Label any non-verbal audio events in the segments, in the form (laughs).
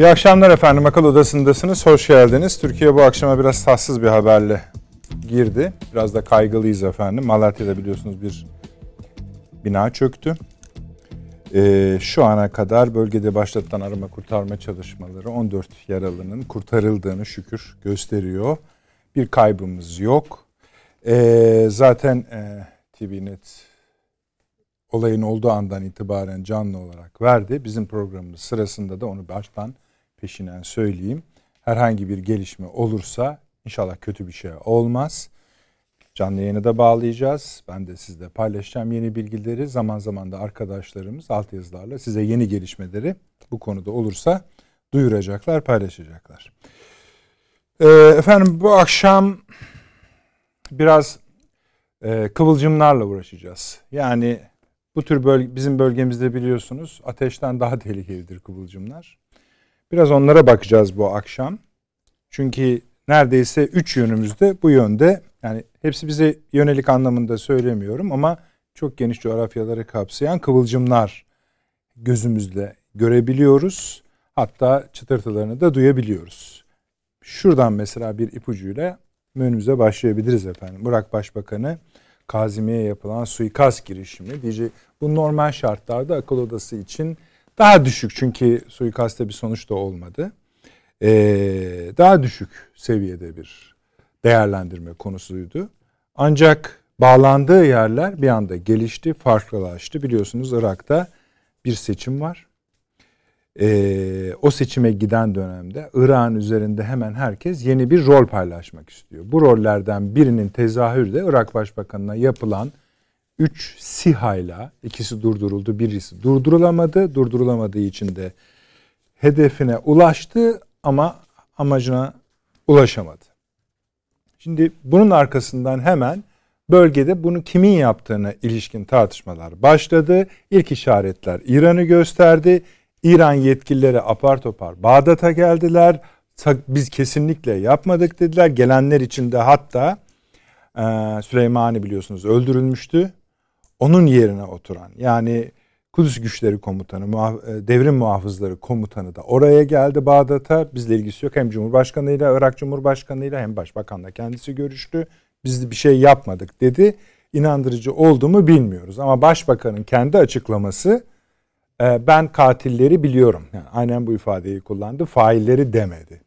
İyi akşamlar efendim. Akıl Odası'ndasınız. Hoş geldiniz. Türkiye bu akşama biraz tatsız bir haberle girdi. Biraz da kaygılıyız efendim. Malatya'da biliyorsunuz bir bina çöktü. Ee, şu ana kadar bölgede başlatılan arama kurtarma çalışmaları 14 yaralının kurtarıldığını şükür gösteriyor. Bir kaybımız yok. Ee, zaten e, TVNet olayın olduğu andan itibaren canlı olarak verdi. Bizim programımız sırasında da onu baştan peşinen söyleyeyim. Herhangi bir gelişme olursa inşallah kötü bir şey olmaz. Canlı yayını da bağlayacağız. Ben de sizle paylaşacağım yeni bilgileri. Zaman zaman da arkadaşlarımız altyazılarla size yeni gelişmeleri bu konuda olursa duyuracaklar, paylaşacaklar. Ee, efendim bu akşam biraz e, kıvılcımlarla uğraşacağız. Yani bu tür bölge, bizim bölgemizde biliyorsunuz ateşten daha (laughs) tehlikelidir kıvılcımlar. Biraz onlara bakacağız bu akşam. Çünkü neredeyse üç yönümüzde bu yönde yani hepsi bize yönelik anlamında söylemiyorum ama çok geniş coğrafyaları kapsayan kıvılcımlar gözümüzle görebiliyoruz. Hatta çıtırtılarını da duyabiliyoruz. Şuradan mesela bir ipucuyla önümüze başlayabiliriz efendim. Burak Başbakanı Kazimi'ye yapılan suikast girişimi diyecek. Bu normal şartlarda akıl odası için daha düşük çünkü suikaste bir sonuç da olmadı. Ee, daha düşük seviyede bir değerlendirme konusuydu. Ancak bağlandığı yerler bir anda gelişti, farklılaştı. Biliyorsunuz Irak'ta bir seçim var. Ee, o seçime giden dönemde Irak'ın üzerinde hemen herkes yeni bir rol paylaşmak istiyor. Bu rollerden birinin tezahürü de Irak Başbakanı'na yapılan 3 SİHA'yla ikisi durduruldu, birisi durdurulamadı. Durdurulamadığı için de hedefine ulaştı ama amacına ulaşamadı. Şimdi bunun arkasından hemen bölgede bunu kimin yaptığına ilişkin tartışmalar başladı. İlk işaretler İran'ı gösterdi. İran yetkilileri apar topar Bağdat'a geldiler. Biz kesinlikle yapmadık dediler. Gelenler içinde hatta Süleymani biliyorsunuz öldürülmüştü onun yerine oturan yani Kudüs Güçleri Komutanı, e, Devrim Muhafızları Komutanı da oraya geldi Bağdat'a. Bizle ilgisi yok. Hem Cumhurbaşkanıyla, Irak Cumhurbaşkanıyla hem Başbakanla kendisi görüştü. Biz bir şey yapmadık dedi. İnandırıcı oldu mu bilmiyoruz. Ama Başbakanın kendi açıklaması e, ben katilleri biliyorum. Yani aynen bu ifadeyi kullandı. Failleri demedi.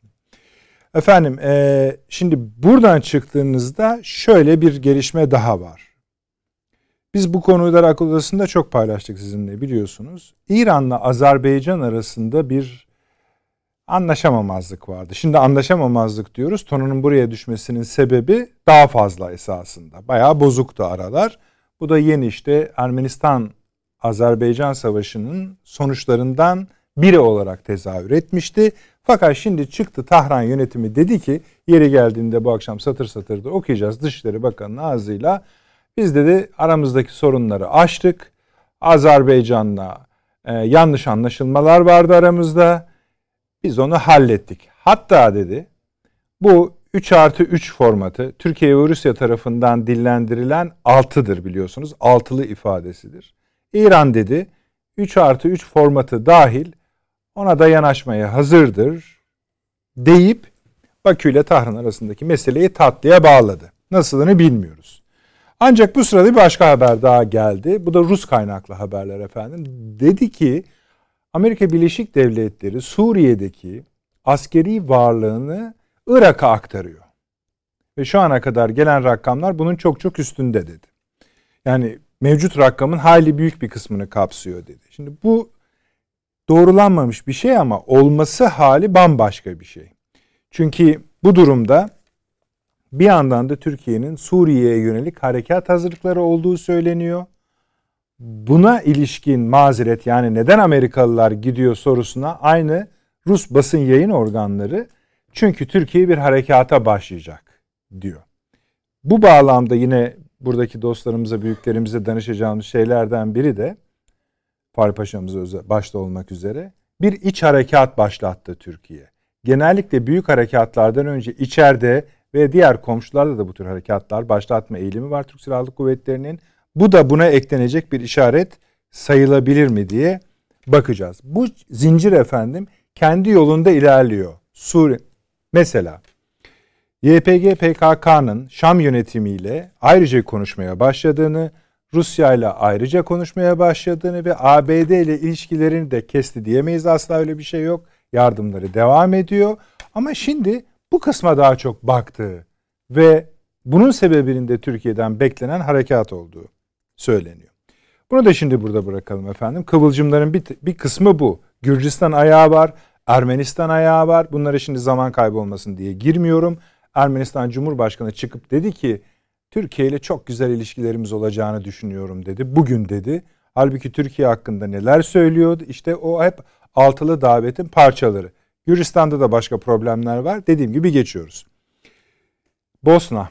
Efendim e, şimdi buradan çıktığınızda şöyle bir gelişme daha var. Biz bu konuyu da akıl odasında çok paylaştık sizinle biliyorsunuz. İran'la Azerbaycan arasında bir anlaşamamazlık vardı. Şimdi anlaşamamazlık diyoruz. Tonunun buraya düşmesinin sebebi daha fazla esasında. Bayağı bozuktu aralar. Bu da yeni işte Ermenistan Azerbaycan Savaşı'nın sonuçlarından biri olarak tezahür etmişti. Fakat şimdi çıktı Tahran yönetimi dedi ki yeri geldiğinde bu akşam satır satır da okuyacağız Dışişleri Bakanı'nın ağzıyla biz dedi aramızdaki sorunları aştık. Azerbaycan'la e, yanlış anlaşılmalar vardı aramızda. Biz onu hallettik. Hatta dedi bu 3 artı 3 formatı Türkiye ve Rusya tarafından dillendirilen 6'dır biliyorsunuz. Altılı ifadesidir. İran dedi 3 artı 3 formatı dahil ona da yanaşmaya hazırdır deyip Bakü ile Tahran arasındaki meseleyi tatlıya bağladı. Nasılını bilmiyoruz. Ancak bu sırada bir başka haber daha geldi. Bu da Rus kaynaklı haberler efendim. Dedi ki Amerika Birleşik Devletleri Suriye'deki askeri varlığını Irak'a aktarıyor. Ve şu ana kadar gelen rakamlar bunun çok çok üstünde dedi. Yani mevcut rakamın hayli büyük bir kısmını kapsıyor dedi. Şimdi bu doğrulanmamış bir şey ama olması hali bambaşka bir şey. Çünkü bu durumda bir yandan da Türkiye'nin Suriye'ye yönelik harekat hazırlıkları olduğu söyleniyor. Buna ilişkin mazeret yani neden Amerikalılar gidiyor sorusuna aynı Rus basın yayın organları çünkü Türkiye bir harekata başlayacak diyor. Bu bağlamda yine buradaki dostlarımıza, büyüklerimize danışacağımız şeylerden biri de Fahri Paşa'mız başta olmak üzere bir iç harekat başlattı Türkiye. Genellikle büyük harekatlardan önce içeride ve diğer komşularla da bu tür harekatlar başlatma eğilimi var Türk Silahlı Kuvvetleri'nin. Bu da buna eklenecek bir işaret sayılabilir mi diye bakacağız. Bu zincir efendim kendi yolunda ilerliyor. Suriye mesela YPG PKK'nın Şam yönetimiyle ayrıca konuşmaya başladığını, Rusya ile ayrıca konuşmaya başladığını ve ABD ile ilişkilerini de kesti diyemeyiz. Asla öyle bir şey yok. Yardımları devam ediyor. Ama şimdi bu kısma daha çok baktığı ve bunun sebebinin de Türkiye'den beklenen harekat olduğu söyleniyor. Bunu da şimdi burada bırakalım efendim. Kıvılcımların bir, bir kısmı bu. Gürcistan ayağı var, Ermenistan ayağı var. Bunlara şimdi zaman kaybı olmasın diye girmiyorum. Ermenistan Cumhurbaşkanı çıkıp dedi ki Türkiye ile çok güzel ilişkilerimiz olacağını düşünüyorum dedi. Bugün dedi. Halbuki Türkiye hakkında neler söylüyordu? İşte o hep altılı davetin parçaları. Gürcistan'da da başka problemler var. Dediğim gibi geçiyoruz. Bosna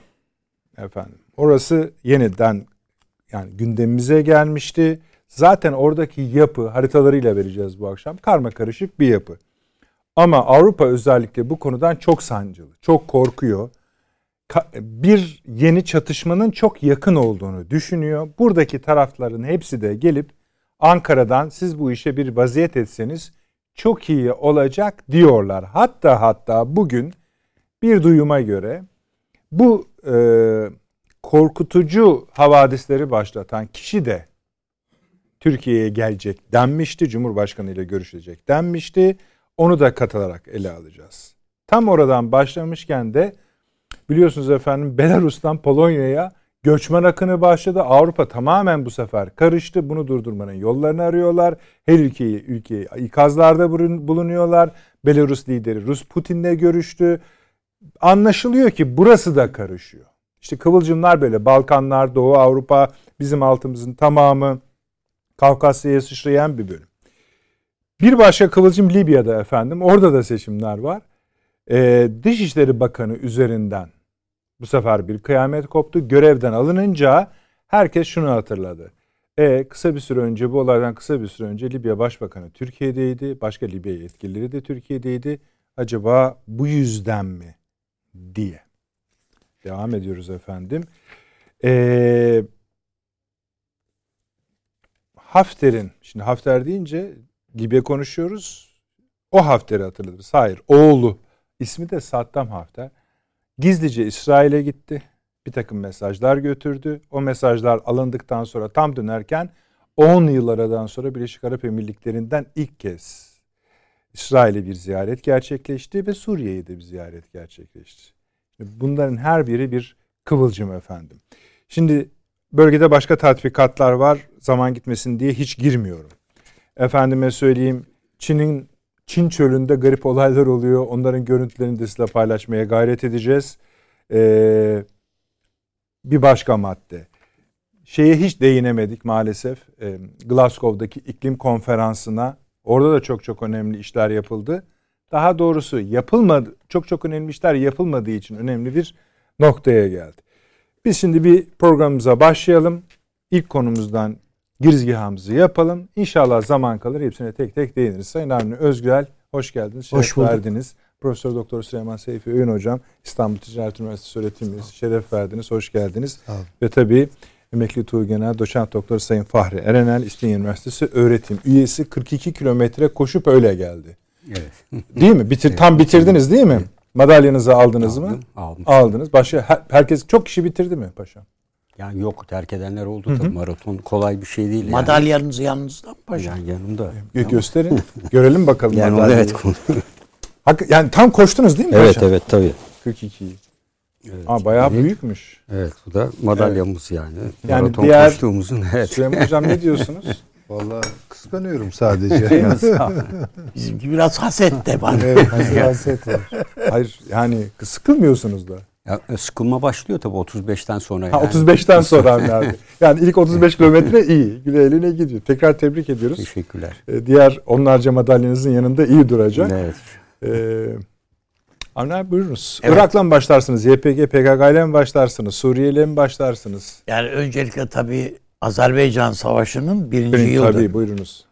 efendim. Orası yeniden yani gündemimize gelmişti. Zaten oradaki yapı haritalarıyla vereceğiz bu akşam. Karma karışık bir yapı. Ama Avrupa özellikle bu konudan çok sancılı, çok korkuyor. Bir yeni çatışmanın çok yakın olduğunu düşünüyor. Buradaki tarafların hepsi de gelip Ankara'dan siz bu işe bir vaziyet etseniz çok iyi olacak diyorlar. Hatta hatta bugün bir duyuma göre bu e, korkutucu havadisleri başlatan kişi de Türkiye'ye gelecek denmişti. Cumhurbaşkanı ile görüşecek denmişti. Onu da katılarak ele alacağız. Tam oradan başlamışken de biliyorsunuz efendim Belarus'tan Polonya'ya göçmen akını başladı. Avrupa tamamen bu sefer karıştı. Bunu durdurmanın yollarını arıyorlar. Her ülkeyi ülkeyi ikazlarda bulunuyorlar. Belarus lideri Rus Putin'le görüştü. Anlaşılıyor ki burası da karışıyor. İşte kıvılcımlar böyle Balkanlar, Doğu Avrupa bizim altımızın tamamı Kafkasya'ya sıçrayan bir bölüm. Bir başka kıvılcım Libya'da efendim. Orada da seçimler var. Ee, Dışişleri Bakanı üzerinden bu sefer bir kıyamet koptu. Görevden alınınca herkes şunu hatırladı. E, kısa bir süre önce bu olaydan kısa bir süre önce Libya Başbakanı Türkiye'deydi. Başka Libya yetkilileri de Türkiye'deydi. Acaba bu yüzden mi diye. Devam ediyoruz efendim. Ee, Hafter'in, şimdi Hafter deyince Libya konuşuyoruz. O Hafter'i hatırlarız. Hayır, oğlu. ismi de Saddam Hafter. Gizlice İsrail'e gitti. Bir takım mesajlar götürdü. O mesajlar alındıktan sonra tam dönerken 10 yıl aradan sonra Birleşik Arap Emirlikleri'nden ilk kez İsrail'e bir ziyaret gerçekleşti ve Suriye'ye de bir ziyaret gerçekleşti. Bunların her biri bir kıvılcım efendim. Şimdi bölgede başka tatbikatlar var. Zaman gitmesin diye hiç girmiyorum. Efendime söyleyeyim Çin'in Çin çölünde garip olaylar oluyor. Onların görüntülerini de sizinle paylaşmaya gayret edeceğiz. Ee, bir başka madde. Şeye hiç değinemedik maalesef. Ee, Glasgow'daki iklim konferansına. Orada da çok çok önemli işler yapıldı. Daha doğrusu yapılmadı, çok çok önemli işler yapılmadığı için önemli bir noktaya geldi. Biz şimdi bir programımıza başlayalım. İlk konumuzdan girizgahımızı yapalım. İnşallah zaman kalır hepsine tek tek değiniriz. Sayın Avni Özgürel hoş geldiniz. Şeref hoş bulduk. verdiniz. Profesör Doktor Süleyman Seyfi Öğün Hocam İstanbul Ticaret Üniversitesi öğretim üyesi. Şeref verdiniz. Hoş geldiniz. Ve tabii Emekli Tuğgenel Doçent Doktor Sayın Fahri Erenel İstinye Üniversitesi öğretim üyesi 42 kilometre koşup öyle geldi. Evet. (laughs) Değil mi? Bitir, evet. Tam bitirdiniz değil mi? Madalyanızı aldınız Aldım, mı? Aldım. Aldınız. Başka her, herkes çok kişi bitirdi mi paşam? Yani yok terk edenler oldu Hı-hı. tabii maraton kolay bir şey değil. Madalyanız yani. yanınızda mı paşam? Yani yanımda. Gö- gösterin. Görelim bakalım yani madalyayı. Evet. (laughs) Hak, yani tam koştunuz değil mi evet, paşam? Evet evet tabii. 42'yi. Evet. Aa, bayağı evet. büyükmüş. Evet bu da madalyamız evet. yani. Yani Maraton diğer, koştuğumuzun. Evet. (laughs) Süleyman Hocam ne diyorsunuz? (laughs) Vallahi kıskanıyorum sadece. Bizimki biraz haset de var. evet, haset var. Hayır yani sıkılmıyorsunuz da. Ya, e, sıkılma başlıyor tabii 35'ten sonra. Yani. Ha, 35'ten sonra (laughs) abi. Yani ilk 35 kilometre iyi. Güle eline gidiyor. Tekrar tebrik ediyoruz. Teşekkürler. Ee, diğer onlarca madalyanızın yanında iyi duracak. Evet. Ee, Avni buyurunuz. Evet. Irak'la mı başlarsınız? YPG, PKK ile mi başlarsınız? Suriye ile mi başlarsınız? Yani öncelikle tabii Azerbaycan Savaşı'nın birinci Birinci, yılı. Tabii buyurunuz.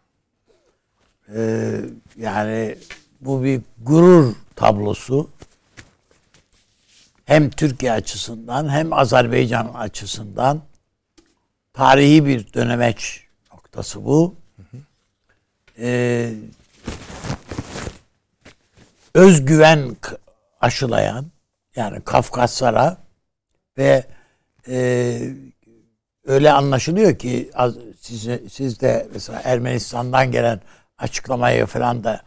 Ee, yani bu bir gurur tablosu. Hem Türkiye açısından hem Azerbaycan açısından tarihi bir dönemeç noktası bu. Ee, özgüven aşılayan yani Kafkaslara ve e, öyle anlaşılıyor ki az, siz, siz de mesela Ermenistan'dan gelen açıklamayı falan da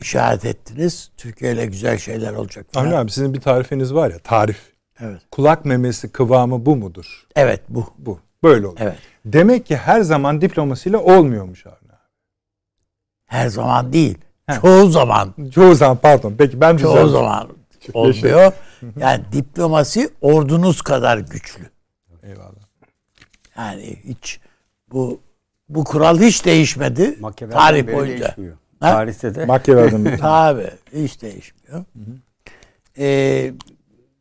işaret ettiniz. Türkiye ile güzel şeyler olacak. Avni abi sizin bir tarifiniz var ya tarif. Evet. Kulak memesi kıvamı bu mudur? Evet bu. Bu. Böyle oluyor. Evet. Demek ki her zaman diplomasiyle olmuyormuş Avni abi. Her zaman değil. Heh. Çoğu zaman. Çoğu zaman pardon. Peki ben Çoğu düzelttim. zaman olmuyor. Yani diplomasi ordunuz kadar güçlü. Eyvallah. Yani hiç bu bu kural hiç değişmedi Machiavelli'den tarih boyunca. değişmiyor. Ha? Tarihte de Machiavelli'den (laughs) Tabii hiç değişmiyor. Ee,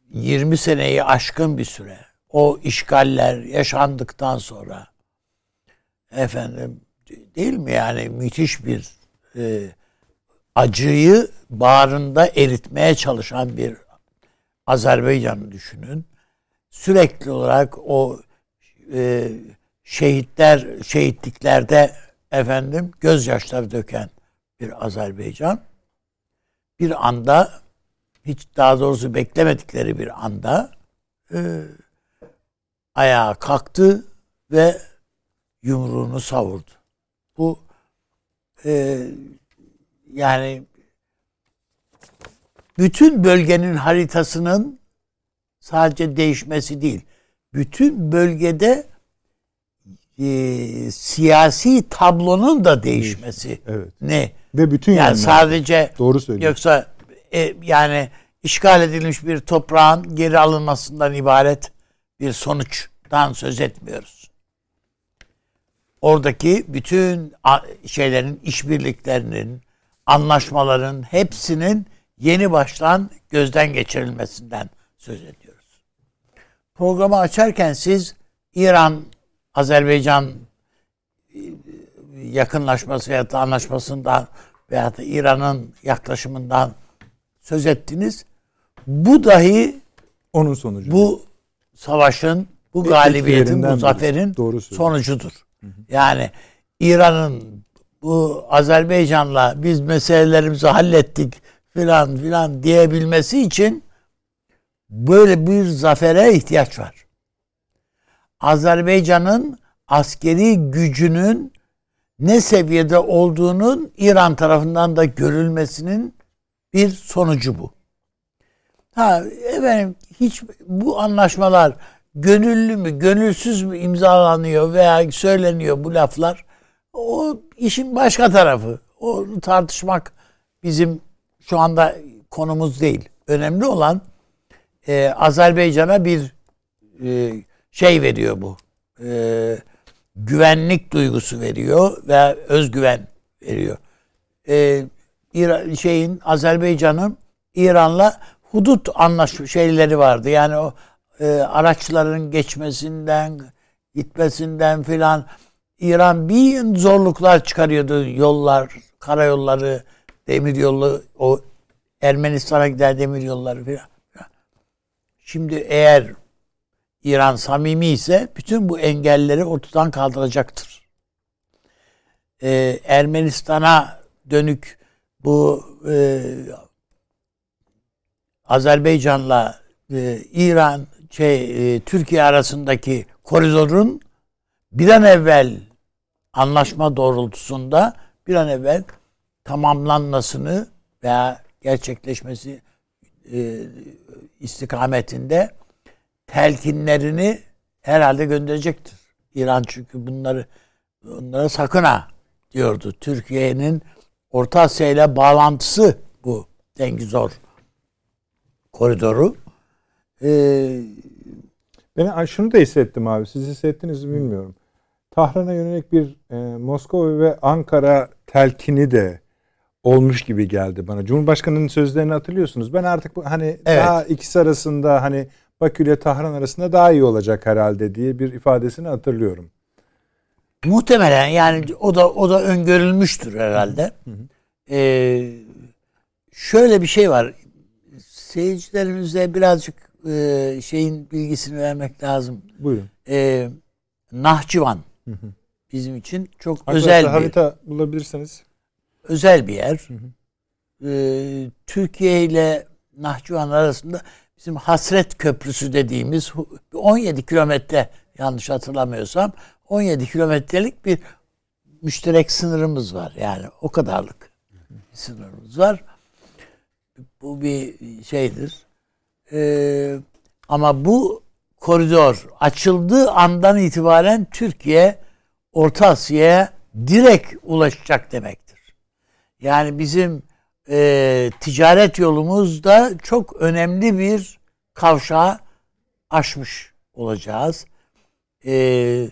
20 seneyi aşkın bir süre o işgaller yaşandıktan sonra efendim değil mi yani müthiş bir e, acıyı bağrında eritmeye çalışan bir Azerbaycan'ı düşünün. Sürekli olarak o e, şehitler şehitliklerde efendim gözyaşları döken bir Azerbaycan bir anda hiç daha doğrusu beklemedikleri bir anda e, ayağa kalktı ve yumruğunu savurdu. Bu e, yani bütün bölgenin haritasının sadece değişmesi değil, bütün bölgede e, siyasi tablonun da değişmesi Evet. ne? Ve bütün Yani yönler. sadece Doğru söylüyorsun. yoksa e, yani işgal edilmiş bir toprağın geri alınmasından ibaret bir sonuçtan söz etmiyoruz. Oradaki bütün şeylerin, işbirliklerinin, anlaşmaların hepsinin yeni baştan gözden geçirilmesinden söz ediyoruz. Programı açarken siz İran, Azerbaycan e, yakınlaşması veya da anlaşmasından veya da İran'ın yaklaşımından söz ettiniz. Bu dahi Onun sonucu. bu savaşın, bu galibiyetin, bu zaferin Doğru sonucudur. Yani İran'ın bu Azerbaycan'la biz meselelerimizi hallettik filan filan diyebilmesi için böyle bir zafere ihtiyaç var. Azerbaycan'ın askeri gücünün ne seviyede olduğunun İran tarafından da görülmesinin bir sonucu bu. Ha efendim hiç bu anlaşmalar gönüllü mü, gönülsüz mü imzalanıyor veya söyleniyor bu laflar. O işin başka tarafı. Onu tartışmak bizim şu anda konumuz değil. Önemli olan e, Azerbaycan'a bir e, şey veriyor bu. E, güvenlik duygusu veriyor ve özgüven veriyor. E, İra- şeyin Azerbaycan'ın İran'la hudut anlaşma şeyleri vardı. Yani o e, araçların geçmesinden, gitmesinden filan İran bir zorluklar çıkarıyordu. Yollar, karayolları, demir yolu, o Ermenistan'a giden demir yolları filan. Şimdi eğer İran samimi ise bütün bu engelleri ortadan kaldıracaktır. Ee, Ermenistan'a dönük bu e, Azerbaycan'la e, İran şey e, Türkiye arasındaki koridorun bir an evvel anlaşma doğrultusunda bir an evvel tamamlanmasını veya gerçekleşmesi e, istikametinde telkinlerini herhalde gönderecektir. İran çünkü bunları onlara sakın ha diyordu. Türkiye'nin Orta Asya ile bağlantısı bu Dengizor koridoru. Ee, Ben şunu da hissettim abi. Siz hissettiniz mi bilmiyorum. Tahran'a yönelik bir e, Moskova ve Ankara telkini de olmuş gibi geldi bana. Cumhurbaşkanının sözlerini hatırlıyorsunuz. Ben artık bu, hani Evet. daha ikisi arasında hani Bakü ile Tahran arasında daha iyi olacak herhalde diye bir ifadesini hatırlıyorum. muhtemelen yani o da o da öngörülmüştür herhalde. Ee, şöyle bir şey var. Seyircilerimize birazcık e, şeyin bilgisini vermek lazım. Buyurun. Ee, Nahçıvan bizim için çok Arkadaşlar özel bir harita bulabilirseniz. özel bir yer. e, Türkiye ile Nahçıvan arasında bizim Hasret Köprüsü dediğimiz 17 kilometre yanlış hatırlamıyorsam 17 kilometrelik bir müşterek sınırımız var. Yani o kadarlık bir sınırımız var. Bu bir şeydir. Ee, ama bu koridor açıldığı andan itibaren Türkiye Orta Asya'ya direkt ulaşacak demektir. Yani bizim e, ticaret yolumuzda çok önemli bir kavşağı aşmış olacağız. E,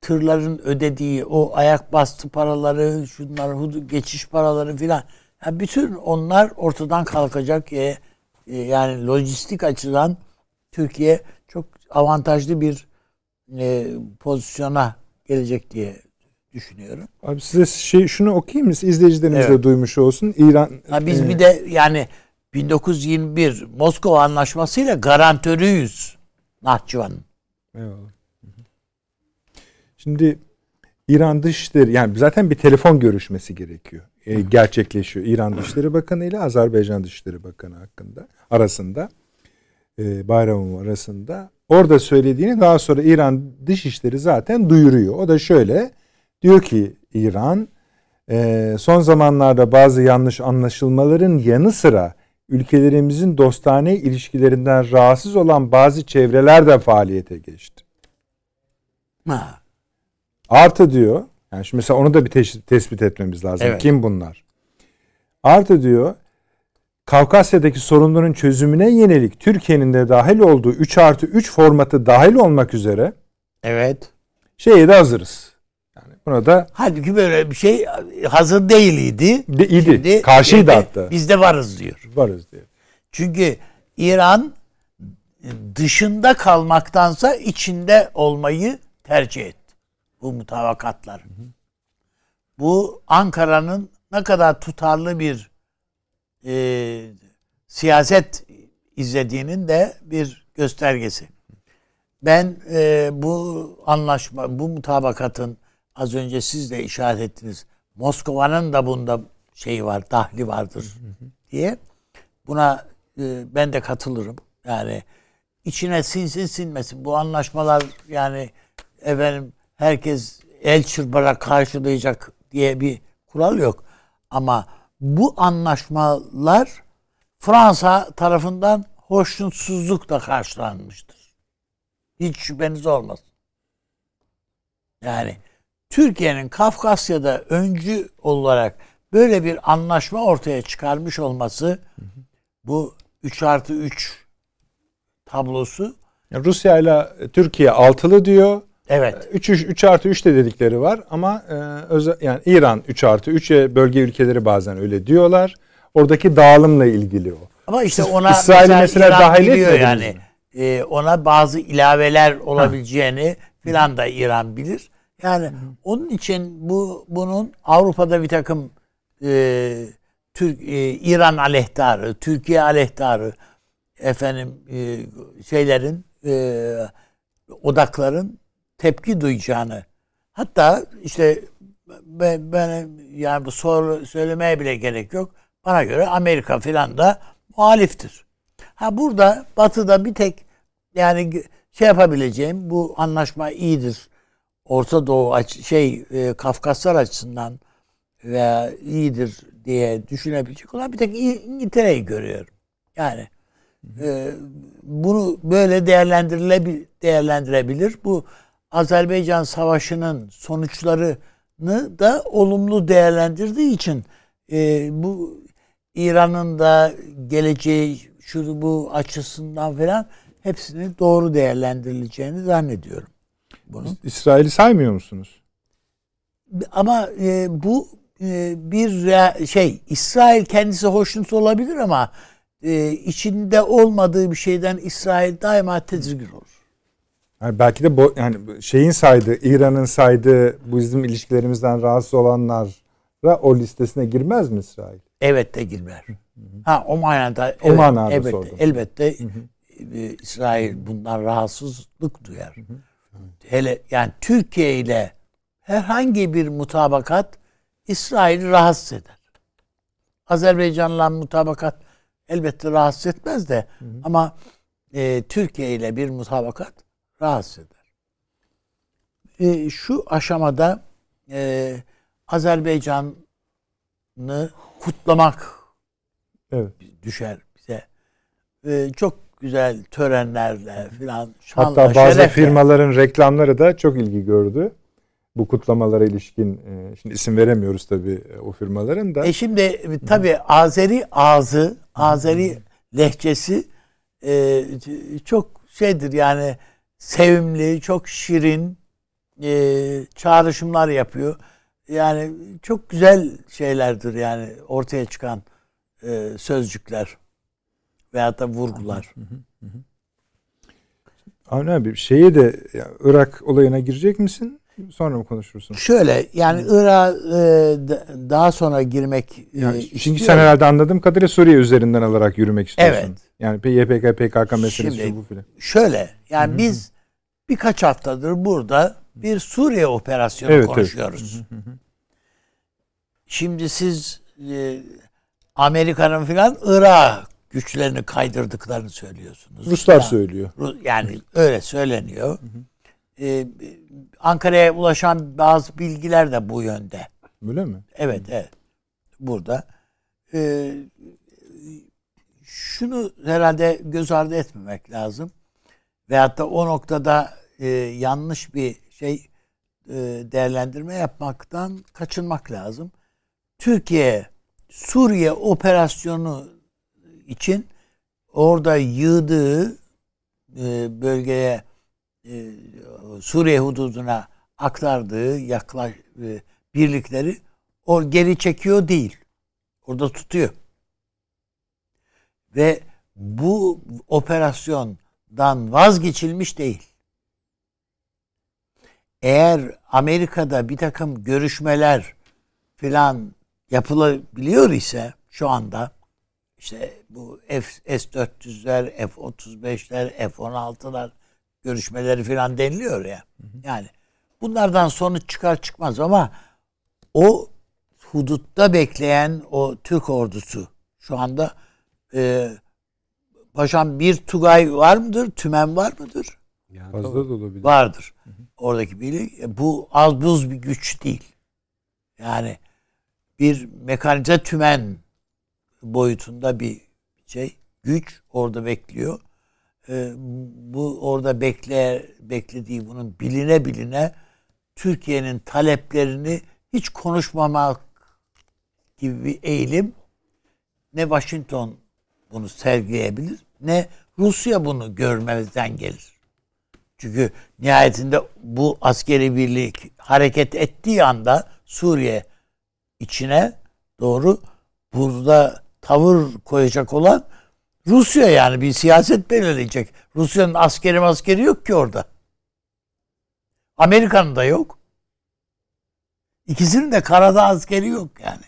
tırların ödediği o ayak bastı paraları, şunlar geçiş paraları filan. Yani bütün onlar ortadan kalkacak. E, e, yani lojistik açıdan Türkiye çok avantajlı bir e, pozisyona gelecek diye düşünüyorum. Abi size şey şunu okuyayım mı? İzleyicilerimiz Evet. de duymuş olsun. İran Ha biz e, bir de yani 1921 Moskova Anlaşması'yla garantörüyüz Nahçıvan'ın. Eyvallah. Şimdi İran Dışişleri yani zaten bir telefon görüşmesi gerekiyor. E, gerçekleşiyor İran Dışişleri Bakanı ile Azerbaycan Dışişleri Bakanı hakkında arasında e, Bayramov arasında. Orada söylediğini daha sonra İran Dışişleri zaten duyuruyor. O da şöyle diyor ki İran e, son zamanlarda bazı yanlış anlaşılmaların yanı sıra ülkelerimizin dostane ilişkilerinden rahatsız olan bazı çevreler de faaliyete geçti. Ha. Artı diyor. Yani şimdi mesela onu da bir tespit etmemiz lazım. Evet. Kim bunlar? Artı diyor. Kavkasya'daki sorunların çözümüne yönelik Türkiye'nin de dahil olduğu 3 artı 3 formatı dahil olmak üzere Evet. şeye de hazırız. Buna da Halbuki böyle bir şey hazır değildi. de, idi. Şimdi Karşıydı şimdi hatta. Biz de varız diyor. Varız diyor. Çünkü İran dışında kalmaktansa içinde olmayı tercih etti. Bu mutabakatlar. Bu Ankara'nın ne kadar tutarlı bir e, siyaset izlediğinin de bir göstergesi. Ben e, bu anlaşma, bu mutabakatın az önce siz de işaret ettiniz. Moskova'nın da bunda şeyi var, dahli vardır diye. Buna e, ben de katılırım. Yani içine sinsin sinmesin. Bu anlaşmalar yani efendim herkes el çırparak karşılayacak diye bir kural yok. Ama bu anlaşmalar Fransa tarafından hoşnutsuzlukla karşılanmıştır. Hiç şüpheniz olmasın. Yani Türkiye'nin Kafkasya'da öncü olarak böyle bir anlaşma ortaya çıkarmış olması bu 3 artı 3 tablosu Yani Rusya ile Türkiye altılı diyor. evet 3, 3 artı 3 de dedikleri var ama e, özel, yani İran 3 artı 3 bölge ülkeleri bazen öyle diyorlar. Oradaki dağılımla ilgili o. ama işte Siz ona İsrail'i mesela İran dahil biliyor yani mi? Ee, ona bazı ilaveler olabileceğini filan da İran bilir. Yani onun için bu bunun Avrupa'da bir takım e, Türk e, İran aleyhtarı, Türkiye aleyhtarı efendim e, şeylerin e, odakların tepki duyacağını hatta işte ben, ben yani bu soru söylemeye bile gerek yok. Bana göre Amerika filan da muhaliftir. Ha burada Batı'da bir tek yani şey yapabileceğim bu anlaşma iyidir. Orta Doğu şey e, Kafkaslar açısından veya iyidir diye düşünebilecek olan bir tek İngiltere'yi görüyorum. Yani e, bunu böyle değerlendirilebilir, değerlendirebilir. Bu Azerbaycan Savaşı'nın sonuçlarını da olumlu değerlendirdiği için e, bu İran'ın da geleceği şu bu açısından falan hepsini doğru değerlendirileceğini zannediyorum. Bunun. İsrail'i saymıyor musunuz? Ama e, bu e, bir rea- şey İsrail kendisi hoşnut olabilir ama e, içinde olmadığı bir şeyden İsrail daima tedirgin olur. Yani belki de bu, yani şeyin saydığı, İran'ın saydığı bu bizim ilişkilerimizden rahatsız olanlara o listesine girmez mi İsrail? Evet de girmer. Ha o manada O evet, manada elbette, sordum. elbette e, İsrail bundan rahatsızlık duyar. Hele yani Türkiye ile herhangi bir mutabakat İsrail'i rahatsız eder. Azerbaycan'la mutabakat elbette rahatsız etmez de ama e, Türkiye ile bir mutabakat rahatsız eder. E, şu aşamada e, Azerbaycan'ı kutlamak Evet. düşer bize. E, çok güzel törenlerle filan Hatta bazı şerefle. firmaların reklamları da çok ilgi gördü. Bu kutlamalara ilişkin e, şimdi isim veremiyoruz tabii e, o firmaların da. E şimdi e, tabii Azeri ağzı, Azeri lehçesi e, çok şeydir yani sevimli, çok şirin e, çağrışımlar yapıyor. Yani çok güzel şeylerdir yani ortaya çıkan e, sözcükler veyahut da vurgular. Avni abi şeye de ya, Irak olayına girecek misin? Sonra mı konuşursun? Şöyle yani Irak'a e, da- daha sonra girmek e, Yani çünkü istiyorum. sen herhalde anladığım kadarıyla Suriye üzerinden alarak yürümek istiyorsun. Evet. Yani YPG PKK meselesi Şimdi- bu filan. Şöyle yani biz birkaç haftadır burada bir Suriye operasyonu Evet, evet. konuşuyoruz. Şimdi siz e, Amerika'nın filan Irak güçlerini kaydırdıklarını söylüyorsunuz. Ruslar Yani- söylüyor. Yani öyle söyleniyor. Ee, Ankara'ya ulaşan bazı bilgiler de bu yönde. Öyle mi? Evet, evet. Burada. Ee, şunu herhalde göz ardı etmemek lazım. Veyahut da o noktada e, yanlış bir şey e, değerlendirme yapmaktan kaçınmak lazım. Türkiye Suriye operasyonu için orada yığdığı e, bölgeye e, Suriye hududuna aktardığı yaklaş e, birlikleri o geri çekiyor değil. Orada tutuyor. Ve bu operasyondan vazgeçilmiş değil. Eğer Amerika'da bir takım görüşmeler filan yapılabiliyor ise şu anda işte bu F, S-400'ler, F-35'ler, F-16'lar görüşmeleri filan deniliyor ya. Yani bunlardan sonuç çıkar çıkmaz ama o hudutta bekleyen o Türk ordusu şu anda e, paşam bir Tugay var mıdır? Tümen var mıdır? Yani Fazla da olabilir. Vardır. Oradaki birlik. E, Bu az buz bir güç değil. Yani bir mekanize tümen boyutunda bir şey güç orada bekliyor. E, bu orada bekle beklediği bunun biline biline Türkiye'nin taleplerini hiç konuşmamak gibi bir eğilim ne Washington bunu sergileyebilir ne Rusya bunu görmezden gelir. Çünkü nihayetinde bu askeri birlik hareket ettiği anda Suriye içine doğru burada tavır koyacak olan Rusya yani bir siyaset belirleyecek. Rusya'nın askeri askeri yok ki orada. Amerika'nın da yok. İkisinin de karada askeri yok yani.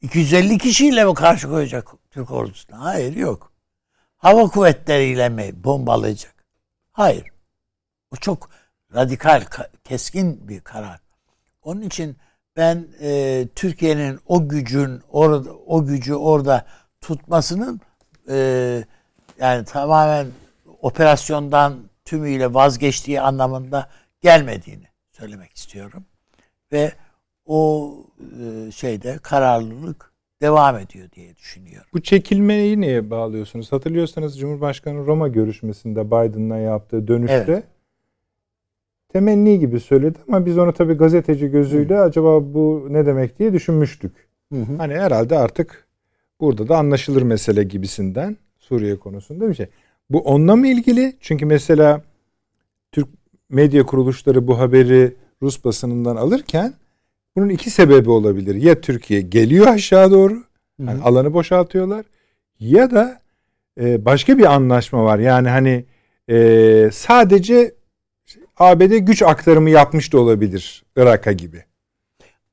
250 kişiyle mi karşı koyacak Türk ordusuna? Hayır yok. Hava kuvvetleriyle mi bombalayacak? Hayır. O çok radikal, ka- keskin bir karar. Onun için ben e, Türkiye'nin o gücün orada o gücü orada tutmasının e, yani tamamen operasyondan tümüyle vazgeçtiği anlamında gelmediğini söylemek istiyorum. Ve o e, şeyde kararlılık devam ediyor diye düşünüyorum. Bu çekilmeyi neye bağlıyorsunuz? Hatırlıyorsanız Cumhurbaşkanı Roma görüşmesinde Biden'la yaptığı dönüşte Evet. Temenni gibi söyledi ama biz onu tabii gazeteci gözüyle acaba bu ne demek diye düşünmüştük. Hani herhalde artık burada da anlaşılır mesele gibisinden Suriye konusunda bir şey. Bu onunla mı ilgili? Çünkü mesela Türk medya kuruluşları bu haberi Rus basınından alırken bunun iki sebebi olabilir. Ya Türkiye geliyor aşağı doğru, yani alanı boşaltıyorlar ya da e, başka bir anlaşma var. Yani hani e, sadece ABD güç aktarımı yapmış da olabilir Irak'a gibi.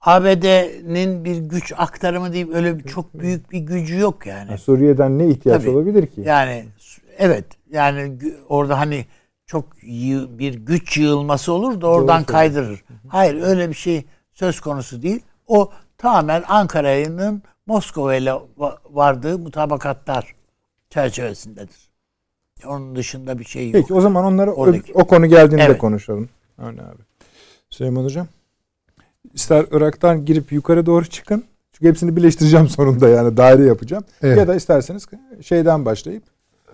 ABD'nin bir güç aktarımı değil öyle bir çok büyük bir gücü yok yani. Yani Suriye'den ne ihtiyaç Tabii. olabilir ki? Yani evet yani orada hani çok yığ- bir güç yığılması olur da oradan Doğru kaydırır. Hayır öyle bir şey söz konusu değil. O tamamen Ankara'nın Moskova ile va- vardığı mutabakatlar çerçevesindedir. Onun dışında bir şey yok. Peki o zaman onları o, Oradaki. o konu geldiğinde Evet. konuşalım. Öyle abi. Süleyman Hocam. İster Irak'tan girip yukarı doğru çıkın. Çünkü hepsini birleştireceğim (laughs) sonunda yani daire yapacağım. Evet. Ya da isterseniz şeyden başlayıp (clears throat)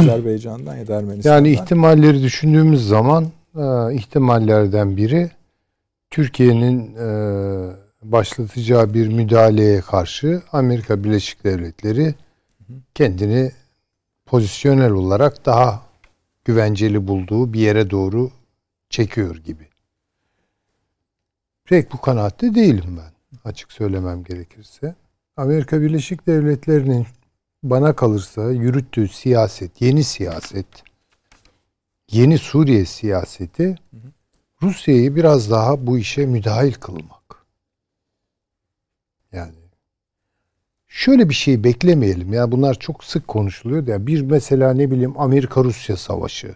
Azerbaycan'dan ya da Ermenistan'dan. Yani ihtimalleri düşündüğümüz zaman e, ihtimallerden biri Türkiye'nin e, başlatacağı bir müdahaleye karşı Amerika Birleşik Devletleri kendini pozisyonel olarak daha güvenceli bulduğu bir yere doğru çekiyor gibi. Pek bu kanaatte değilim ben. Açık söylemem gerekirse. Amerika Birleşik Devletleri'nin bana kalırsa yürüttüğü siyaset, yeni siyaset, yeni Suriye siyaseti Rusya'yı biraz daha bu işe müdahil kılmak. Yani şöyle bir şey beklemeyelim ya bunlar çok sık konuşuluyor ya bir mesela ne bileyim Amerika Rusya savaşı,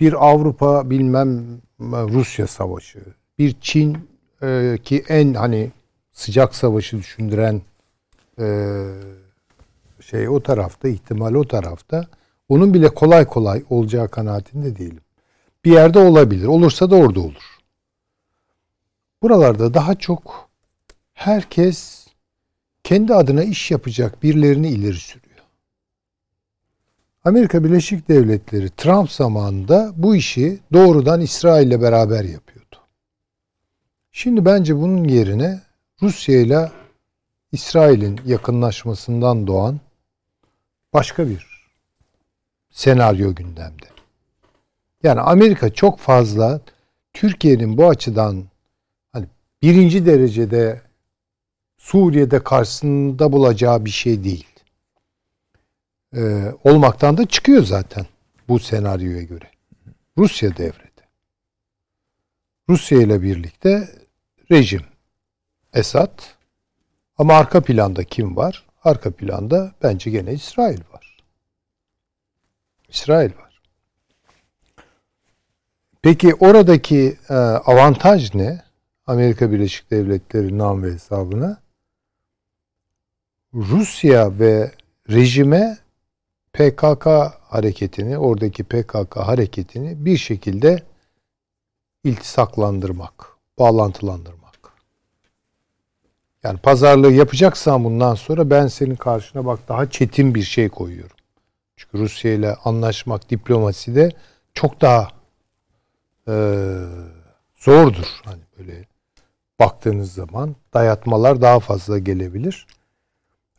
bir Avrupa bilmem Rusya savaşı, bir Çin e, ki en hani sıcak savaşı düşündüren e, şey o tarafta, ihtimal o tarafta. Onun bile kolay kolay olacağı kanaatinde değilim. Bir yerde olabilir. Olursa da orada olur. Buralarda daha çok herkes kendi adına iş yapacak birilerini ileri sürüyor. Amerika Birleşik Devletleri Trump zamanında bu işi doğrudan İsrail ile beraber yapıyordu. Şimdi bence bunun yerine Rusya ile İsrail'in yakınlaşmasından doğan başka bir senaryo gündemde. Yani Amerika çok fazla Türkiye'nin bu açıdan hani birinci derecede Suriye'de karşısında bulacağı bir şey değil. Ee, olmaktan da çıkıyor zaten bu senaryoya göre. Rusya devrede. Rusya ile birlikte rejim Esad ama arka planda kim var? Arka planda bence gene İsrail var. İsrail var. Peki oradaki e, avantaj ne? Amerika Birleşik Devletleri nam ve hesabına Rusya ve rejime PKK hareketini, oradaki PKK hareketini bir şekilde iltisaklandırmak, bağlantılandırmak. Yani pazarlığı yapacaksan bundan sonra ben senin karşına bak daha çetin bir şey koyuyorum. Çünkü Rusya ile anlaşmak diplomaside çok daha e, zordur. Hani böyle baktığınız zaman dayatmalar daha fazla gelebilir.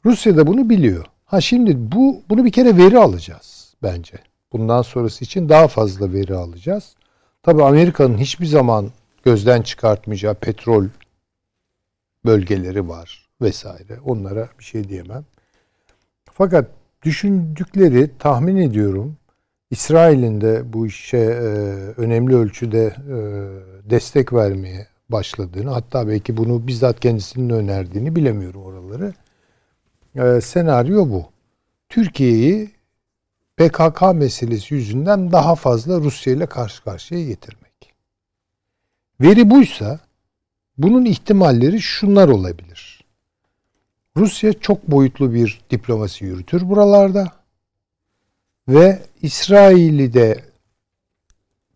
Rusya da bunu biliyor. Ha şimdi bu bunu bir kere veri alacağız bence. Bundan sonrası için daha fazla veri alacağız. Tabii Amerika'nın hiçbir zaman gözden çıkartmayacağı petrol bölgeleri var vesaire. Onlara bir şey diyemem. Fakat düşündükleri tahmin ediyorum İsrail'in de bu işe e, önemli ölçüde e, destek vermeye başladığını hatta belki bunu bizzat kendisinin önerdiğini bilemiyorum oraları. E, senaryo bu. Türkiye'yi PKK meselesi yüzünden daha fazla Rusya ile karşı karşıya getirmek. Veri buysa bunun ihtimalleri şunlar olabilir. Rusya çok boyutlu bir diplomasi yürütür buralarda ve İsrail'i de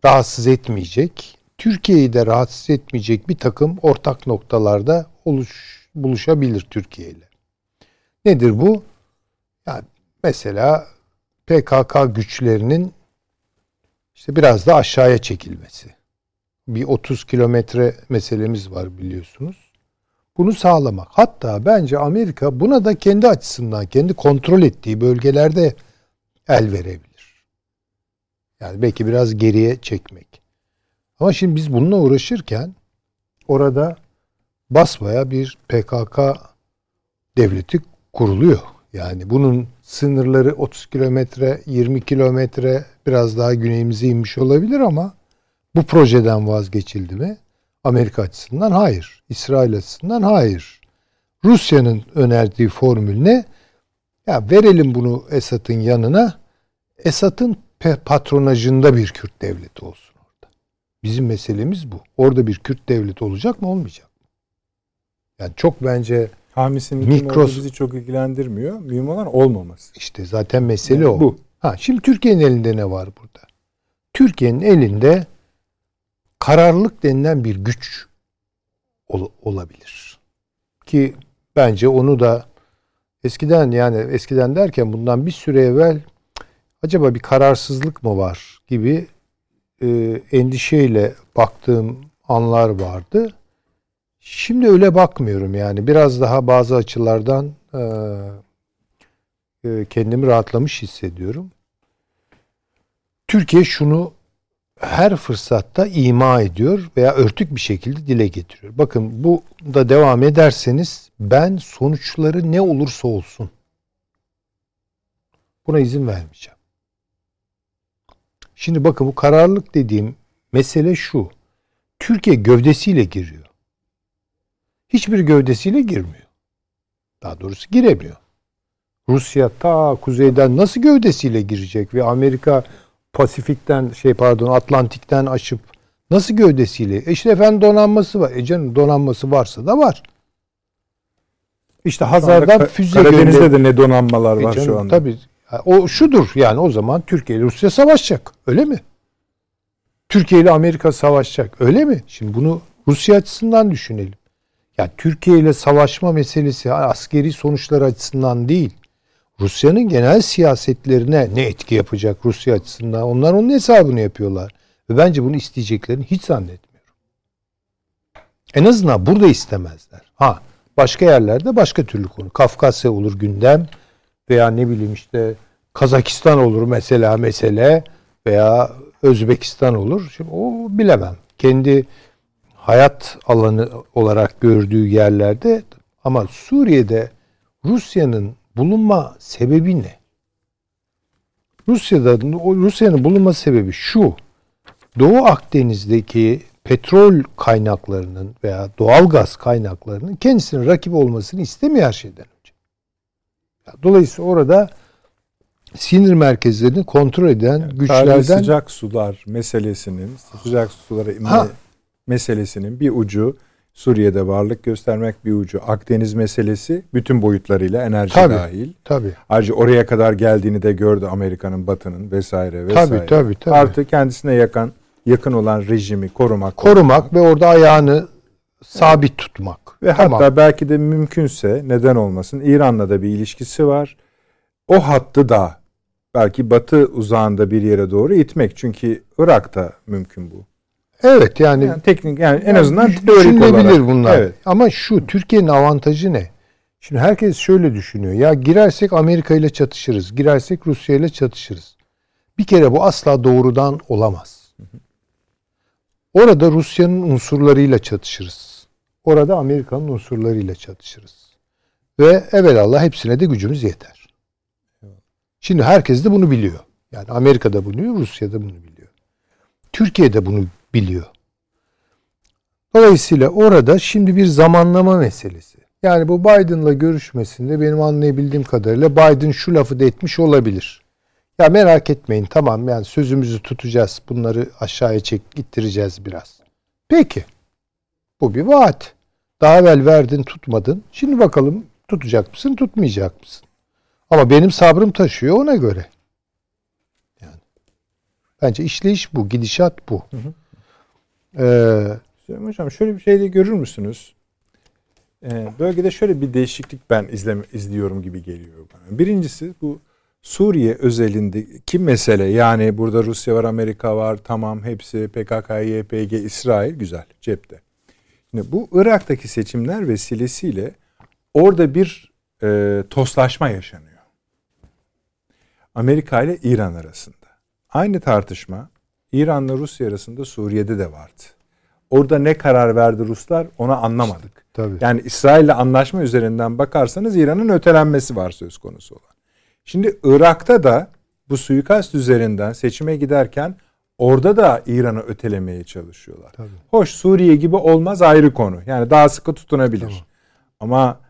rahatsız etmeyecek, Türkiye'yi de rahatsız etmeyecek bir takım ortak noktalarda oluş, buluşabilir Türkiye ile. Nedir bu? Yani mesela PKK güçlerinin işte biraz da aşağıya çekilmesi. Bir 30 kilometre meselemiz var biliyorsunuz. Bunu sağlamak. Hatta bence Amerika buna da kendi açısından, kendi kontrol ettiği bölgelerde el verebilir. Yani belki biraz geriye çekmek. Ama şimdi biz bununla uğraşırken orada basmaya bir PKK devleti kuruluyor. Yani bunun sınırları 30 kilometre, 20 kilometre biraz daha güneyimize inmiş olabilir ama bu projeden vazgeçildi mi? Amerika açısından hayır. İsrail açısından hayır. Rusya'nın önerdiği formül ne? Ya verelim bunu Esad'ın yanına. Esad'ın patronajında bir Kürt devleti olsun orada. Bizim meselemiz bu. Orada bir Kürt devleti olacak mı olmayacak mı? Yani çok bence Hamisinin Mikros- bizi çok ilgilendirmiyor. Mühim olan olmaması. işte zaten mesele Yani o. bu. Ha, şimdi Türkiye'nin elinde ne var burada? Türkiye'nin elinde kararlılık denilen bir güç ol- olabilir. Ki bence onu da eskiden yani eskiden derken bundan bir süre evvel acaba bir kararsızlık mı var gibi e, endişeyle baktığım anlar vardı. Şimdi öyle bakmıyorum yani biraz daha bazı açılardan e, e, kendimi rahatlamış hissediyorum. Türkiye şunu her fırsatta ima ediyor veya örtük bir şekilde dile getiriyor. Bakın bu da devam ederseniz ben sonuçları ne olursa olsun buna izin vermeyeceğim. Şimdi bakın bu kararlılık dediğim mesele şu. Türkiye gövdesiyle giriyor. Hiçbir gövdesiyle girmiyor. Daha doğrusu giremiyor. Rusya ta kuzeyden nasıl gövdesiyle girecek ve Amerika Pasifik'ten şey pardon Atlantik'ten aşıp nasıl gövdesiyle? E işte efendim donanması var. E canım donanması varsa da var. İşte Hazar'dan Ka- füze Karadeniz'de gönder- de ne donanmalar E var canım, şu anda. Tabii. O şudur yani o zaman Türkiye ile Rusya savaşacak. Öyle mi? Türkiye ile Amerika savaşacak. Öyle mi? Şimdi bunu Rusya açısından düşünelim. Ya Türkiye ile savaşma meselesi askeri sonuçlar açısından değil. Rusya'nın genel siyasetlerine ne etki yapacak Rusya açısından? Onlar onun hesabını yapıyorlar. Ve bence bunu isteyeceklerini hiç zannetmiyorum. En azından burada istemezler. Ha başka yerlerde başka türlü konu. Kafkasya olur gündem veya ne bileyim işte Kazakistan olur mesela mesele veya Özbekistan olur. Şimdi o bilemem. Kendi hayat alanı olarak gördüğü yerlerde ama Suriye'de Rusya'nın bulunma sebebi ne? Rusya'da Rusya'nın bulunma sebebi şu. Doğu Akdeniz'deki petrol kaynaklarının veya doğal gaz kaynaklarının kendisinin rakip olmasını istemiyor her şeyden önce. Dolayısıyla orada sinir merkezlerini kontrol eden Tarihi güçlerden sıcak sular meselesinin, sıcak sulara inme Ha. Meselesinin bir ucu Suriye'de varlık göstermek bir ucu. Akdeniz meselesi bütün boyutlarıyla enerji Tabii. dahil. tabii Ayrıca oraya kadar geldiğini de gördü Amerika'nın, Batı'nın vesaire vesaire. tabii tabii tabii. Artı kendisine yakın yakın olan rejimi korumak. korumak ve orada ayağını sabit tutmak. Ve Tamam. hatta belki de mümkünse neden olmasın İran'la da bir ilişkisi var. O hattı da belki batı uzağında bir yere doğru itmek. Çünkü Irak'ta mümkün bu. Evet yani, Yani teknik yani en yani azından teorik olarak. bunlar. Evet. Ama şu Türkiye'nin avantajı ne? Şimdi herkes şöyle düşünüyor. Ya girersek Amerika ile çatışırız. Girersek Rusya ile çatışırız. Bir kere bu asla doğrudan olamaz. Orada Rusya'nın unsurlarıyla çatışırız. Orada Amerika'nın unsurlarıyla çatışırız. Ve evelallah hepsine de gücümüz yeter. Şimdi herkes de bunu biliyor. Yani Amerika da bunu biliyor, Rusya da bunu biliyor. Türkiye de bunu biliyor. Dolayısıyla orada şimdi bir zamanlama meselesi. Yani bu Biden'la görüşmesinde benim anlayabildiğim kadarıyla Biden şu lafı da etmiş olabilir. Ya merak etmeyin tamam yani sözümüzü tutacağız. Bunları aşağıya çek ittireceğiz biraz. Peki. Bu bir vaat. Daha evvel verdin tutmadın. Şimdi bakalım tutacak mısın tutmayacak mısın? Ama benim sabrım taşıyor ona göre. Yani. Bence işleyiş bu. Gidişat bu. Ee, Süleyman Hocam şöyle bir şey de görür müsünüz? Ee, bölgede şöyle bir değişiklik ben izleme, izliyorum gibi geliyor bana. Birincisi bu Suriye özelindeki mesele yani burada Rusya var, Amerika var, tamam hepsi PKK, YPG, İsrail güzel cepte. Şimdi bu Irak'taki seçimler vesilesiyle orada bir e, toslaşma yaşanıyor. Amerika ile İran arasında. Aynı tartışma İran'la Rusya arasında Suriye'de de vardı. Orada ne karar verdi Ruslar onu anlamadık. tabii. Yani İsrail'le anlaşma üzerinden bakarsanız İran'ın ötelenmesi var söz konusu olan. Şimdi Irak'ta da bu suikast üzerinden seçime giderken orada da İran'ı ötelemeye çalışıyorlar. Tabii. Hoş Suriye gibi olmaz ayrı konu. Yani daha sıkı tutunabilir. Tamam. Ama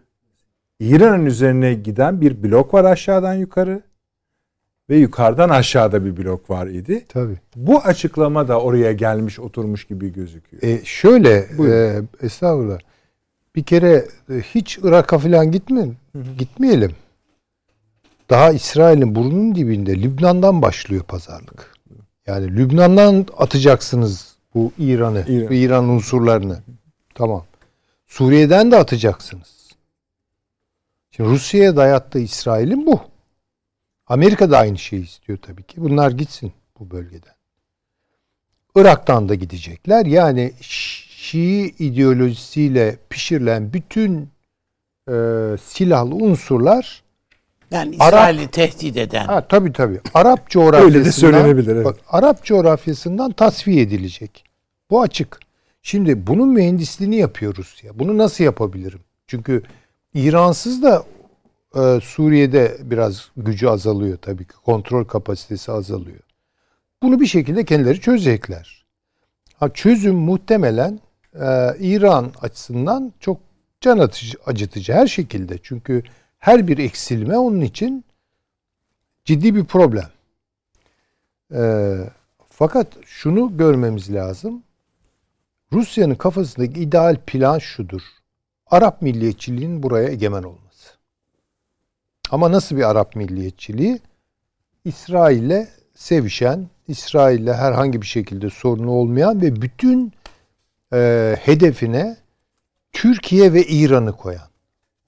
İran'ın üzerine giden bir blok var aşağıdan yukarı ve yukarıdan aşağıda bir blok var idi. Tabii. Bu açıklama da oraya gelmiş oturmuş gibi gözüküyor. E şöyle Buyurun. e, estağfurullah. bir kere e, hiç Irak'a falan gitme, gitmeyelim. Daha İsrail'in burnunun dibinde Lübnan'dan başlıyor pazarlık. Yani Lübnan'dan atacaksınız bu İran'ı, İran. İran unsurlarını. Tamam. Suriye'den de atacaksınız. Şimdi Rusya'ya dayattığı İsrail'in bu. Amerika da aynı şeyi istiyor tabii ki. Bunlar gitsin bu bölgeden. Irak'tan da gidecekler. Yani Şii ideolojisiyle pişirilen bütün e, silahlı unsurlar Yani Arap- İsrail'i tehdit eden. ha tabii tabii Arap coğrafyasından (laughs) Öyle de söylenebilir, evet. bak, Arap coğrafyasından tasfiye edilecek. Bu açık. Şimdi bunun mühendisliğini yapıyor Rusya. Bunu nasıl yapabilirim? Çünkü İransız da e, Suriye'de biraz gücü azalıyor tabii ki. Kontrol kapasitesi azalıyor. Bunu bir şekilde kendileri çözecekler. Ha, çözüm muhtemelen e, İran açısından çok can atıcı, acıtıcı her şekilde. Çünkü her bir eksilme onun için ciddi bir problem. E, fakat şunu görmemiz lazım. Rusya'nın kafasındaki ideal plan şudur. Arap milliyetçiliğinin buraya egemen olması. Ama nasıl bir Arap milliyetçiliği? İsrail'le sevişen, İsrail'le herhangi bir şekilde sorunu olmayan ve bütün e, hedefine Türkiye ve İran'ı koyan.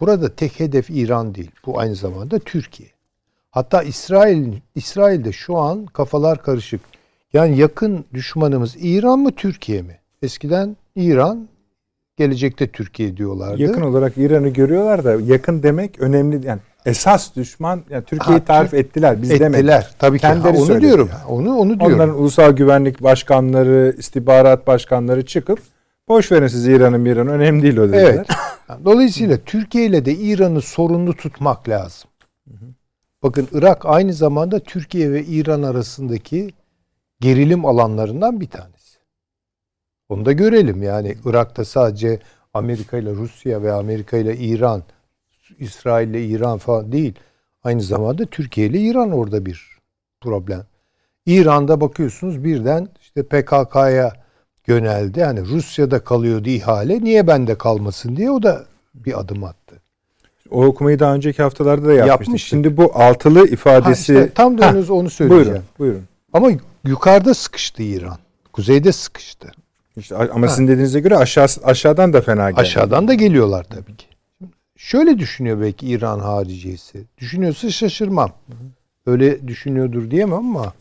Burada tek hedef İran değil. Bu aynı zamanda Türkiye. Hatta İsrail İsrail'de şu an kafalar karışık. Yani yakın düşmanımız İran mı Türkiye mi? Eskiden İran, gelecekte Türkiye diyorlardı. Yakın olarak İran'ı görüyorlar da yakın demek önemli yani esas düşman yani Türkiye'yi Ha, tarif ettiler biz ettiler. demedik. Tabii ki. Ha, Kendileri onu söyledi diyorum. yani. Onu onu diyorum. Onların ulusal güvenlik başkanları, istihbarat başkanları çıkıp boş verin siz İran'ın İran'ı önemli değil o dediler. Evet. (laughs) Dolayısıyla Türkiye ile de İran'ı sorunlu tutmak lazım. Bakın Irak aynı zamanda Türkiye ve İran arasındaki gerilim alanlarından bir tanesi. Onu da görelim yani Irak'ta sadece Amerika ile Rusya ve Amerika ile İran, İsrail ile İran falan değil. Aynı zamanda Türkiye ile İran orada bir problem. İran'da bakıyorsunuz birden işte PKK'ya yöneldi. Yani Rusya'da kalıyordu ihale. Niye bende kalmasın diye o da bir adım attı. O okumayı daha önceki haftalarda da yapmıştık. Yapmıştık. Şimdi bu altılı Ha, ifadesi işte tam da onu, söyleyeceğim. buyurun, buyurun. Ama yukarıda sıkıştı İran. Kuzeyde sıkıştı. İşte ama sizin dediğinize göre aşağı, aşağıdan da fena geldi. Aşağıdan da geliyorlar tabii ki. Şöyle düşünüyor belki İran hariciyesi. Düşünüyorsa şaşırmam. Öyle düşünüyordur diyemem ama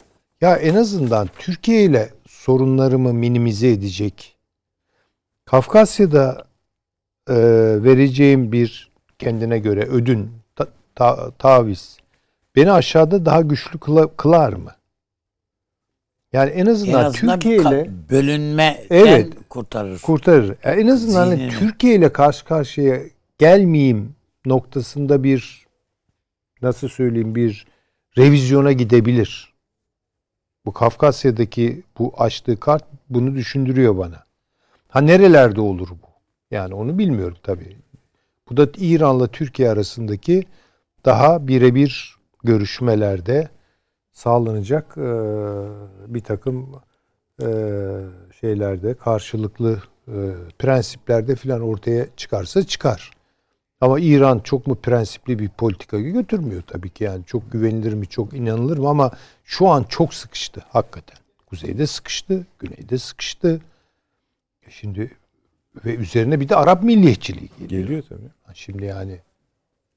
ya en azından Türkiye ile sorunlarımı minimize edecek. Kafkasya'da e, vereceğim bir kendine göre ödün, ta- ta- taviz beni aşağıda daha güçlü kıla- kılar mı? Yani en En azından, azından Türkiye ile bölünmeden Evet. kurtarır. kurtarır. Yani en azından hani. Türkiye ile karşı karşıya gelmeyeyim noktasında bir nasıl söyleyeyim bir revizyona gidebilir. Bu Kafkasya'daki bu açtığı kart bunu düşündürüyor bana. Ha nerelerde olur bu? Yani onu bilmiyorum tabii. Bu da İran'la Türkiye arasındaki daha birebir görüşmelerde sağlanacak eee, bir takım eee, şeylerde karşılıklı eee, prensiplerde filan ortaya çıkarsa çıkar. Ama İran çok mu prensipli bir politika götürmüyor tabii ki yani çok güvenilir mi çok inanılır mı ama şu an çok sıkıştı hakikaten. Kuzeyde sıkıştı, güneyde sıkıştı. E Şimdi ve üzerine bir de Arap milliyetçiliği geliyor. Geliyor tabii. Şimdi yani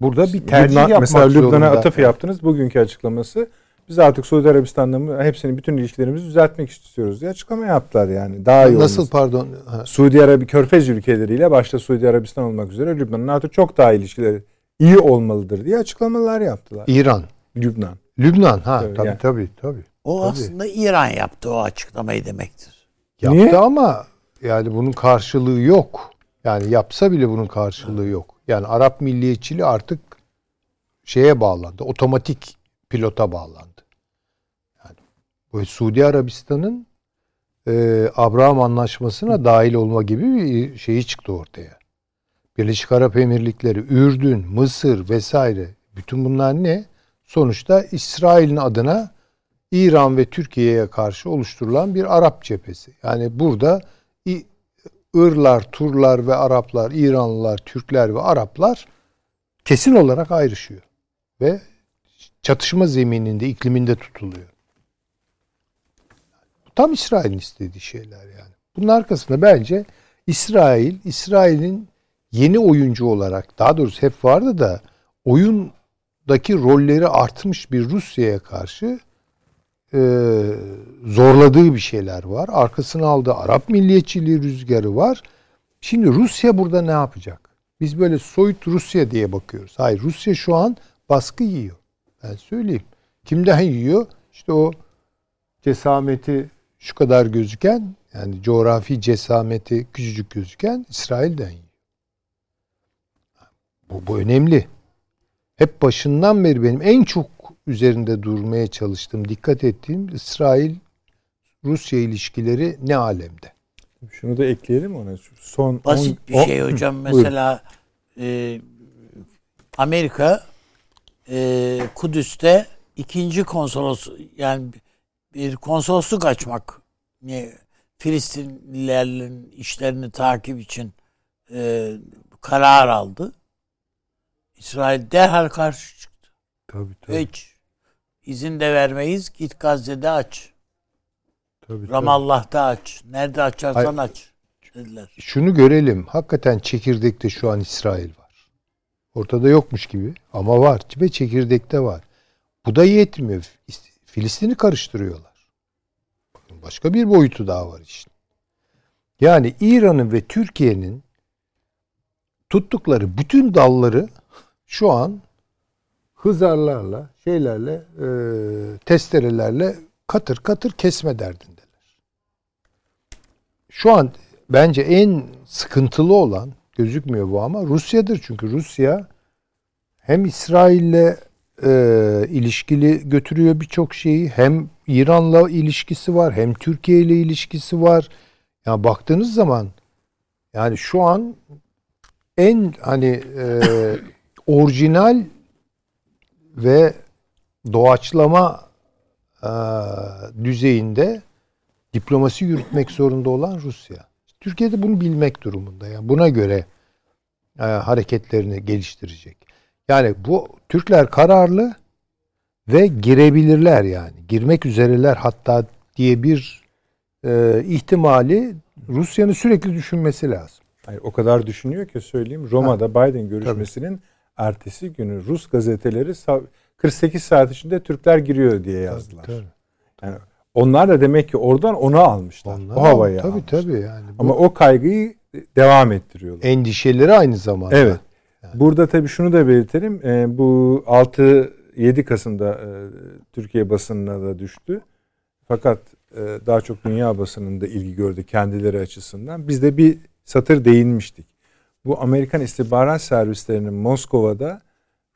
burada bir tercih Lübnan- yapmak mesela Lübnan'a atıf yaptınız. Bugünkü açıklaması biz artık Suudi Arabistan'la hepsini bütün ilişkilerimizi düzeltmek istiyoruz diye açıklama yaptılar yani. Daha iyi Nasıl olması. pardon? Ha, Suudi Arabi Körfez ülkeleriyle başta Suudi Arabistan olmak üzere Lübnan'ın artık çok daha ilişkileri iyi olmalıdır diye açıklamalar yaptılar. İran. Lübnan. Lübnan ha Evet, tabii yani. tabii tabii. O Tabii. aslında İran yaptı o açıklamayı demektir. Yaptı Niye? ama yani bunun karşılığı yok. Yani yapsa bile bunun karşılığı yok. Yani Arap milliyetçiliği artık şeye bağlandı. Otomatik pilota bağlandı. Suudi Arabistan'ın e, Abraham Anlaşması'na dahil olma gibi bir şeyi çıktı ortaya. Birleşik Arap Emirlikleri, Ürdün, Mısır vesaire bütün bunlar ne? Sonuçta İsrail'in adına İran ve Türkiye'ye karşı oluşturulan bir Arap cephesi. Yani burada Irlar, Turlar ve Araplar, İranlılar, Türkler ve Araplar kesin olarak ayrışıyor. Ve çatışma zemininde, ikliminde tutuluyor. Tam İsrail'in istediği şeyler yani. Bunun arkasında bence İsrail, İsrail'in yeni oyuncu olarak, daha doğrusu hep vardı da oyundaki rolleri artmış bir Rusya'ya karşı e, zorladığı bir şeyler var. Arkasına aldığı Arap milliyetçiliği rüzgarı var. Şimdi Rusya burada ne yapacak? Biz böyle soyut Rusya diye bakıyoruz. Hayır Rusya şu an baskı yiyor. Ben söyleyeyim. Kimden yiyor? İşte o cesameti şu kadar gözüken yani coğrafi cesameti küçücük gözüken İsrail'den yiyor. Bu, bu önemli. Hep başından beri benim en çok üzerinde durmaya çalıştığım, dikkat ettiğim İsrail Rusya ilişkileri ne alemde? Şunu da ekleyelim ona. Son Basit on- bir on- şey (clears throat) hocam. Buyurun. Mesela e, Amerika e, Kudüs'te ikinci konsolos yani bir konsolosluk açmak Filistinlilerin işlerini takip için e, karar aldı. İsrail derhal karşı çıktı. Tabii Hiç izin de vermeyiz. Git Gazze'de aç. tabii, tabii. Ramallah'ta aç. Nerede açarsan Hayır. aç dediler. Şunu görelim. Hakikaten çekirdekte şu an İsrail var. Ortada yokmuş gibi ama var. Ve çekirdekte var. Bu da yetmiyor. Filistin'i karıştırıyorlar. Bakın başka bir boyutu daha var işte. Yani İran'ın ve Türkiye'nin tuttukları bütün dalları şu an hızarlarla, şeylerle, e, testerelerle katır katır kesme derdindeler. Şu an bence en sıkıntılı olan gözükmüyor bu ama Rusya'dır. Çünkü Rusya hem İsrail'le e, ilişkili götürüyor birçok şeyi. Hem İran'la ilişkisi var. Hem Türkiye ile ilişkisi var. Yani baktığınız zaman yani şu an en hani e, (coughs) orijinal ve doğaçlama e, düzeyinde diplomasi yürütmek (coughs) zorunda olan Rusya. Türkiye'de bunu bilmek durumunda. Yani buna göre e, hareketlerini geliştirecek. Yani bu Türkler kararlı ve girebilirler yani. Girmek üzereler hatta diye bir e, ihtimali Rusya'nın sürekli düşünmesi lazım. Hayır, o kadar düşünüyor ki söyleyeyim. Roma'da Biden görüşmesinin ertesi günü Rus gazeteleri sa- 48 saat içinde Türkler giriyor diye yazdılar. Tabii, Yani onlar da demek ki oradan onu almışlar. Onlar- o havayı tabii almışlar. tabii yani. Bu Ama o kaygıyı devam ettiriyorlar. endişeleri aynı zamanda. Evet. Burada tabii şunu da belirtelim. Ee, bu 6-7 Kasım'da e, Türkiye basınına da düştü. Fakat e, daha çok dünya basınında ilgi gördü kendileri açısından. Biz de bir satır değinmiştik. Bu Amerikan istihbarat servislerinin Moskova'da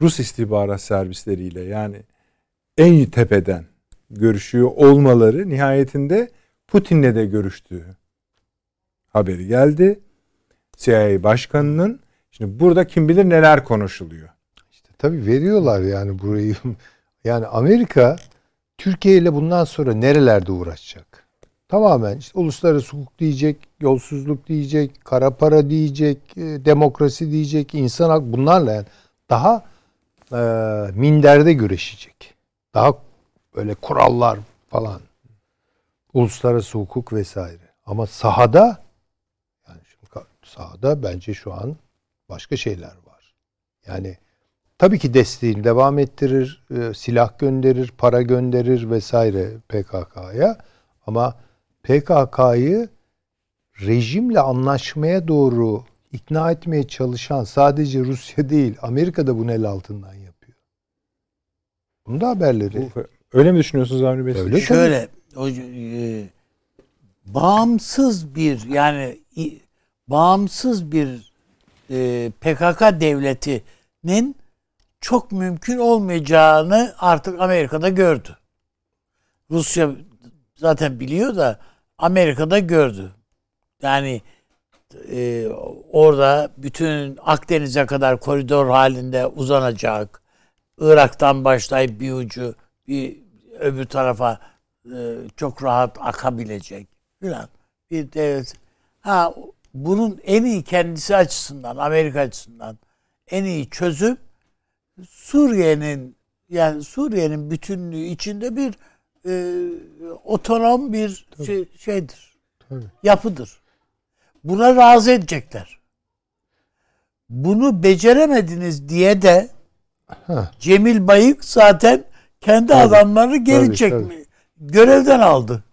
Rus istihbarat servisleriyle yani en tepeden görüşüyor olmaları nihayetinde Putin'le de görüştüğü haberi geldi. CIA başkanının şimdi burada kim bilir neler konuşuluyor. İşte tabii veriyorlar yani burayı. (laughs) Yani Amerika Türkiye ile bundan sonra nerelerde uğraşacak? Tamamen işte uluslararası hukuk diyecek, yolsuzluk diyecek, kara para diyecek, e, demokrasi diyecek, insan hak bunlarla yani daha e, minderde güreşecek. Daha böyle kurallar falan. Uluslararası hukuk vesaire. Ama sahada yani şimdi sahada bence şu an başka şeyler var. Yani tabii ki desteğini devam ettirir, e, silah gönderir, para gönderir vesaire PKK'ya ama PKK'yı rejimle anlaşmaya doğru ikna etmeye çalışan sadece Rusya değil, Amerika da bunu el altından yapıyor. Bunun da haberleri. Öyle mi düşünüyorsunuz Avni Bey? Öyle. Şöyle o, e, bağımsız bir yani i- bağımsız bir e, PKK devletinin çok mümkün olmayacağını artık Amerika'da gördü. Rusya zaten biliyor da Amerika'da gördü. Yani e, orada bütün Akdeniz'e kadar koridor halinde uzanacak. Irak'tan başlayıp bir ucu bir öbür tarafa e, çok rahat akabilecek filan bir devlet. Ha bunun en iyi kendisi açısından, Amerika açısından en iyi çözüm Suriye'nin yani Suriye'nin bütünlüğü içinde bir e, otonom bir şey, şeydir. Tabii. Yapıdır. Buna razı edecekler. Bunu beceremediniz diye de Ha. Cemil Bayık zaten kendi Tabii. adamlarını geri Tabii, çekme görevden aldı.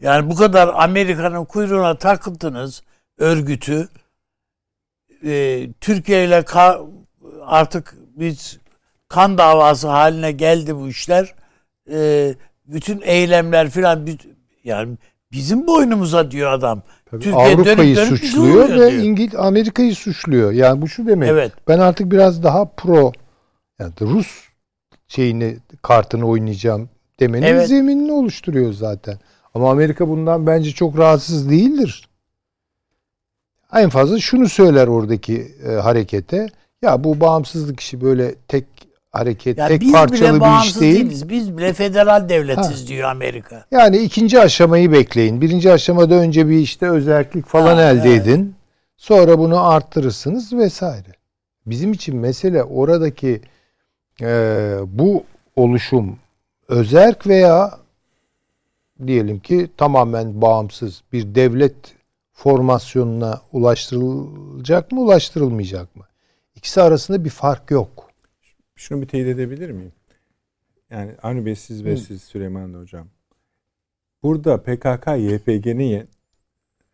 Yani bu kadar Amerika'nın kuyruğuna takıldınız örgütü. Ee, Türkiye ile ka- artık biz kan davası haline geldi bu işler. Ee, bütün eylemler filan yani bizim boynumuza diyor adam. Tabii Türkiye Avrupa'yı dönüp dönüp bizi suçluyor ve diyor. İngil Amerika'yı suçluyor. Yani bu şu demek. Evet. Ben artık biraz daha pro yani Rus şeyini kartını oynayacağım demenin Evet. zeminini oluşturuyor zaten. Ama Amerika bundan bence çok rahatsız değildir. En fazla şunu söyler oradaki e, harekete. Ya bu bağımsızlık işi böyle tek hareket, Yani tek parçalı bir iş değil. değiliz. Biz bile federal devletiz Ha. diyor Amerika. Yani ikinci aşamayı bekleyin. Birinci aşamada önce bir işte özellik falan Ha, elde evet. edin. Sonra bunu arttırırsınız vesaire. Bizim için mesele oradaki e, bu oluşum özerk veya diyelim ki tamamen bağımsız bir devlet formasyonuna ulaştırılacak mı ulaştırılmayacak mı? İkisi arasında bir fark yok. Şunu bir teyit edebilir miyim? Yani Avni Bey siz ve siz Süleyman da hocam. Burada PKK, YPG'nin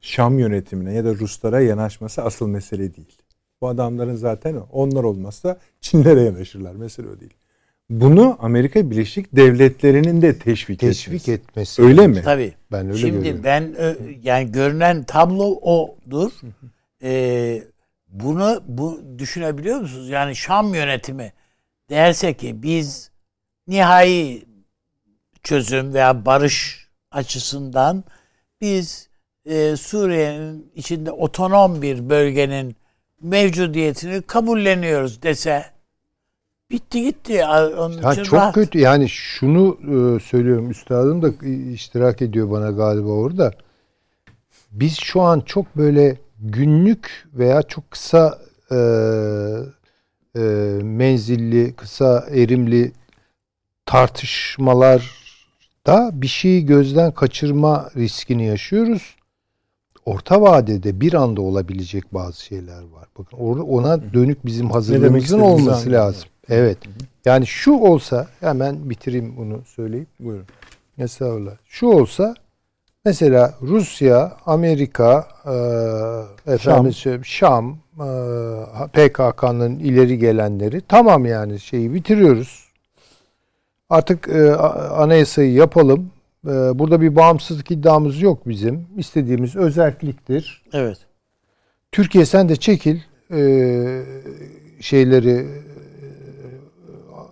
Şam yönetimine ya da Ruslara yanaşması asıl mesele değil. Bu adamların zaten onlar olmazsa Çinlere yanaşırlar. Mesele o değil. Bunu Amerika Birleşik Devletleri'nin de teşvik, Teşvik etmesi. etmesi. Öyle mi? Tabii. Ben öyle Şimdi görüyorum. ben yani görünen tablo odur. Ee, bunu bu düşünebiliyor musunuz? Yani Şam yönetimi derse ki biz nihai çözüm veya barış açısından biz e, Suriye'nin içinde otonom bir bölgenin mevcudiyetini kabulleniyoruz dese bitti gitti. Onun Ha, için çok rahat. kötü. Yani şunu e, söylüyorum üstadım da iştirak ediyor bana galiba orada. Biz şu an çok böyle günlük veya çok kısa e, e, menzilli, kısa erimli tartışmalarda bir şeyi gözden kaçırma riskini yaşıyoruz. Orta vadede bir anda olabilecek bazı şeyler var. Bakın ona dönük bizim hazırlığımızın olması lazım. Evet. Yani şu olsa hemen bitireyim bunu söyleyip. Buyurun. Estağfurullah. Şu olsa mesela Rusya, Amerika, e, efendim söyleyeyim, Şam, e, PKK'nın ileri gelenleri tamam yani şeyi bitiriyoruz. Artık e, anayasayı yapalım. E, burada bir bağımsızlık iddiamız yok bizim. İstediğimiz özelliktir. Evet. Türkiye sen de çekil e, şeyleri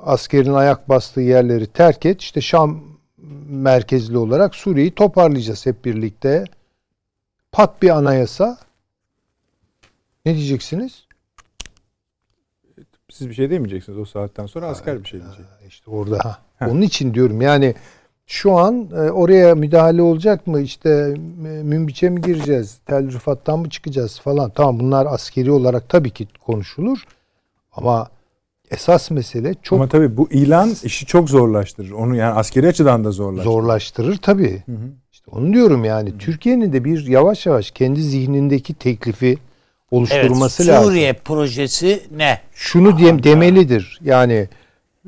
askerin ayak bastığı yerleri terk et. İşte Şam merkezli olarak Suriye'yi toparlayacağız hep birlikte. Pat bir anayasa. Ne diyeceksiniz? Siz bir şey demeyeceksiniz o saatten sonra asker bir şey diyecek. İşte orada. ha. Onun için diyorum yani şu an e, oraya müdahale olacak mı? İşte e, Münbiç'e mi gireceğiz? Tel Rifat'tan mı çıkacağız falan. Tamam bunlar askeri olarak tabii ki konuşulur. Ama esas mesele çok Ama tabii bu ilan işi çok zorlaştırır. Onu yani askeri açıdan da zorlaştırır. zorlaştırır tabii. Hı hı. İşte onu diyorum yani Türkiye'nin de bir yavaş yavaş kendi zihnindeki teklifi Evet. oluşturması lazım. Suriye projesi ne? Şunu diyem demelidir. Yani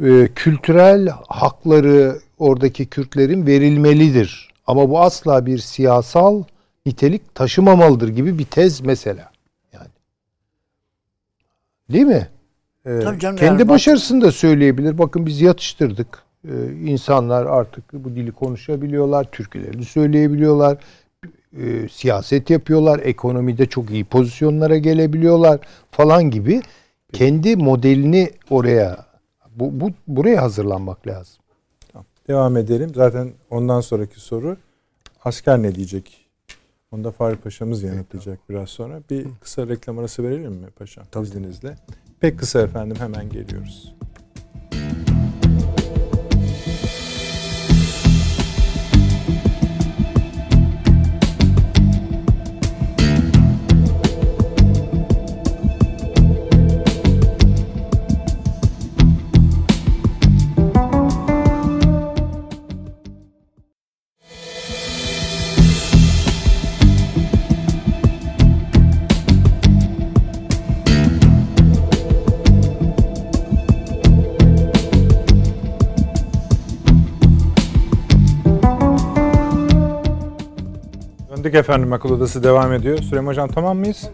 e, kültürel hakları oradaki Kürtlerin verilmelidir. Ama bu asla bir siyasal nitelik taşımamalıdır gibi bir tez mesela. Yani. Değil mi? Tabii canım, kendi yani başarısını da söyleyebilir. Bakın biz yatıştırdık. Ee, insanlar artık bu dili konuşabiliyorlar, türkülerini söyleyebiliyorlar, e, siyaset yapıyorlar, ekonomide çok iyi pozisyonlara gelebiliyorlar falan gibi kendi modelini oraya bu, bu buraya hazırlanmak lazım. Devam edelim. Zaten ondan sonraki soru asker ne diyecek? Onu da Fahri Paşa'mız yanıtlayacak biraz sonra. Bir kısa reklam arası verelim mi paşam izninizle? Pek kısa efendim hemen geliyoruz. Girdik efendim akıl odası devam ediyor. Süleyman Hocam tamam mıyız?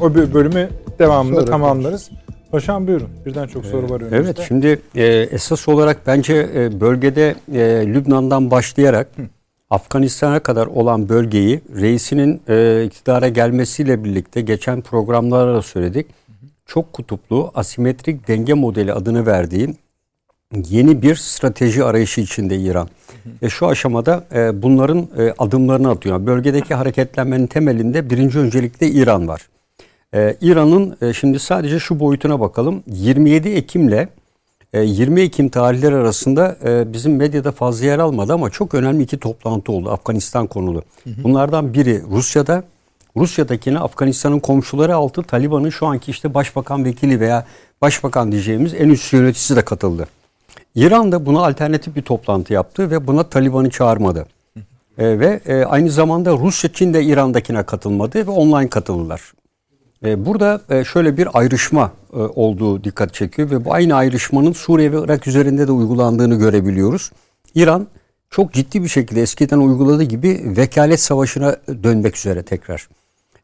O bölümü devamında Sonra tamamlarız. Paşam buyurun. Birden çok soru var önümüzde. Evet şimdi e, esas olarak bence e, bölgede e, Lübnan'dan başlayarak Hı. Afganistan'a kadar olan bölgeyi reisinin e, iktidara gelmesiyle birlikte geçen programlarda da söyledik. Hı hı. Çok kutuplu asimetrik denge modeli adını verdiği yeni bir strateji arayışı içinde İran. Ve şu aşamada e, bunların e, adımlarını atıyor. Bölgedeki hareketlenmenin temelinde birinci öncelikle İran var. E, İran'ın e, şimdi sadece şu boyutuna bakalım. 27 Ekim'le e, 20 Ekim tarihleri arasında e, bizim medyada fazla yer almadı ama çok önemli iki toplantı oldu Afganistan konulu. Bunlardan biri Rusya'da, Rusya'dakine Afganistan'ın komşuları altı Taliban'ın şu anki işte başbakan vekili veya başbakan diyeceğimiz en üst yöneticisi de katıldı. İran da buna alternatif bir toplantı yaptı ve buna Taliban'ı çağırmadı. E, ve e, aynı zamanda Rusya, Çin de İran'dakine katılmadı ve online katıldılar. E, burada e, şöyle bir ayrışma e, olduğu dikkat çekiyor ve bu aynı ayrışmanın Suriye ve Irak üzerinde de uygulandığını görebiliyoruz. İran çok ciddi bir şekilde eskiden uyguladığı gibi vekalet savaşına dönmek üzere tekrar.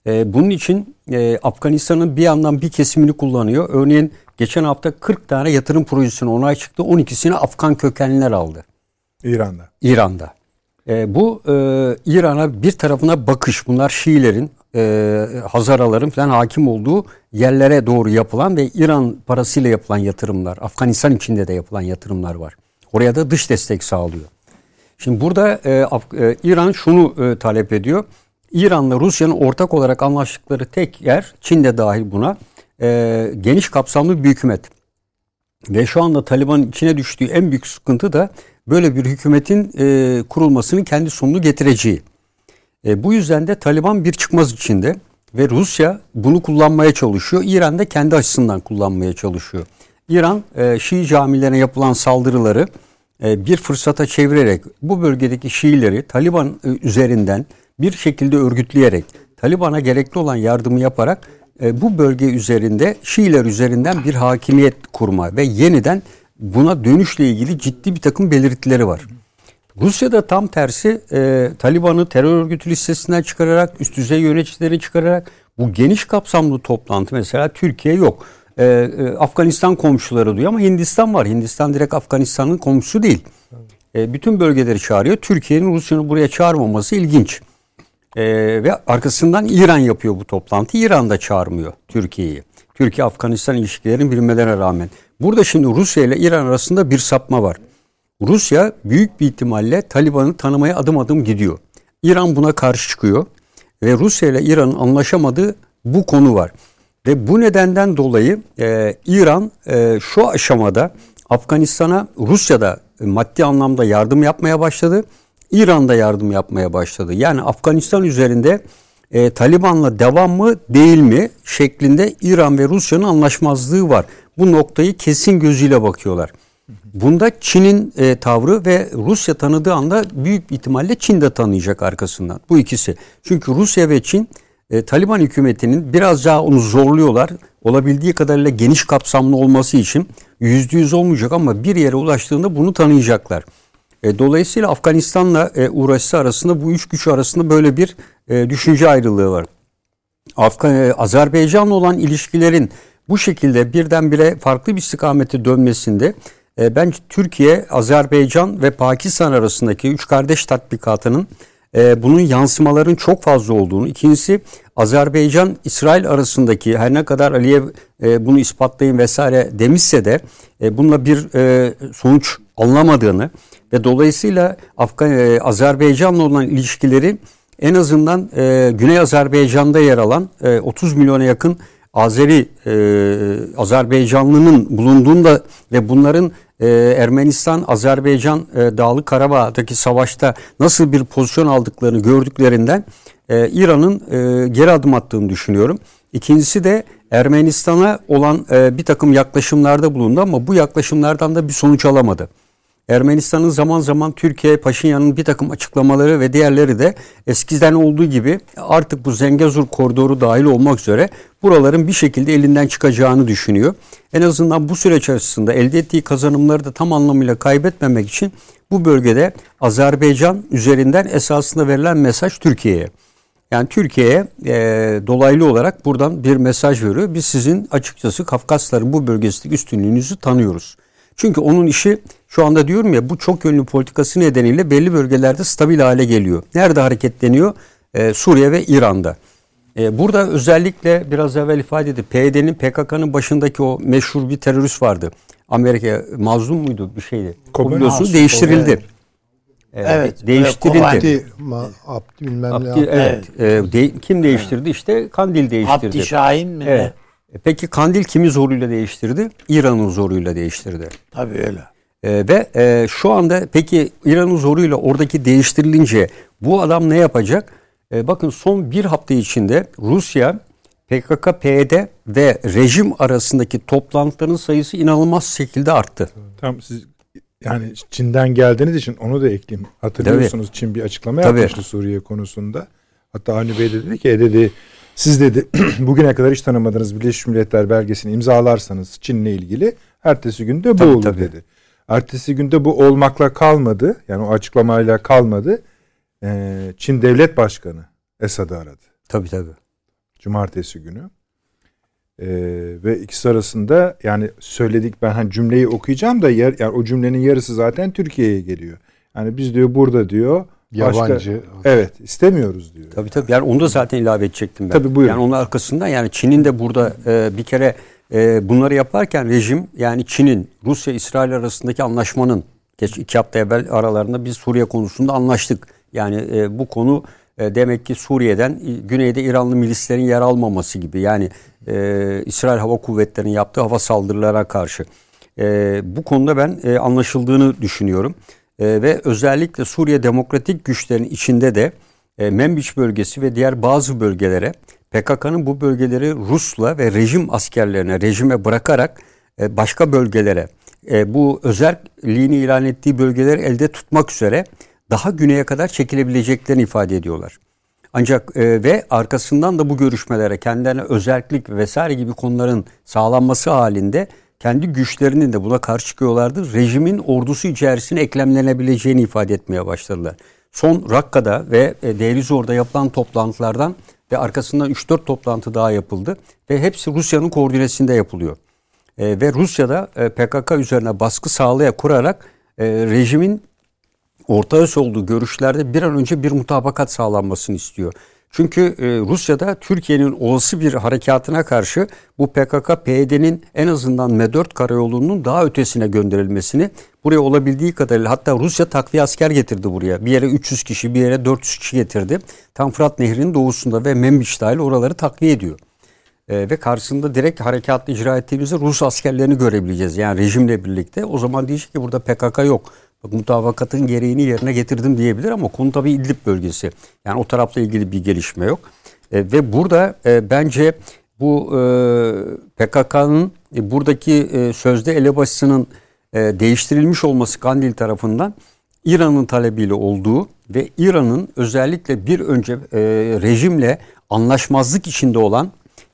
E, bunun için e, Afganistan'ın bir yandan bir kesimini kullanıyor. Örneğin geçen hafta 40 tane yatırım projesine onay çıktı. 12'sini Afgan kökenliler aldı. İran'da. İran'da. E, bu e, İran'a bir tarafına bakış. Bunlar Şiilerin, e, Hazaraların falan hakim olduğu yerlere doğru yapılan ve İran parasıyla yapılan yatırımlar. Afganistan içinde de yapılan yatırımlar var. Oraya da dış destek sağlıyor. Şimdi burada e, Af, e, İran şunu e, talep ediyor. İran'la Rusya'nın ortak olarak anlaştıkları tek yer, Çin de dahil buna, e, geniş kapsamlı bir hükümet. Ve şu anda Taliban'ın içine düştüğü en büyük sıkıntı da böyle bir hükümetin e, kurulmasının kendi sonunu getireceği. E, bu yüzden de Taliban bir çıkmaz içinde ve Rusya bunu kullanmaya çalışıyor. İran da kendi açısından kullanmaya çalışıyor. İran e, Şii camilerine yapılan saldırıları e, bir fırsata çevirerek bu bölgedeki Şiileri Taliban e, üzerinden bir şekilde örgütleyerek Taliban'a gerekli olan yardımı yaparak e, bu bölge üzerinde Şiiler üzerinden bir hakimiyet kurma ve yeniden buna dönüşle ilgili ciddi bir takım belirtileri var. Rusya'da tam tersi e, Taliban'ı terör örgütü listesinden çıkararak, üst düzey yöneticileri çıkararak bu geniş kapsamlı toplantı mesela Türkiye yok. E, e, Afganistan komşuları diyor ama Hindistan var. Hindistan direkt Afganistan'ın komşusu değil. E, bütün bölgeleri çağırıyor. Türkiye'nin Rusya'nı buraya çağırmaması ilginç. E, ve arkasından İran yapıyor bu toplantı. İran da çağırmıyor Türkiye'yi. Türkiye-Afganistan ilişkilerin bilmelerine rağmen. Burada şimdi Rusya ile İran arasında bir sapma var. Rusya büyük bir ihtimalle Taliban'ı tanımaya adım adım gidiyor. İran buna karşı çıkıyor ve Rusya ile İran'ın anlaşamadığı bu konu var. Ve bu nedenden dolayı e, İran e, şu aşamada Afganistan'a Rusya'da maddi anlamda yardım yapmaya başladı. İran'da yardım yapmaya başladı. Yani Afganistan üzerinde e, Taliban'la devam mı değil mi şeklinde İran ve Rusya'nın anlaşmazlığı var. Bu noktayı kesin gözüyle bakıyorlar. Bunda Çin'in e, tavrı ve Rusya tanıdığı anda büyük ihtimalle Çin de tanıyacak arkasından. Bu ikisi. Çünkü Rusya ve Çin e, Taliban hükümetinin biraz daha onu zorluyorlar. Olabildiği kadarıyla geniş kapsamlı olması için yüzde yüz olmayacak ama bir yere ulaştığında bunu tanıyacaklar. E, dolayısıyla Afganistan'la e, uğraşısı arasında bu üç güç arasında böyle bir e, düşünce ayrılığı var. Afgan, e, Azerbaycan'la olan ilişkilerin bu şekilde birdenbire farklı bir istikamete dönmesinde e, bence Türkiye, Azerbaycan ve Pakistan arasındaki üç kardeş tatbikatının e, bunun yansımaların çok fazla olduğunu. İkincisi Azerbaycan İsrail arasındaki her ne kadar Aliyev e, bunu ispatlayın vesaire demişse de e, bununla bir e, sonuç alınamadığını ve dolayısıyla Afgan e, Azerbaycan'la olan ilişkileri en azından e, Güney Azerbaycan'da yer alan e, 30 milyona yakın Azeri e, Azerbaycanlının bulunduğunda ve bunların e, Ermenistan Azerbaycan e, Dağlı Karabağ'daki savaşta nasıl bir pozisyon aldıklarını gördüklerinden e, İran'ın e, geri adım attığını düşünüyorum. İkincisi de Ermenistan'a olan e, bir takım yaklaşımlarda bulundu ama bu yaklaşımlardan da bir sonuç alamadı. Ermenistan'ın zaman zaman Türkiye, Paşinyan'ın bir takım açıklamaları ve diğerleri de eskiden olduğu gibi artık bu Zengezur koridoru dahil olmak üzere buraların bir şekilde elinden çıkacağını düşünüyor. En azından bu süreç açısında elde ettiği kazanımları da tam anlamıyla kaybetmemek için bu bölgede Azerbaycan üzerinden esasında verilen mesaj Türkiye'ye. Yani Türkiye'ye e, dolaylı olarak buradan bir mesaj veriyor. Biz sizin açıkçası Kafkasların bu bölgesindeki üstünlüğünüzü tanıyoruz. Çünkü onun işi şu anda diyorum ya bu çok yönlü politikası nedeniyle belli bölgelerde stabil hale geliyor. Nerede hareketleniyor? Ee, Suriye ve İran'da. Ee, burada özellikle biraz evvel ifade edildi. PYD'nin PKK'nın başındaki o meşhur bir terörist vardı. Amerika mazlum muydu bir şeydi. Biliyorsunuz Masum, değiştirildi. Kobe. Evet, değiştirildi. Abdi, ma, Abdi bilmem ne. Abdi, evet. Ee, de- kim değiştirdi? İşte Kandil değiştirdi. Abdi Şahin mi? Evet. E, Peki Kandil kimi zoruyla değiştirdi? İran'ın zoruyla değiştirdi. Tabii öyle. E, ve e, şu anda peki İran'ın zoruyla oradaki değiştirilince bu adam ne yapacak? E, bakın son bir hafta içinde Rusya, PKK, PYD ve rejim arasındaki toplantıların sayısı inanılmaz şekilde arttı. Tam siz yani Çin'den geldiğiniz için onu da ekleyeyim. Hatırlıyorsunuz Çin bir açıklama Tabii. yapmıştı Suriye konusunda. Hatta Avni Bey de dedi ki e dedi siz dedi (clears throat) bugüne kadar hiç tanımadığınız Birleşmiş Milletler belgesini imzalarsanız Çin'le ilgili ertesi günde bu Tabii, olur tabii. dedi. Ertesi günde bu olmakla kalmadı. Yani o açıklamayla kalmadı. Ee, Çin Devlet Başkanı Esad'ı aradı. Tabii tabii. Cumartesi günü. Ee, ve ikisi arasında yani söyledik ben hani cümleyi okuyacağım da yer, yani o cümlenin yarısı zaten Türkiye'ye geliyor. Yani biz diyor burada diyor başka- Yabancı. evet istemiyoruz diyor. Tabii tabii. Yani onu da zaten ilave edecektim ben. Tabii, buyurun. Yani onun arkasından yani Çin'in de burada e, bir kere e, bunları yaparken rejim yani Çin'in Rusya İsrail arasındaki anlaşmanın geç iki hafta evvel aralarında biz Suriye konusunda anlaştık. Yani e, bu konu e, demek ki Suriye'den güneyde İranlı milislerin yer almaması gibi. Yani e, İsrail Hava Kuvvetleri'nin yaptığı hava saldırılara karşı. E, bu konuda ben e, anlaşıldığını düşünüyorum. E, ve özellikle Suriye Demokratik Güçlerin içinde de e, Menbiç bölgesi ve diğer bazı bölgelere PKK'nın bu bölgeleri Rus'la ve rejim askerlerine, rejime bırakarak e, başka bölgelere e, bu özelliğini ilan ettiği bölgeleri elde tutmak üzere daha güneye kadar çekilebileceklerini ifade ediyorlar. Ancak e, ve arkasından da bu görüşmelere kendilerine özellik vesaire gibi konuların sağlanması halinde kendi güçlerinin de buna karşı çıkıyorlardı. Rejimin ordusu içerisine eklemlenebileceğini ifade etmeye başladılar. Son Rakka'da ve e, Deirizor'da yapılan toplantılardan ve arkasından 3-4 toplantı daha yapıldı ve hepsi Rusya'nın koordinesinde yapılıyor. E, ve Rusya'da e, PKK üzerine baskı sağlaya kurarak e, rejimin ortaya olduğu görüşlerde bir an önce bir mutabakat sağlanmasını istiyor. Çünkü e, Rusya'da Türkiye'nin olası bir harekatına karşı bu PKK-PYD'nin en azından M4 karayolunun daha ötesine gönderilmesini buraya olabildiği kadarıyla hatta Rusya takviye asker getirdi buraya. Bir yere 300 kişi bir yere 400 kişi getirdi. Tam Fırat Nehri'nin doğusunda ve Membiç dahil oraları takviye ediyor. E, ve karşısında direkt harekatlı icra ettiğimizde Rus askerlerini görebileceğiz. Yani rejimle birlikte. O zaman diyecek ki burada PKK yok. Bak, mutabakatın gereğini yerine getirdim diyebilir ama konu tabii İdlib bölgesi. Yani o tarafla ilgili bir gelişme yok. E, ve burada e, bence bu e, PKK'nın e, buradaki e, sözde elebaşısının e, değiştirilmiş olması Kandil tarafından İran'ın talebiyle olduğu ve İran'ın özellikle bir önce e, rejimle anlaşmazlık içinde olan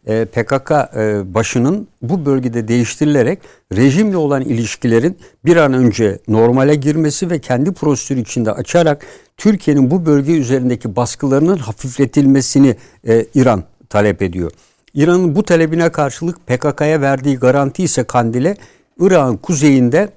e, PKK e, başının bu bölgede değiştirilerek rejimle olan ilişkilerin bir an önce normale girmesi ve kendi prosedürü içinde açarak Türkiye'nin bu bölge üzerindeki baskılarının hafifletilmesini e, İran talep ediyor. İran'ın bu talebine karşılık PKK'ya verdiği garanti ise Kandil'e Irak'ın kuzeyinde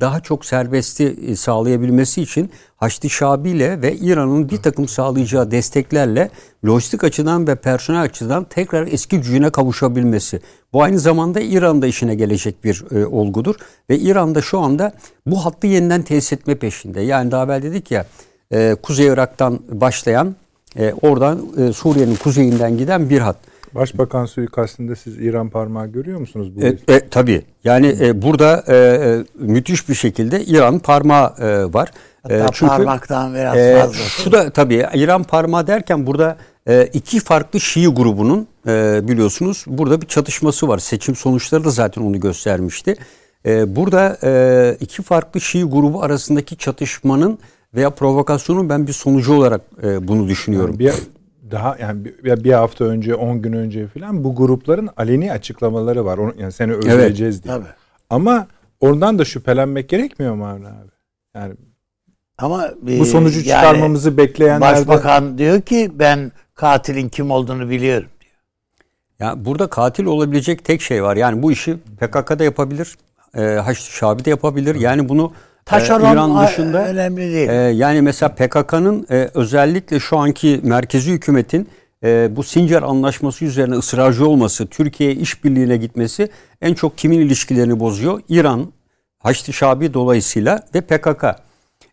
daha çok serbesti e, sağlayabilmesi için Haçlı Şabi ile ve İran'ın bir takım sağlayacağı desteklerle lojistik açıdan ve personel açıdan tekrar eski gücüne kavuşabilmesi. Bu aynı zamanda İran'da işine gelecek bir e, olgudur. Ve İran'da şu anda bu hattı yeniden tesis etme peşinde. Yani daha evvel dedik ya e, Kuzey Irak'tan başlayan e, oradan e, Suriye'nin kuzeyinden giden bir hat. Başbakan suikastinde siz İran parmağı görüyor musunuz? Bu E, e, tabii. Yani e, burada e, e, müthiş bir şekilde İran parmağı e, var. Hatta E, parmaktan biraz e, fazla. Şu da tabii İran parmağı derken burada e, iki farklı Şii grubunun e, biliyorsunuz burada bir çatışması var. Seçim sonuçları da zaten onu göstermişti. E, burada e, iki farklı Şii grubu arasındaki çatışmanın veya provokasyonun ben bir sonucu olarak e, bunu düşünüyorum. bir daha yani bir, bir hafta önce 10 gün önce falan bu grupların aleni açıklamaları var. Onu, yani seni öldüreceğiz diye. Tabii. Ama oradan da şüphelenmek gerekmiyor mu Avni abi? Yani Ama bu sonucu yani çıkarmamızı bekleyenler de- Başbakan diyor ki ben katilin kim olduğunu biliyorum diyor. Ya burada katil olabilecek tek şey var. Yani bu işi PKK'da yapabilir. E, Haçlı Şabi de yapabilir. Yani bunu e, Taşeron İran a- dışında önemli değil. e, yani mesela PKK'nın e, özellikle şu anki merkezi hükümetin e, bu Sincar Anlaşması üzerine ısrarcı olması, Türkiye'ye işbirliğine gitmesi en çok kimin ilişkilerini bozuyor? İran, Haçlı Şabi dolayısıyla ve PKK.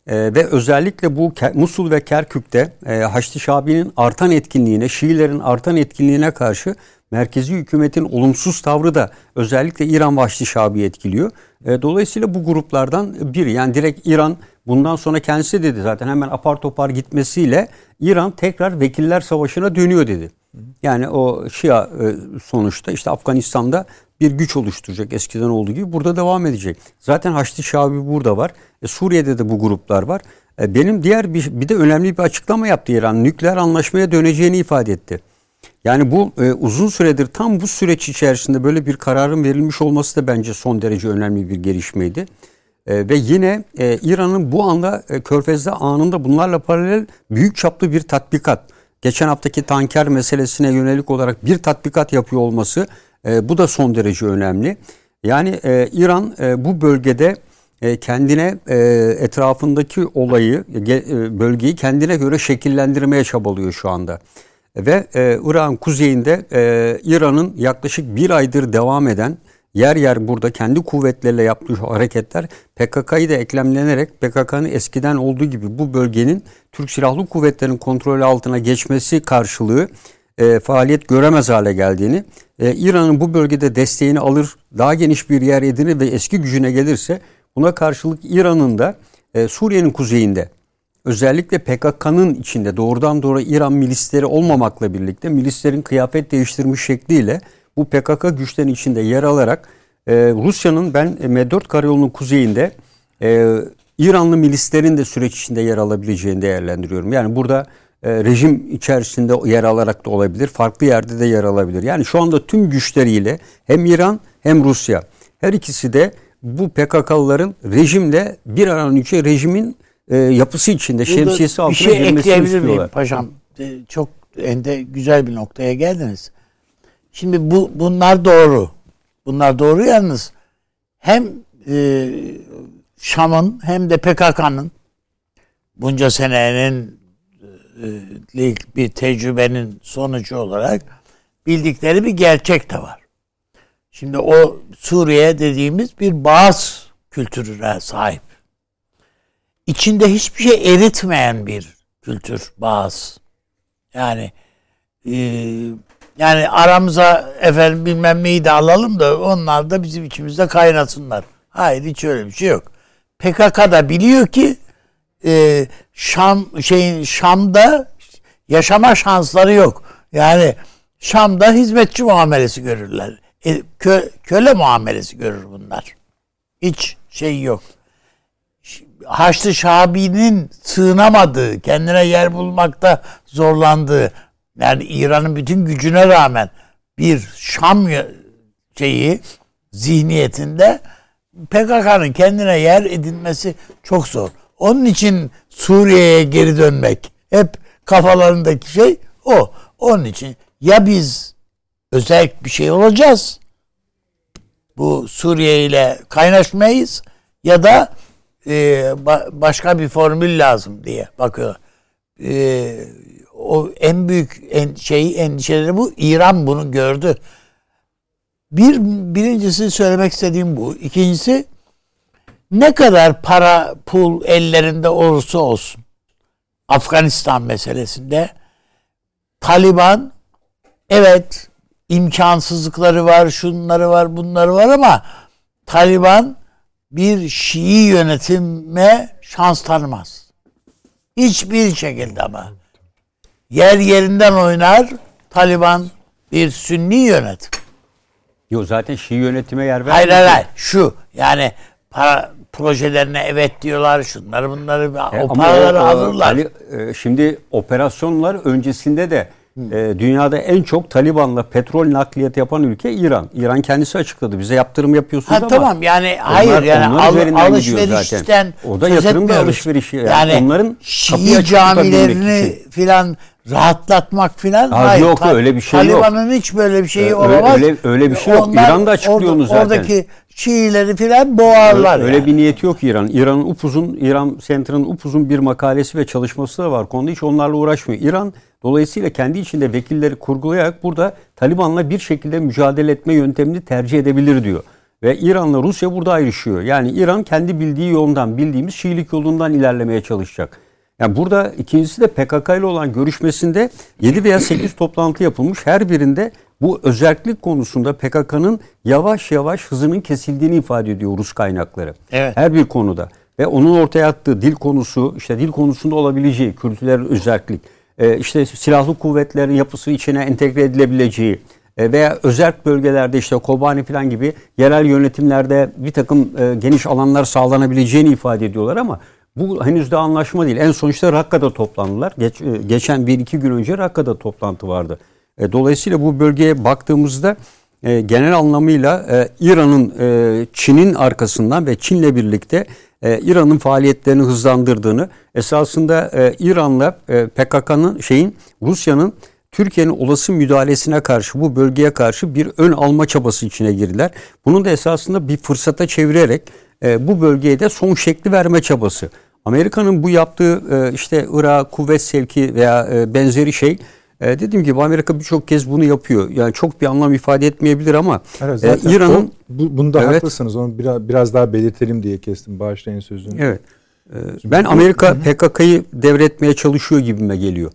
Ee, ve özellikle bu Musul ve Kerkük'te e, Haçlı Şabi'nin artan etkinliğine, Şiilerin artan etkinliğine karşı merkezi hükümetin olumsuz tavrı da özellikle İran Haçlı Şabi'yi etkiliyor. E, dolayısıyla bu gruplardan biri yani direkt İran bundan sonra kendisi dedi zaten hemen apar topar gitmesiyle İran tekrar vekiller savaşına dönüyor dedi. Yani o Şia e, sonuçta işte Afganistan'da bir güç oluşturacak eskiden olduğu gibi burada devam edecek. Zaten Haçlı Şabi burada var. E, Suriye'de de bu gruplar var. Benim diğer bir, bir de önemli bir açıklama yaptı İran. Nükleer anlaşmaya döneceğini ifade etti. Yani bu e, uzun süredir tam bu süreç içerisinde böyle bir kararın verilmiş olması da bence son derece önemli bir gelişmeydi. E, ve yine e, İran'ın bu anda e, Körfez'de anında bunlarla paralel büyük çaplı bir tatbikat. Geçen haftaki tanker meselesine yönelik olarak bir tatbikat yapıyor olması e, bu da son derece önemli. Yani e, İran e, bu bölgede e, kendine e, etrafındaki olayı, e, bölgeyi kendine göre şekillendirmeye çabalıyor şu anda. Ve e, Irak'ın kuzeyinde e, İran'ın yaklaşık bir aydır devam eden yer yer burada kendi kuvvetleriyle yaptığı hareketler PKK'yı da eklemlenerek PKK'nın eskiden olduğu gibi bu bölgenin Türk Silahlı Kuvvetleri'nin kontrolü altına geçmesi karşılığı e, faaliyet göremez hale geldiğini, e, İran'ın bu bölgede desteğini alır, daha geniş bir yer edinir ve eski gücüne gelirse buna karşılık İran'ın da e, Suriye'nin kuzeyinde özellikle PKK'nın içinde doğrudan doğru İran milisleri olmamakla birlikte milislerin kıyafet değiştirmiş şekliyle bu PKK güçlerin içinde yer alarak e, Rusya'nın ben e, M4 karayolunun kuzeyinde e, İranlı milislerin de süreç içinde yer alabileceğini değerlendiriyorum. Yani burada e, rejim içerisinde yer alarak da olabilir, farklı yerde de yer alabilir. Yani şu anda tüm güçleriyle hem İran hem Rusya her ikisi de bu PKK'lıların rejimle bir an önce rejimin e, yapısı içinde Burada şemsiyesi altına bir şey girmesini ekleyebilir miyim istiyorlar. paşam? E, Çok ende güzel bir noktaya geldiniz. Şimdi bu bunlar doğru. Bunlar doğru yalnız hem e, Şam'ın hem de PKK'nın bunca senenin e, bir tecrübenin sonucu olarak bildikleri bir gerçek de var. Şimdi o Suriye dediğimiz bir Bağız kültürüne sahip. İçinde hiçbir şey eritmeyen bir kültür Bağız. Yani e, yani aramıza efendim bilmem neyi de alalım da onlar da bizim içimizde kaynasınlar. Hayır hiç öyle bir şey yok. PKK da biliyor ki e, Şam şeyin Şam'da yaşama şansları yok. Yani Şam'da hizmetçi muamelesi görürler. E, kö, köle muamelesi görür bunlar. Hiç şey yok. Haçlı Şabi'nin sığınamadığı, kendine yer bulmakta zorlandığı, yani İran'ın bütün gücüne rağmen bir Şam şeyi zihniyetinde PKK'nın kendine yer edinmesi çok zor. Onun için Suriye'ye geri dönmek hep kafalarındaki şey o. Onun için ya biz özel bir şey olacağız. Bu Suriye ile kaynaşmayız ya da e, ba- başka bir formül lazım diye bakıyor. E, o en büyük en, şeyi endişeleri bu. İran bunu gördü. Bir birincisi söylemek istediğim bu. İkincisi ne kadar para pul ellerinde olursa olsun Afganistan meselesinde Taliban evet imkansızlıkları var, şunları var, bunları var ama Taliban bir Şii yönetime şans tanımaz. Hiçbir şekilde ama. Yer yerinden oynar Taliban bir Sünni yönetim. Yok zaten Şii yönetime yer vermiyor. Hayır hayır hayır. Şu yani para projelerine evet diyorlar. Şunları bunları E, o paraları o, alırlar. E, şimdi operasyonlar öncesinde de e, dünyada en çok Taliban'la petrol nakliyatı yapan ülke İran. İran kendisi açıkladı. Bize yaptırım yapıyorsunuz Ha, ama tamam yani hayır yani onlar al, üzerinden alışverişten zaten. O da yatırım ve alışverişi. Yani onların kapıyı Şii camilerini filan rahatlatmak filan Ha, hayır. yok, Ta- öyle bir şey yok. Taliban'ın hiç böyle bir şeyi Öyle- olamaz. öyle- öyle bir şey yok. İran da açıklıyor onu zaten. Oradaki Şiileri filan boğarlar. Öyle yani. bir niyeti yok İran. İran'ın upuzun, İran Center'ın upuzun bir makalesi ve çalışması da var. Konuda hiç onlarla uğraşmıyor. İran dolayısıyla kendi içinde vekilleri kurgulayarak burada Taliban'la bir şekilde mücadele etme yöntemini tercih edebilir diyor. Ve İran'la Rusya burada ayrışıyor. Yani İran kendi bildiği yoldan, bildiğimiz Şiilik yolundan ilerlemeye çalışacak. Yani burada ikincisi de PKK ile olan görüşmesinde 7 veya 8 toplantı yapılmış. Her birinde bu özellik konusunda PKK'nın yavaş yavaş hızının kesildiğini ifade ediyor Rus kaynakları. Evet. Her bir konuda. Ve onun ortaya attığı dil konusu, işte dil konusunda olabileceği, kültürel özellik, e, işte silahlı kuvvetlerin yapısı içine entegre edilebileceği e, veya özel bölgelerde işte Kobani falan gibi yerel yönetimlerde bir takım e, geniş alanlar sağlanabileceğini ifade ediyorlar ama bu henüz de anlaşma değil. En son işte Rakka'da toplandılar. Geç, e, geçen bir iki gün önce Rakka'da toplantı vardı. E, dolayısıyla bu bölgeye baktığımızda e, genel anlamıyla e, İran'ın e, Çin'in arkasından ve Çin'le birlikte e, İran'ın faaliyetlerini hızlandırdığını esasında e, İran'la e, PKK'nın şeyin Rusya'nın Türkiye'nin olası müdahalesine karşı bu bölgeye karşı bir ön alma çabası içine girdiler. Bunun da esasında bir fırsata çevirerek e, bu bölgeye de son şekli verme çabası. Amerika'nın bu yaptığı e, işte Irak kuvvet sevki veya e, benzeri şey e, dediğim gibi Amerika birçok kez bunu yapıyor. Yani çok bir anlam ifade etmeyebilir ama Evet, e, İran'ın bu, bunda Evet. haklısınız. Onu biraz, biraz daha belirtelim diye kestim. Bağışlayın sözünü. Evet. Ee, Ben Amerika PKK'yı devretmeye çalışıyor gibime geliyor.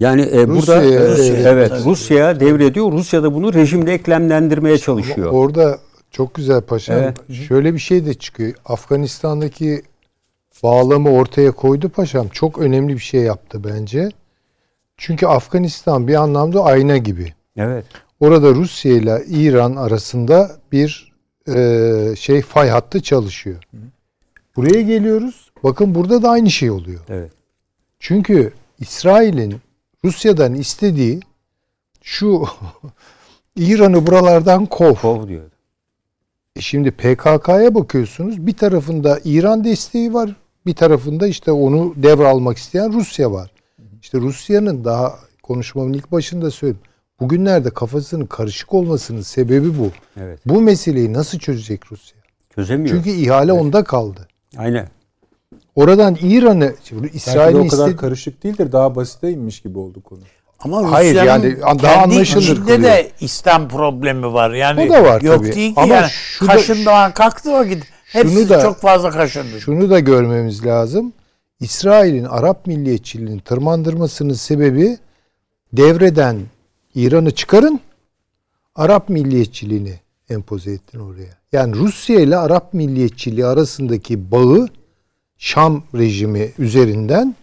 Yani e, burada Rusya'ya, e, evet. evet Rusya'ya devrediyor. Rusya da bunu rejimde eklemlendirmeye çalışıyor. Orada çok güzel paşam. Evet. Şöyle bir şey de çıkıyor. Afganistan'daki bağlamı ortaya koydu paşam. Çok önemli bir şey yaptı bence. Çünkü Afganistan bir anlamda ayna gibi. Evet. Orada Rusya ile İran arasında bir e, şey fay hattı çalışıyor. Buraya geliyoruz. Bakın burada da aynı şey oluyor. Evet. Çünkü İsrail'in Rusya'dan istediği şu (laughs) İran'ı buralardan kov. Kov diyor. E şimdi PKK'ya bakıyorsunuz. Bir tarafında İran desteği var. Bir tarafında işte onu devralmak isteyen Rusya var. İşte Rusya'nın daha konuşmamın ilk başında söyledim. Bugünlerde kafasının karışık olmasının sebebi bu. Evet. Bu meseleyi nasıl çözecek Rusya? Çözemiyor. Çünkü ihale onda kaldı. Aynen. Oradan İran'ı İsrail'in o kadar istediği karışık değildir. Daha basite inmiş gibi oldu konu. Ama Hayır, Rusya'nın yani daha kendi anlaşılır içinde kılıyor. de İslam problemi var. Yani O da var yok tabii. değil ki Ama yani şu da- kaşındığı kalktı o git. Hepsi da- çok fazla kaşındı. Şunu da görmemiz lazım. İsrail'in Arap milliyetçiliğini tırmandırmasının sebebi devreden İran'ı çıkarın, Arap milliyetçiliğini empoze ettin oraya. Yani Rusya ile Arap milliyetçiliği arasındaki bağı Şam rejimi üzerinden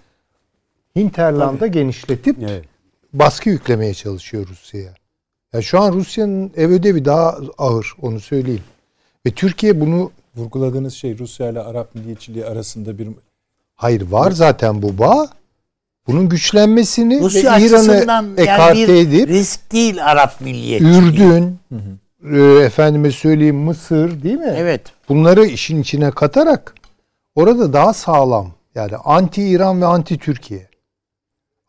hinterlanda genişletip Evet. Baskı yüklemeye çalışıyor Rusya'ya. Ya şu an Rusya'nın ev ödevi daha ağır onu söyleyeyim. Ve Türkiye bunu Vurguladığınız şey Rusya ile Arap milliyetçiliği arasında bir Hayır var zaten bu bağ. Bunun güçlenmesini Rusya ve İran'ı yani ekarte bir edip risk değil Arap milliyetçiliği. Ürdün, e, efendime söyleyeyim Mısır değil mi? Evet. Bunları işin içine katarak orada daha sağlam yani anti İran ve anti Türkiye.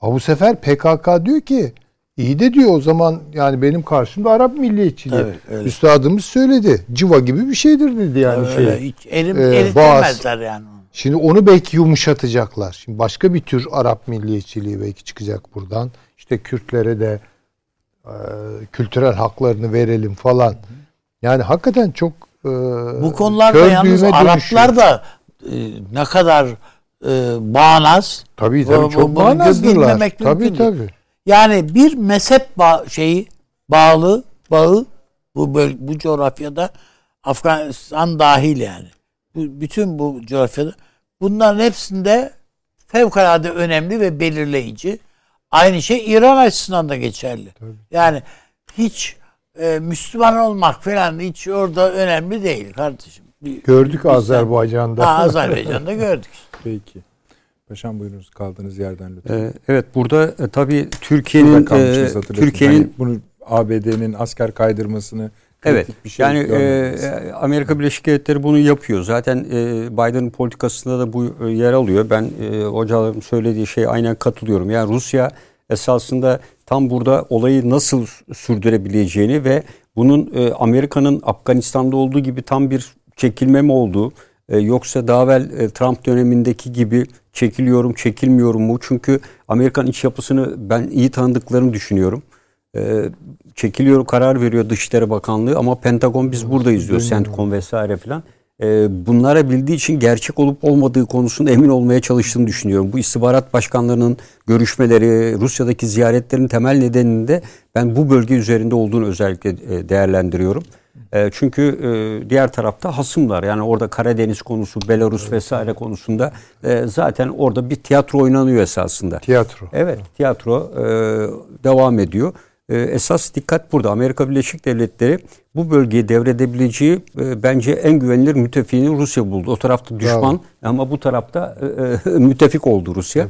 Ama bu sefer PKK diyor ki iyi de diyor o zaman yani benim karşımda Arap milliyetçiliği. Evet, öyle. Üstadımız söyledi. Civa gibi bir şeydir dedi yani Öyle, şey. hiç elim, Ee, eritemezler yani. Şimdi onu belki yumuşatacaklar. Şimdi başka bir tür Arap milliyetçiliği belki çıkacak buradan. İşte Kürtlere de e, kültürel haklarını verelim falan. Yani hakikaten çok e, Bu konularda yalnız Araplar dönüşüyor. da e, ne kadar e, bağnaz. tabii tabii bu- çok bağnazdırlar. Tabii mümkün tabii. Yani bir mezhep bağ, şeyi bağlı bağı bu böl- bu coğrafyada Afganistan dahil yani. Bu, bütün bu coğrafyada bunların hepsinde fevkalade önemli ve belirleyici. Aynı şey İran açısından da geçerli. Yani hiç e, Müslüman olmak falan hiç orada önemli değil kardeşim. Bir- Gördük bizden- Azerbaycan'da. Ha, Azerbaycan'da gördük. (laughs) Peki. Paşam buyurunuz kaldığınız yerden lütfen. Ee, evet burada e, tabii Türkiye'nin e. Türkiye'nin Hani bunu ABD'nin asker kaydırmasını Evet. kritik bir şey yani e, Amerika Birleşik Devletleri bunu yapıyor. Zaten e, Biden'ın politikasında da bu e, yer alıyor. Ben e, hocalarım söylediği şey aynen katılıyorum. Yani Rusya esasında tam burada olayı nasıl sürdürebileceğini ve bunun e, Amerika'nın Afganistan'da olduğu gibi tam bir çekilme mi olduğu e, yoksa daha evvel e, Trump dönemindeki gibi çekiliyorum çekilmiyorum mu? Çünkü Amerikan iç yapısını ben iyi tanıdıklarını düşünüyorum. E, çekiliyor karar veriyor Dışişleri Bakanlığı ama Pentagon biz buradayız diyor CENTCOM vesaire filan. E, bunlara bildiği için gerçek olup olmadığı konusunda emin olmaya çalıştığını düşünüyorum. Bu istihbarat başkanlarının görüşmeleri, Rusya'daki ziyaretlerin temel nedeninde ben bu bölge üzerinde olduğunu özellikle değerlendiriyorum. E, çünkü e, diğer tarafta hasımlar yani orada Karadeniz konusu, Belarus vesaire konusunda e, zaten orada bir tiyatro oynanıyor esasında. Tiyatro. Evet tiyatro e, devam ediyor. E, esas dikkat burada. Amerika Birleşik Devletleri bu bölgeyi devredebileceği e, bence en güvenilir müttefiğini Rusya buldu. O tarafta düşman ama bu tarafta e, e, (laughs) müttefik oldu Rusya.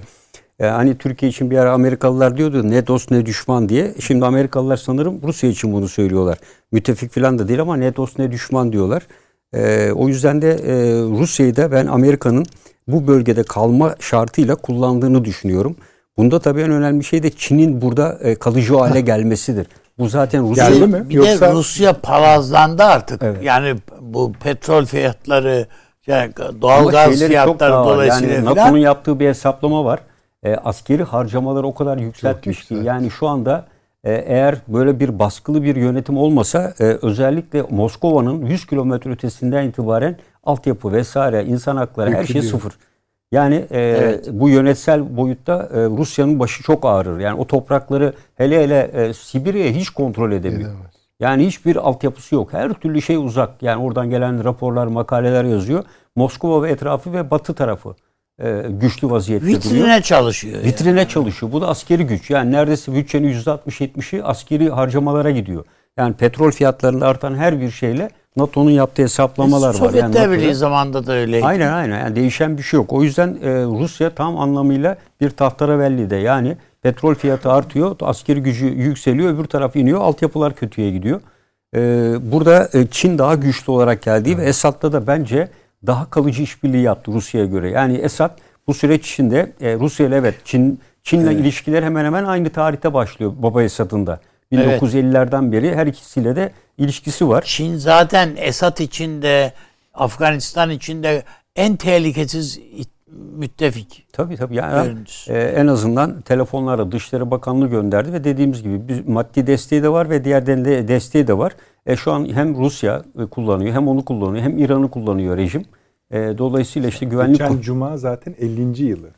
E, hani Türkiye için bir ara Amerikalılar diyordu ne dost ne düşman diye. Şimdi Amerikalılar sanırım Rusya için bunu söylüyorlar. Müttefik falan da değil ama ne dost ne düşman diyorlar. E, o yüzden de e, Rusya'yı da ben Amerika'nın bu bölgede kalma şartıyla kullandığını düşünüyorum. Bunda tabii en önemli şey de Çin'in burada e, kalıcı hale (laughs) gelmesidir. Bu zaten Rusya Geldi mi? Bir Yoksa- de Rusya palazlandı artık. Evet. Yani bu petrol fiyatları, yani Ama doğalgaz şeyleri çok fiyatları dolayısıyla yani NATO'nun yaptığı bir hesaplama var. E, askeri harcamaları o kadar yükseltmiş ki yani şu anda e, eğer böyle bir baskılı bir yönetim olmasa e, özellikle Moskova'nın 100 kilometre ötesinden itibaren altyapı vesaire insan hakları her şey sıfır. Yani e, bu yönetsel boyutta e, Rusya'nın başı çok ağrır. Yani o toprakları hele hele e, Sibirya'ya hiç kontrol edemiyor. Edemez. Yani hiçbir altyapısı yok. Her türlü şey uzak. Yani oradan gelen raporlar, makaleler yazıyor. Moskova ve etrafı ve batı tarafı e, güçlü vaziyette duruyor. vitrine çalışıyor. yani. Vitrine çalışıyor. Bu da askeri güç. Yani neredeyse bütçenin %60-70'i askeri harcamalara gidiyor. Yani petrol fiyatlarında artan her bir şeyle NATO'nun yaptığı hesaplamalar var. Yani Sovyetler NATO'da- Birliği zamanında da öyleydi. Aynen aynen. Yani değişen bir şey yok. O yüzden e, Rusya tam anlamıyla bir tahterevalli de yani petrol fiyatı artıyor, askeri gücü yükseliyor, öbür taraf iniyor, altyapılar kötüye gidiyor. E, burada e, Çin daha güçlü olarak geldiği ve Esad'la da bence daha kalıcı işbirliği yaptı Rusya'ya göre. Yani Esad bu süreç içinde e, Rusya ile evet Çin Çin'le ilişkiler hemen hemen aynı tarihte başlıyor Baba Esad'ın da. Evet. 1950'lerden beri her ikisiyle de ilişkisi var. Çin zaten Esad içinde, Afganistan içinde en tehlikesiz müttefik. Tabii tabii. Yani Görüntüsü. e, en azından telefonlara Dışişleri Bakanlığı gönderdi ve dediğimiz gibi bir maddi desteği de var ve diğer de desteği de var. E, şu an hem Rusya e, kullanıyor hem onu kullanıyor hem İran'ı kullanıyor rejim. E, dolayısıyla işte güvenlik Geçen cuma zaten 50. yılı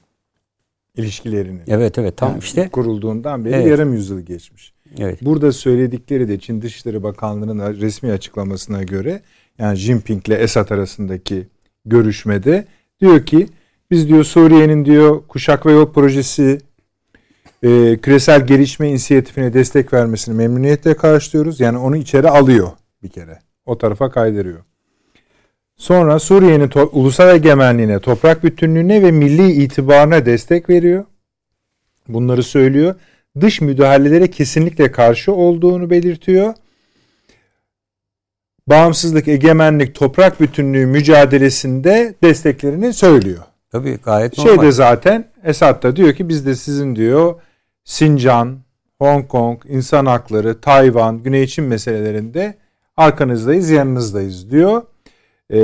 ilişkilerinin. Evet evet tam işte kurulduğundan beri Evet. yarım yüzyıl geçmiş. evet. Burada söyledikleri de Çin Dışişleri Bakanlığı'nın resmi açıklamasına göre yani Jinping ile Esad arasındaki görüşmede diyor ki biz diyor Suriye'nin diyor kuşak ve yol projesi e, küresel gelişme inisiyatifine destek vermesini memnuniyetle karşılıyoruz. Yani onu içeri alıyor bir kere. O tarafa kaydırıyor. Sonra Suriye'nin to- ulusal egemenliğine, toprak bütünlüğüne ve milli itibarına destek veriyor. Bunları söylüyor. Dış müdahalelere kesinlikle karşı olduğunu belirtiyor. Bağımsızlık, egemenlik, toprak bütünlüğü mücadelesinde desteklerini söylüyor. Tabii gayet normal. Şeyde zaten Esad da diyor ki biz de sizin diyor Sincan, Hong Kong, insan hakları, Tayvan, Güney Çin meselelerinde arkanızdayız, yanınızdayız diyor. Ee,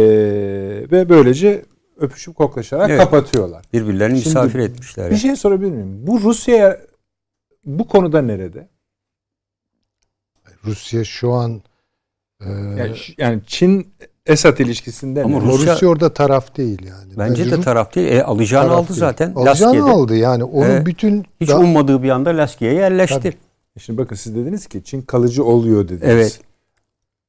ve böylece öpüşüp koklaşarak Evet. kapatıyorlar. Birbirlerini Şimdi misafir etmişler. Bir şey sorabilir miyim? Bu Rusya bu konuda nerede? Rusya şu an e, Yani, yani Çin Esad ilişkisinde Ama Rusya- Rusya, orada taraf değil yani. Bence de Ru- taraf değil. E, alacağını taraf aldı değil. zaten. Alacağını Laskiye'de. aldı yani. Onun Evet. bütün Hiç da- ummadığı bir anda Laskiye'ye yerleşti. Tabii. Şimdi bakın siz dediniz ki Çin kalıcı oluyor dediniz. Evet.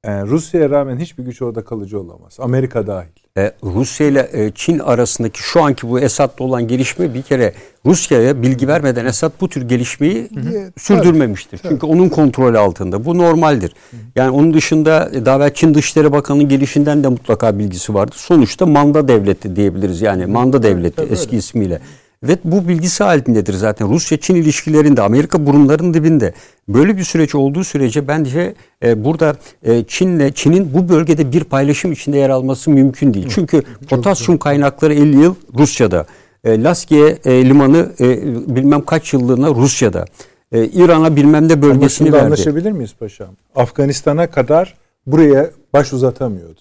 Yani Rusya'ya rağmen hiçbir güç orada kalıcı olamaz. Amerika dahil. E, Rusya ile e, Çin arasındaki şu anki bu Esad'la olan gelişme bir kere Rusya'ya bilgi vermeden Esad bu tür gelişmeyi Hı. sürdürmemiştir. Çünkü onun kontrolü altında. Bu normaldir. Yani onun dışında e, daha evvel Çin Dışişleri Bakanı'nın gelişinden de mutlaka bilgisi vardı. Sonuçta manda devleti diyebiliriz. Yani manda devleti tabii eski öyle. ismiyle. Ve bu bilgisi halindedir zaten. Rusya-Çin ilişkilerinde Amerika burunların dibinde. Böyle bir süreç olduğu sürece bence e, burada e, Çin'le Çin'in bu bölgede bir paylaşım içinde yer alması mümkün değil. Çünkü potasyum kaynakları 50 yıl Rusya'da. E, Laskiye e, limanı e, bilmem kaç yıllığına Rusya'da. E, İran'a bilmem ne Ama bölgesini şunda verdi. anlaşabilir miyiz paşam? Afganistan'a kadar buraya baş uzatamıyordu.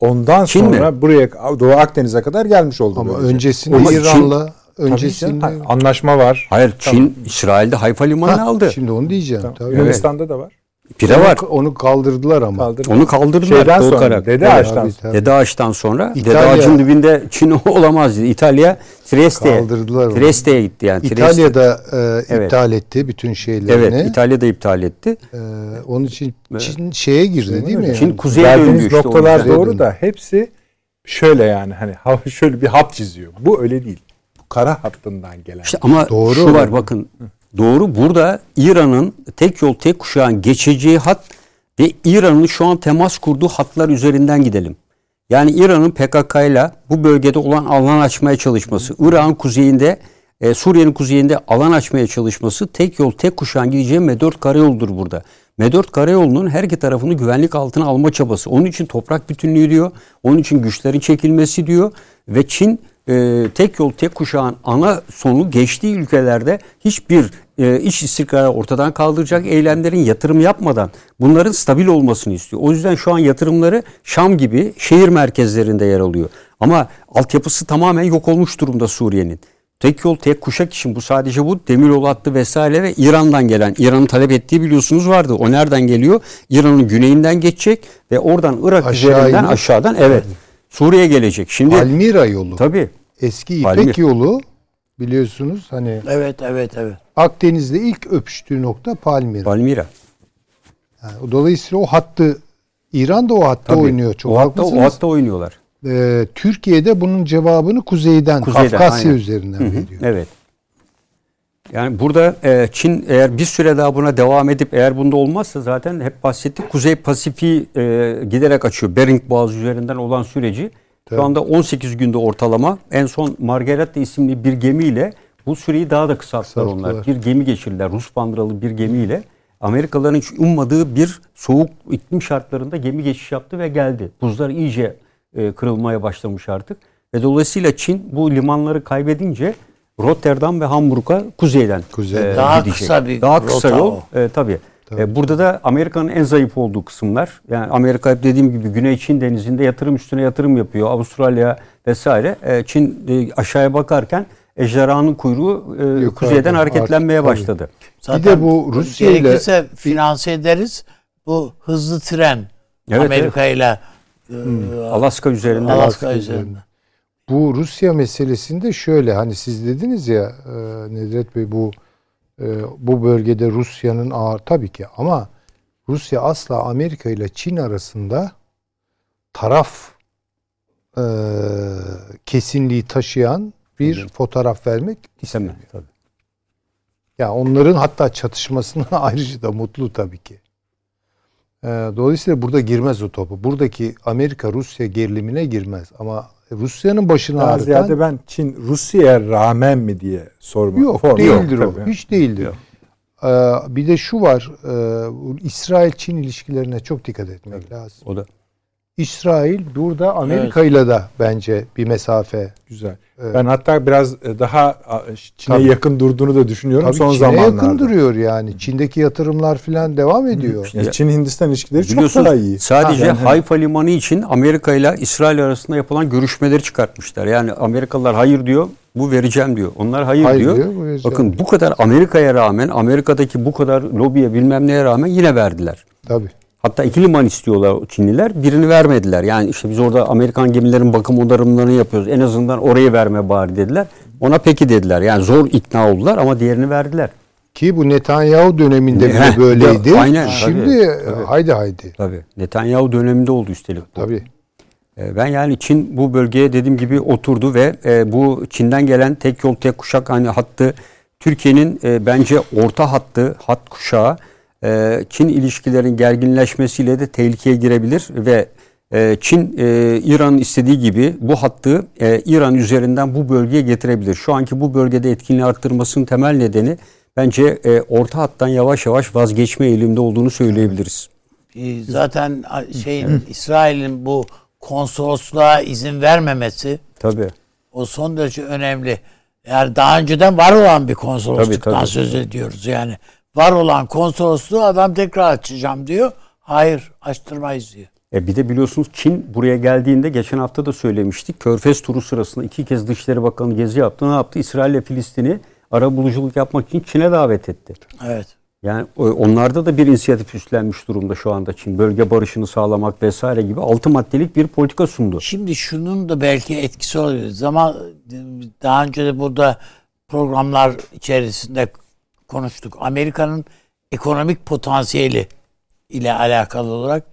Ondan Çin mi? sonra buraya Doğu Akdeniz'e kadar gelmiş oldu. Ama böylece. öncesinde Ama Çin- İran'la Tabii öncesinde canım, anlaşma var. Hayır Çin İsrail'de Hayfa limanını Ha, aldı. Şimdi onu diyeceğim. Tamam. Tabii. Yunanistan'da da var. Pire var. Onu, onu kaldırdılar ama. Kaldırdı. Onu kaldırdılar Şeyden sonra, korkarak. Dede Evet. Ağaç'tan sonra. Dede Ağaç'tan sonra Dede Ağaç'ın dibinde Çin (laughs) olamaz dedi. İtalya Trieste'ye. Kaldırdılar onu. Trieste'ye gitti yani. Trieste. İtalya'da e, Evet. iptal etti bütün şeylerini. Evet İtalya da iptal etti. E, onun için Çin şeye girdi değil mi? Çin Yani? kuzeye döndü işte. noktalar doğru da hepsi şöyle yani hani ha- şöyle bir hat çiziyor. Bu öyle değil. Kara hattından gelen. İşte ama Doğru şu var bakın. Doğru burada İran'ın tek yol tek kuşağın geçeceği hat ve İran'ın şu an temas kurduğu hatlar üzerinden gidelim. Yani İran'ın PKK ile bu bölgede olan alan açmaya çalışması, İran kuzeyinde, e, Suriye'nin kuzeyinde alan açmaya çalışması tek yol tek kuşağın gideceği M4 karayoludur burada. M4 karayolunun her iki tarafını güvenlik altına alma çabası. Onun için toprak bütünlüğü diyor. Onun için güçlerin çekilmesi diyor. Ve Çin e, tek yol tek kuşağın ana sonu geçtiği ülkelerde hiçbir e, iç istikrarı ortadan kaldıracak eylemlerin yatırım yapmadan bunların stabil olmasını istiyor. O yüzden şu an yatırımları Şam gibi şehir merkezlerinde yer alıyor. Ama altyapısı tamamen yok olmuş durumda Suriye'nin. Tek yol tek kuşak için bu sadece bu demiryolu hattı vesaire ve İran'dan gelen İran'ın talep ettiği biliyorsunuz vardı. O nereden geliyor? İran'ın güneyinden geçecek ve oradan Irak Aşağı üzerinden inip- aşağıdan evet Suriye'ye gelecek. Şimdi Palmira yolu. tabii Eski İpek Palmir. yolu biliyorsunuz hani Evet evet evet. Akdeniz'de ilk öpüştüğü nokta Palmira. Palmira. Yani dolayısıyla o hattı İran da o hatta Tabii. oynuyor. Çok o hatta, o haklısınız. hatta oynuyorlar. Ee, Türkiye'de bunun cevabını kuzeyden, Kuzeyden, Kafkasya aynen. üzerinden Hı hı, veriyor. Evet. Yani burada e, Çin eğer bir süre daha buna devam edip eğer bunda olmazsa zaten hep bahsettik Kuzey Pasifik'i e, giderek açıyor. Bering Boğazı üzerinden olan süreci. Şu anda 18 günde ortalama. En son Margareta isimli bir gemiyle bu süreyi daha da kısalttılar onlar. Bir gemi geçirdiler. Rus bandıralı bir gemiyle. Amerikalıların hiç ummadığı bir soğuk iklim şartlarında gemi geçiş yaptı ve geldi. Buzlar iyice e, kırılmaya başlamış artık. Ve dolayısıyla Çin bu limanları kaybedince Rotterdam ve Hamburg'a kuzeyden Kuzeyden. e, Daha gidecek. kısa bir Daha kısa rota yol. o. E, tabii. E, burada da Amerika'nın en zayıf olduğu kısımlar. Yani Amerika hep dediğim gibi Güney Çin denizinde yatırım üstüne yatırım yapıyor. Avustralya vesaire. E, Çin e, aşağıya bakarken ejderhanın kuyruğu e, Yukarıda, kuzeyden hareketlenmeye artık, başladı. Zaten de bu Rusya ile- gerekirse finanse ederiz. Bu hızlı tren Evet, Amerika ile e, Alaska üzerinden. Alaska Alaska üzerinde. Bu Rusya meselesinde şöyle hani siz dediniz ya Nedret Bey bu bu bölgede Rusya'nın ağır tabii ki ama Rusya asla Amerika ile Çin arasında taraf e, kesinliği taşıyan bir fotoğraf vermek İstemem. Tabii. Ya onların hatta çatışmasına (laughs) ayrıca da mutlu tabii ki. Ee, dolayısıyla burada girmez o topu. Buradaki Amerika-Rusya gerilimine girmez. Ama Rusya'nın başını Daha ağrıtan ziyade ben Çin Rusya'ya rağmen mi diye sormak. yok Form- değildir Yok, o. tabii. Hiç değildir. Yok. Ee, bir de şu var. e, İsrail-Çin ilişkilerine çok dikkat etmek lazım. O da. İsrail burada Amerika ile de bence bir mesafe. Güzel. Evet. Ben hatta biraz e, daha Çin'e Tabii. yakın durduğunu da düşünüyorum Tabii son Çin'e zamanlarda. yakın duruyor yani. Çin'deki yatırımlar falan devam ediyor. Ya Çin-Hindistan ilişkileri çok daha iyi. sadece Ha, yani hani- Hayfa Limanı için Amerika ile İsrail arasında yapılan görüşmeleri çıkartmışlar. Yani Amerikalılar hayır diyor, bu vereceğim diyor. Onlar hayır, Hayır diyor. diyor, bu. Bakın bu kadar Amerika'ya rağmen, Amerika'daki bu kadar lobiye bilmem neye rağmen yine verdiler. Tabii. Hatta iki liman istiyorlar Çinliler. Birini vermediler. Yani işte biz orada Amerikan gemilerin bakım onarımlarını yapıyoruz. En azından orayı verme bari dediler. Ona peki dediler. Yani zor ikna oldular ama diğerini verdiler. Ki bu Netanyahu döneminde bile böyleydi. aynen, Şimdi tabii, tabii. haydi haydi. Tabii. Netanyahu döneminde oldu üstelik. bu. Tabii. E, Ben yani Çin bu bölgeye dediğim gibi oturdu ve e, bu Çin'den gelen tek yol tek kuşak hani hattı Türkiye'nin e, bence orta hattı, hat kuşağı e, Çin ilişkilerin gerginleşmesiyle de tehlikeye girebilir ve e, Çin e, İran'ın istediği gibi bu hattı e, İran üzerinden bu bölgeye getirebilir. Şu anki bu bölgede etkinliği arttırmasının temel nedeni bence e, orta hattan yavaş yavaş vazgeçme eğilimde olduğunu söyleyebiliriz. E, Zaten şeyin İsrail'in bu konsolosluğa izin vermemesi Tabii. o son derece önemli. Yani daha önceden var olan bir konsolosluktan Tabii, tabii. söz ediyoruz yani. Var olan konsolosluğu adam tekrar açacağım diyor. Hayır açtırmayız diyor. E bir de biliyorsunuz Çin buraya geldiğinde geçen hafta da söylemiştik. Körfez turu sırasında iki kez Dışişleri Bakanı gezi yaptı. Ne yaptı? İsrail ile Filistin'i ara buluculuk yapmak için Çin'e davet etti. Evet. Yani o- onlarda da bir inisiyatif üstlenmiş durumda şu anda Çin. Bölge barışını sağlamak vesaire gibi altı maddelik bir politika sundu. Şimdi şunun da belki etkisi olabilir. Zaman daha önce de burada programlar içerisinde konuştuk. Amerika'nın ekonomik potansiyeli ile alakalı olarak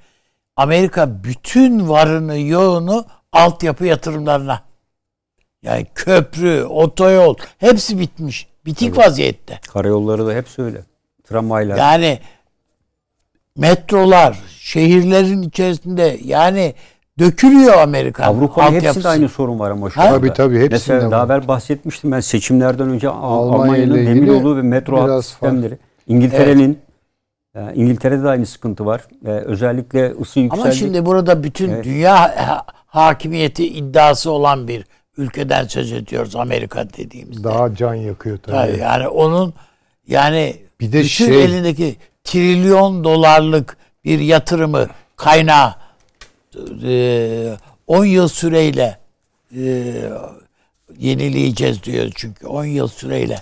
Amerika bütün varını yoğunu altyapı yatırımlarına yani köprü, otoyol hepsi bitmiş. Bitik vaziyette. Karayolları da hep öyle. Tramvaylar. Yani metrolar, şehirlerin içerisinde yani dökülüyor Amerika. Avrupa'nın hepsinde altyapısı. aynı sorun var ama şu anda. Tabii, tabii, hepsinde Mesela var. daha evvel bahsetmiştim ben seçimlerden önce Al- Almanya Almanya'nın ile ilgili demiryolu ve metro hat sistemleri. İngiltere'nin e, İngiltere'de de aynı sıkıntı var. E, özellikle ısı yükseldi. Ama şimdi burada bütün Evet. dünya ha- hakimiyeti iddiası olan bir ülkeden söz ediyoruz Amerika dediğimizde. Daha can yakıyor tabii. Tabii yani onun yani Bir de bütün şey- elindeki trilyon dolarlık bir yatırımı kaynağı e, 10 yıl süreyle e, yenileyeceğiz diyor çünkü 10 yıl süreyle.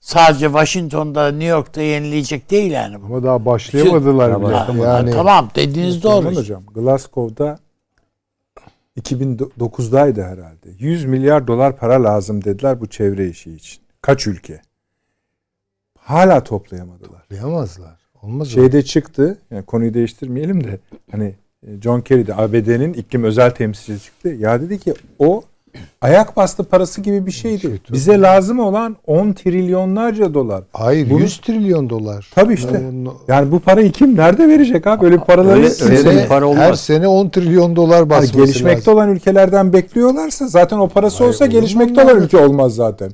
Sadece Washington'da, New York'ta yenileyecek değil yani. Ama daha başlayamadılar Daha bile. başlamadılar. Yani tamam dediğiniz doğru. Süleyman Hocam Glasgow'da 2009'daydı herhalde. 100 milyar dolar para lazım dediler bu çevre işi için. Kaç ülke? Hala toplayamadılar. Yapamazlar. Olmaz o. Şeyde çıktı. Yani konuyu değiştirmeyelim de hani John Kerry de ABD'nin iklim özel temsilcisi çıktı. Ya dedi ki o ayak bastı parası gibi bir şeydi. Şey, tabii. Bize lazım olan 10 trilyonlarca dolar. Hayır Bunu- 100 trilyon dolar. Tabii işte. Yani bu parayı kim nerede verecek abi? Öyle paraları Öyle- öyle Sene- para olmaz. Her sene 10 trilyon dolar Yani basması gelişmekte lazım. olan ülkelerden bekliyorlarsa zaten o parası Hayır, olsa gelişmekte olan ülke olmaz zaten.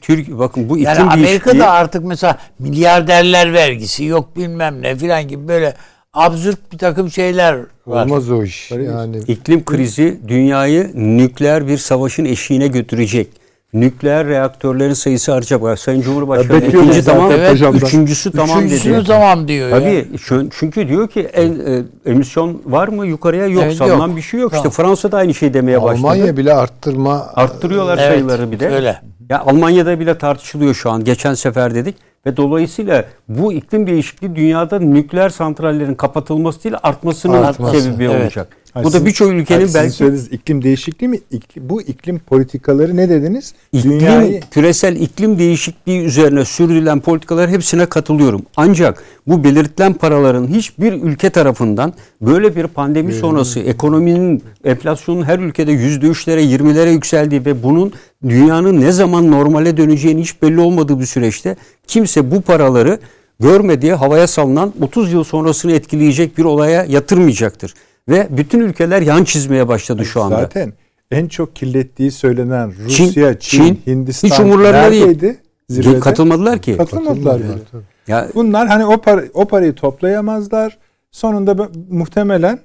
Türk bakın bu iklim Yani değişikliği Amerika'da artık mesela milyarderler vergisi yok bilmem ne filan gibi böyle absürt bir takım şeyler var. Olmaz o iş. Yani iklim krizi dünyayı nükleer bir savaşın eşiğine götürecek. Nükleer reaktörlerin sayısı artacak. Sayın Cumhurbaşkanı Ya ikinci tamam, Evet. hocamdan. üçüncüsü tamam dedi. tamam diyor ya. Tabii şu- çünkü diyor ki en, e, emisyon var mı yukarıya yok Evet, salınan yok. bir şey yok. Tamam. İşte Fransa da aynı şeyi demeye başladı. Almanya bile arttırma Arttırıyorlar Evet, sayıları bir de. öyle. Ya Almanya'da bile tartışılıyor şu an. Geçen sefer dedik ve dolayısıyla bu iklim değişikliği dünyada nükleer santrallerin kapatılması değil artmasının Artması, sebebi evet. olacak. Hayır, bu da birçok Hayır, ülkenin sizin belki söylediğiniz iklim değişikliği mi? İklim- bu iklim politikaları ne dediniz? iklim, Dünyayı küresel iklim değişikliği üzerine sürdürülen politikalar hepsine katılıyorum. Ancak bu belirtilen paraların hiçbir ülke tarafından böyle bir pandemi sonrası ekonominin enflasyonun her ülkede %3'lere 20'lere yükseldiği ve bunun dünyanın ne zaman normale döneceğini hiç belli olmadığı bir süreçte kimse bu paraları görmediği havaya salınan 30 yıl sonrasını etkileyecek bir olaya yatırmayacaktır. Ve bütün ülkeler yan çizmeye başladı şu anda. zaten en çok kirlettiği söylenen Rusya, Çin, Çin, Hindistan hiç umurlarında değil. neredeydi? Zirvede. Katılmadılar ki. Katılmadılar. Ya Bunlar hani o, para, o parayı toplayamazlar. Sonunda muhtemelen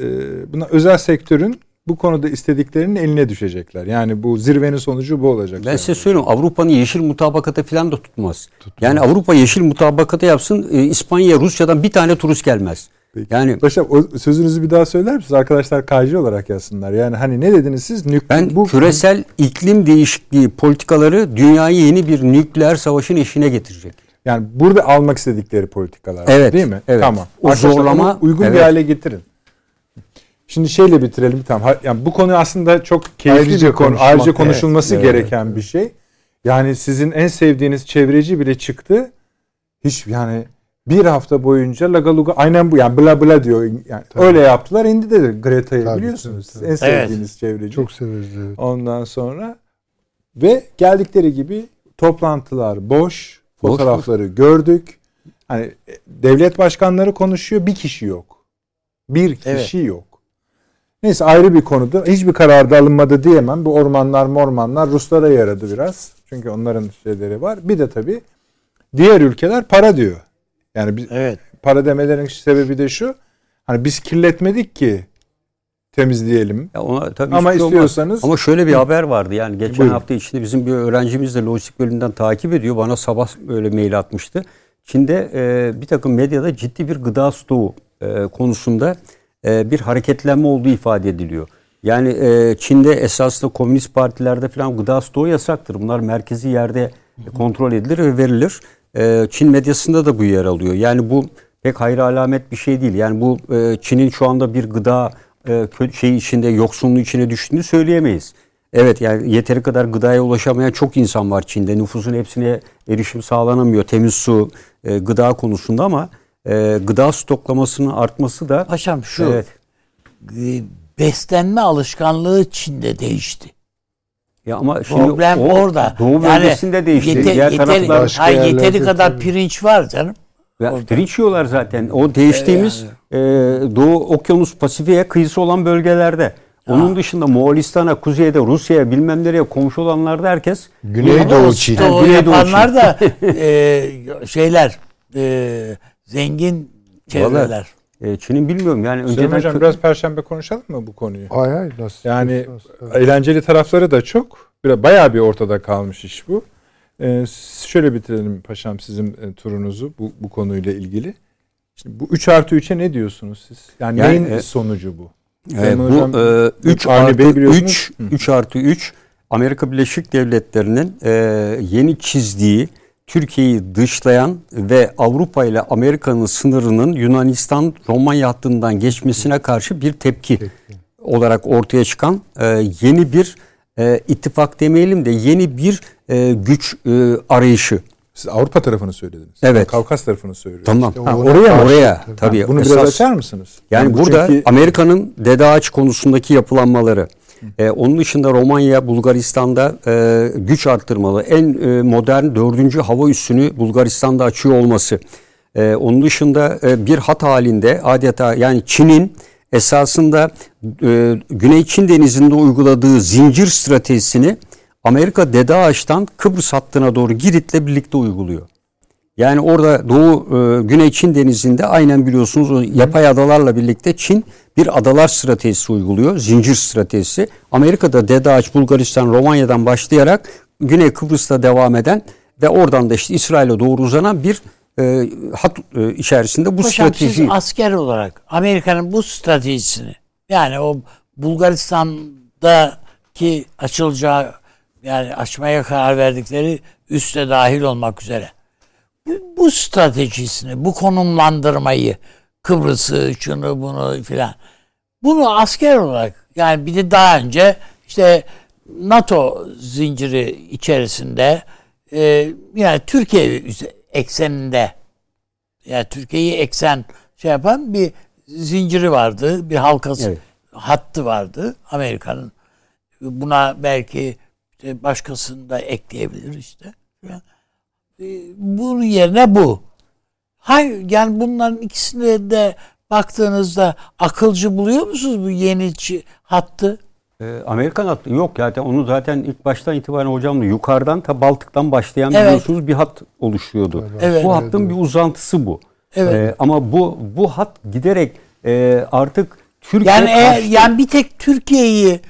e, buna özel sektörün bu konuda istediklerinin eline düşecekler. Yani bu zirvenin sonucu bu olacak. ben size söyleyeyim Avrupa'nın yeşil mutabakata falan da tutmaz. Yani Avrupa yeşil mutabakata yapsın e, İspanya Rusya'dan bir tane turist gelmez. Peki. Yani Paşam o sözünüzü bir daha söyler misiniz? Arkadaşlar KC olarak yazsınlar. Yani hani ne dediniz siz? Nük ben bu küresel iklim değişikliği politikaları dünyayı yeni bir nükleer savaşın eşiğine getirecek. yani burada almak istedikleri politikalar Evet, değil mi? evet. Tamam. O Arkadaşlar zorlama- uygun bir evet. hale getirin. Şimdi şeyle bitirelim tamam. Yani bu konu aslında çok keyifli Ayrıca bir konu. Ayrıca evet. konuşulması Evet, gereken bir şey. Yani sizin en sevdiğiniz çevreci bile çıktı. Hiç yani bir hafta boyunca lagaluga aynen bu yani bla bla diyor. Yani öyle yaptılar indi dedi Greta'yı Tabii, biliyorsunuz. tabii, En Evet. sevdiğiniz çevreci. Çok severiz. evet. Ondan sonra ve geldikleri gibi toplantılar boş, Boş, fotoğrafları gördük. Hani e, devlet başkanları konuşuyor, bir kişi yok. Bir kişi yok. Neyse ayrı bir konuda hiçbir kararda alınmadı diyemem. Bu ormanlar mormanlar Ruslara yaradı biraz. Çünkü onların şeyleri var. Bir de tabii diğer ülkeler para diyor. Yani biz, Evet. para demelerinin sebebi de şu. Hani biz kirletmedik ki temizleyelim. Ya ona tabii Ama şey olmaz. istiyorsanız- ama şöyle bir haber vardı. Yani geçen Buyurun. hafta içinde bizim bir öğrencimiz de lojistik bölümünden takip ediyor. Bana sabah böyle mail atmıştı. Çin'de e, bir takım medyada ciddi bir gıda stoğu e, konusunda e, bir hareketlenme olduğu ifade ediliyor. Yani e, Çin'de esasında komünist partilerde falan gıda stoğu yasaktır. Bunlar merkezi yerde kontrol edilir ve verilir. E, Çin medyasında da bu yer alıyor. Yani bu pek hayra alamet bir şey değil. Yani bu e, Çin'in şu anda bir gıda e, şey içinde yoksunluğu içine düştüğünü söyleyemeyiz. Evet yani yeteri kadar gıdaya ulaşamayan çok insan var Çin'de. Nüfusun hepsine erişim sağlanamıyor. Temiz su, e, gıda konusunda ama e, gıda stoklamasının artması da Paşam şu Evet. beslenme alışkanlığı Çin'de değişti. Ya ama şimdi Problem o orada. Doğu bölgesinde değişti. Yete, Diğer yeteri, taraflar hayır, yeteri kadar tabii. pirinç var canım. Ya, pirinç yiyorlar zaten. O değiştiğimiz e, Doğu Okyanus Pasifik'e kıyısı olan bölgelerde. Onun dışında Moğolistan'a, kuzeyde Rusya'ya bilmem nereye komşu olanlarda herkes Güneydoğu Çin. O Güneydoğu yapanlar da (laughs) e, şeyler e, zengin çevreler. E, Çin'in bilmiyorum yani Süleyman önceden Hocam kö- biraz perşembe konuşalım mı bu konuyu? Hay hay nasıl? Yani nasıl- eğlenceli tarafları da çok. Bir bayağı bir ortada kalmış iş bu. Ee, şöyle bitirelim paşam sizin e, turunuzu bu, bu konuyla ilgili. Şimdi bu 3 artı 3'e ne diyorsunuz siz? Yani, Yani, neyin e, sonucu bu? E, bu Hocam, e, 3 Avni Bey artı biliyorsunuz. 3 3 artı 3 Amerika Birleşik Devletleri'nin e, yeni çizdiği Türkiye'yi dışlayan ve Avrupa ile Amerika'nın sınırının Yunanistan Romanya hattından geçmesine karşı bir tepki olarak ortaya çıkan e, yeni bir e, ittifak demeyelim de yeni bir e, güç e, arayışı. Siz Avrupa tarafını söylediniz. Evet. Kavkas tarafını söylüyorum. Tamam. İşte Ha, oraya karşı- oraya tabii. tabii. Bunu esas- biraz açar mısınız? Yani bu burada çünkü- Amerika'nın Dede Ağaç konusundaki yapılanmaları, e, onun dışında Romanya, Bulgaristan'da e, güç arttırmalı, en e, modern dördüncü hava üssünü Bulgaristan'da açıyor olması, e, onun dışında e, bir hat halinde adeta yani Çin'in esasında e, Güney Çin Denizi'nde uyguladığı zincir stratejisini Amerika Dede Ağaç'tan Kıbrıs hattına doğru Girit'le birlikte uyguluyor. Yani orada Doğu e, Güney Çin denizinde aynen biliyorsunuz o yapay adalarla birlikte Çin bir adalar stratejisi uyguluyor. Zincir stratejisi. Amerika'da Dede Ağaç, Bulgaristan, Romanya'dan başlayarak Güney Kıbrıs'ta devam eden ve oradan da işte İsrail'e doğru uzanan bir e, hat e, içerisinde bu Paşam siz strateji asker olarak Amerika'nın bu stratejisini yani o Bulgaristan'daki açılacağı yani açmaya karar verdikleri üste dahil olmak üzere bu, stratejisini, bu konumlandırmayı Kıbrıs'ı, şunu bunu filan bunu asker olarak yani bir de daha önce işte NATO zinciri içerisinde e, yani Türkiye ekseninde yani Türkiye'yi eksen şey yapan bir zinciri vardı. Bir halkası Evet. hattı vardı Amerika'nın. Buna belki işte başkasını da ekleyebilir işte. Yani, bunun yerine bu. Hayır yani bunların ikisine de baktığınızda akılcı buluyor musunuz bu yeni hattı? E, Amerikan hattı yok zaten onu zaten ilk baştan itibaren hocamla yukarıdan ta Baltık'tan başlayan Evet. biliyorsunuz bir hat oluşuyordu. Evet. Bu hattın bir uzantısı bu. Evet. E, ama bu bu hat giderek e, artık Türkiye Yani eğer yani bir tek Türkiye'yi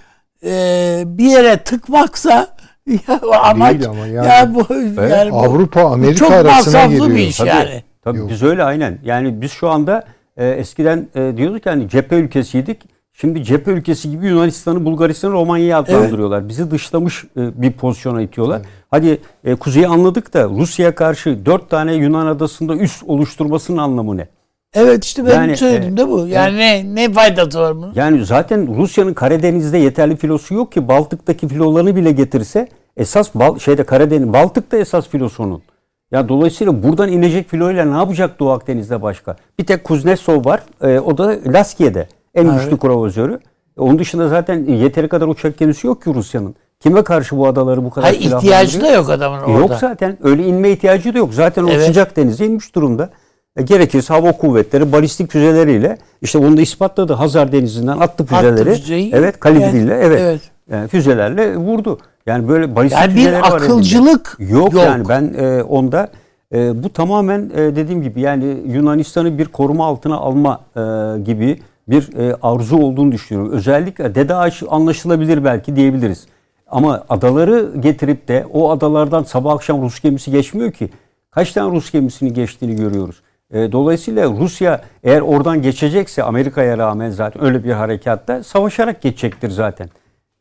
e, bir yere tıkmaksa ya o amaç Değil ama yani. ya bu yani bu- Avrupa bu Amerika çok arasına giriyor. bir iş Tabii, yani. tabii Yok. biz öyle aynen. Yani biz şu anda e, eskiden e, diyorduk yani cephe ülkesiydik. Şimdi cephe ülkesi gibi Yunanistan'ı, Bulgaristan'ı, Romanya'yı adlandırıyorlar. Bizi dışlamış e, bir pozisyona itiyorlar. Hadi e, kuzeyi anladık da Rusya'ya karşı dört tane Yunan adasında üs oluşturmasının anlamı ne? Evet işte ben Yani, söyledim e, de bu. Yani ne ne faydası var bunun? Yani zaten Rusya'nın Karadeniz'de yeterli filosu yok ki Baltık'taki filolarını bile getirse esas Bal şeyde Karadeniz Baltık'ta esas filosu onun. Ya dolayısıyla buradan inecek filoyla ne yapacak Doğu Akdeniz'de başka? Bir tek Kuznetsov var. e, o da Laskiye'de. En Evet. güçlü krovozörü. E, onun dışında zaten yeteri kadar uçak gemisi yok ki Rusya'nın. Kime karşı bu adaları bu kadar Hayır ihtiyacı da yok adamın orada. Yok zaten. Öyle inme ihtiyacı da yok. Zaten o Evet. sıcak denize inmiş durumda. E, gerekirse hava kuvvetleri balistik füzeleriyle işte onu da ispatladı. Hazar Denizi'nden attı füzeleri. füzeyi. evet kalibriyle Evet, evet. evet. Yani füzelerle vurdu. Yani böyle balistik Yani bir var akılcılık elinde. yok, yok. yani ben e, onda e, bu tamamen e, dediğim gibi yani Yunanistan'ı bir koruma altına alma e, gibi bir e, arzu olduğunu düşünüyorum. Özellikle Dede Ağaç anlaşılabilir belki diyebiliriz. Ama adaları getirip de o adalardan sabah akşam Rus gemisi geçmiyor ki. Kaç tane Rus gemisini geçtiğini görüyoruz. E, dolayısıyla Rusya eğer oradan geçecekse Amerika'ya rağmen zaten öyle bir harekatta savaşarak geçecektir zaten.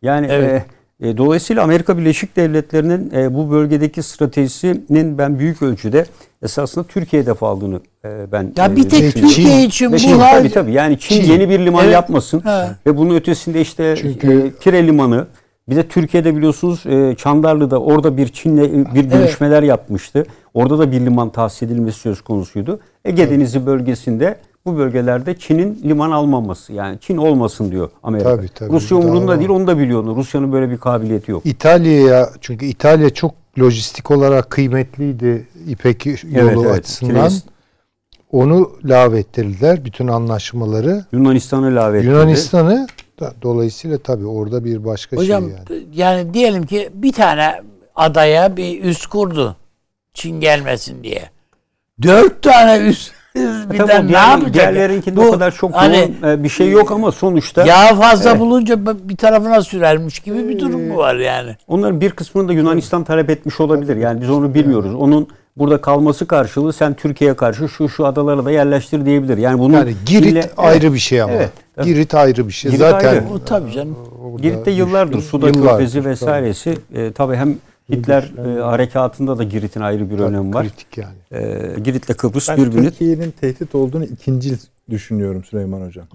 Yani Evet. e, e, dolayısıyla Amerika Birleşik Devletleri'nin e, bu bölgedeki stratejisinin ben büyük ölçüde esasında Türkiye hedef aldığını e, ben Ya bir e, tek düşünüyorum. Türkiye için bu Çin, hal- tabii tabii yani Çin, Çin. yeni bir liman Evet. yapmasın He. ve bunun ötesinde işte Çünkü- e, Pire Limanı bir de Türkiye'de biliyorsunuz e, Çandarlı'da orada bir Çin'le e, bir görüşmeler yapmıştı. Orada da bir liman tahsis edilmesi söz konusuydu. Ege Denizi bölgesinde bu bölgelerde Çin'in liman almaması yani Çin olmasın diyor Amerika. Tabii, tabii. Rusya umurunda Daha- değil onu da biliyor. onu. Rusya'nın böyle bir kabiliyeti yok. İtalya'ya çünkü İtalya çok lojistik olarak kıymetliydi İpek yolu Evet, evet. açısından. Kilis- Onu lağvettirdiler bütün anlaşmaları. Yunanistan'ı etti. Yunanistan'ı da, dolayısıyla tabii orada bir başka Hocam şey yani. yani diyelim ki bir tane adaya bir üs kurdu. Çin gelmesin diye. Dört tane üs birden Tabii o ne yapacak? Diğerlerinkinde Bu o kadar çok hani yoğun, e, bir şey yok ama sonuçta Yağ fazla bulunca bir tarafına sürermiş gibi bir durum mu var yani? onların bir kısmını da Yunanistan talep etmiş olabilir. Yani biz onu bilmiyoruz. Onun burada kalması karşılığı sen Türkiye'ye karşı şu şu adalara da yerleştir diyebilir. Yani bunun Yani Girit ille- ayrı bir şey ama. Evet, tabii. Girit ayrı bir şey. Girit Zaten ayrı. O tabii canım. Girit'te yıllardır. Suda Yıllardır, Körfezi tabii. vesairesi e, tabii hem Hitler e, harekatında da Girit'in ayrı bir önemi var. Kritik yani. E, Girit'le Kıbrıs Ben birbirini Türkiye'nin tehdit olduğunu ikinci düşünüyorum Süleyman Hocam.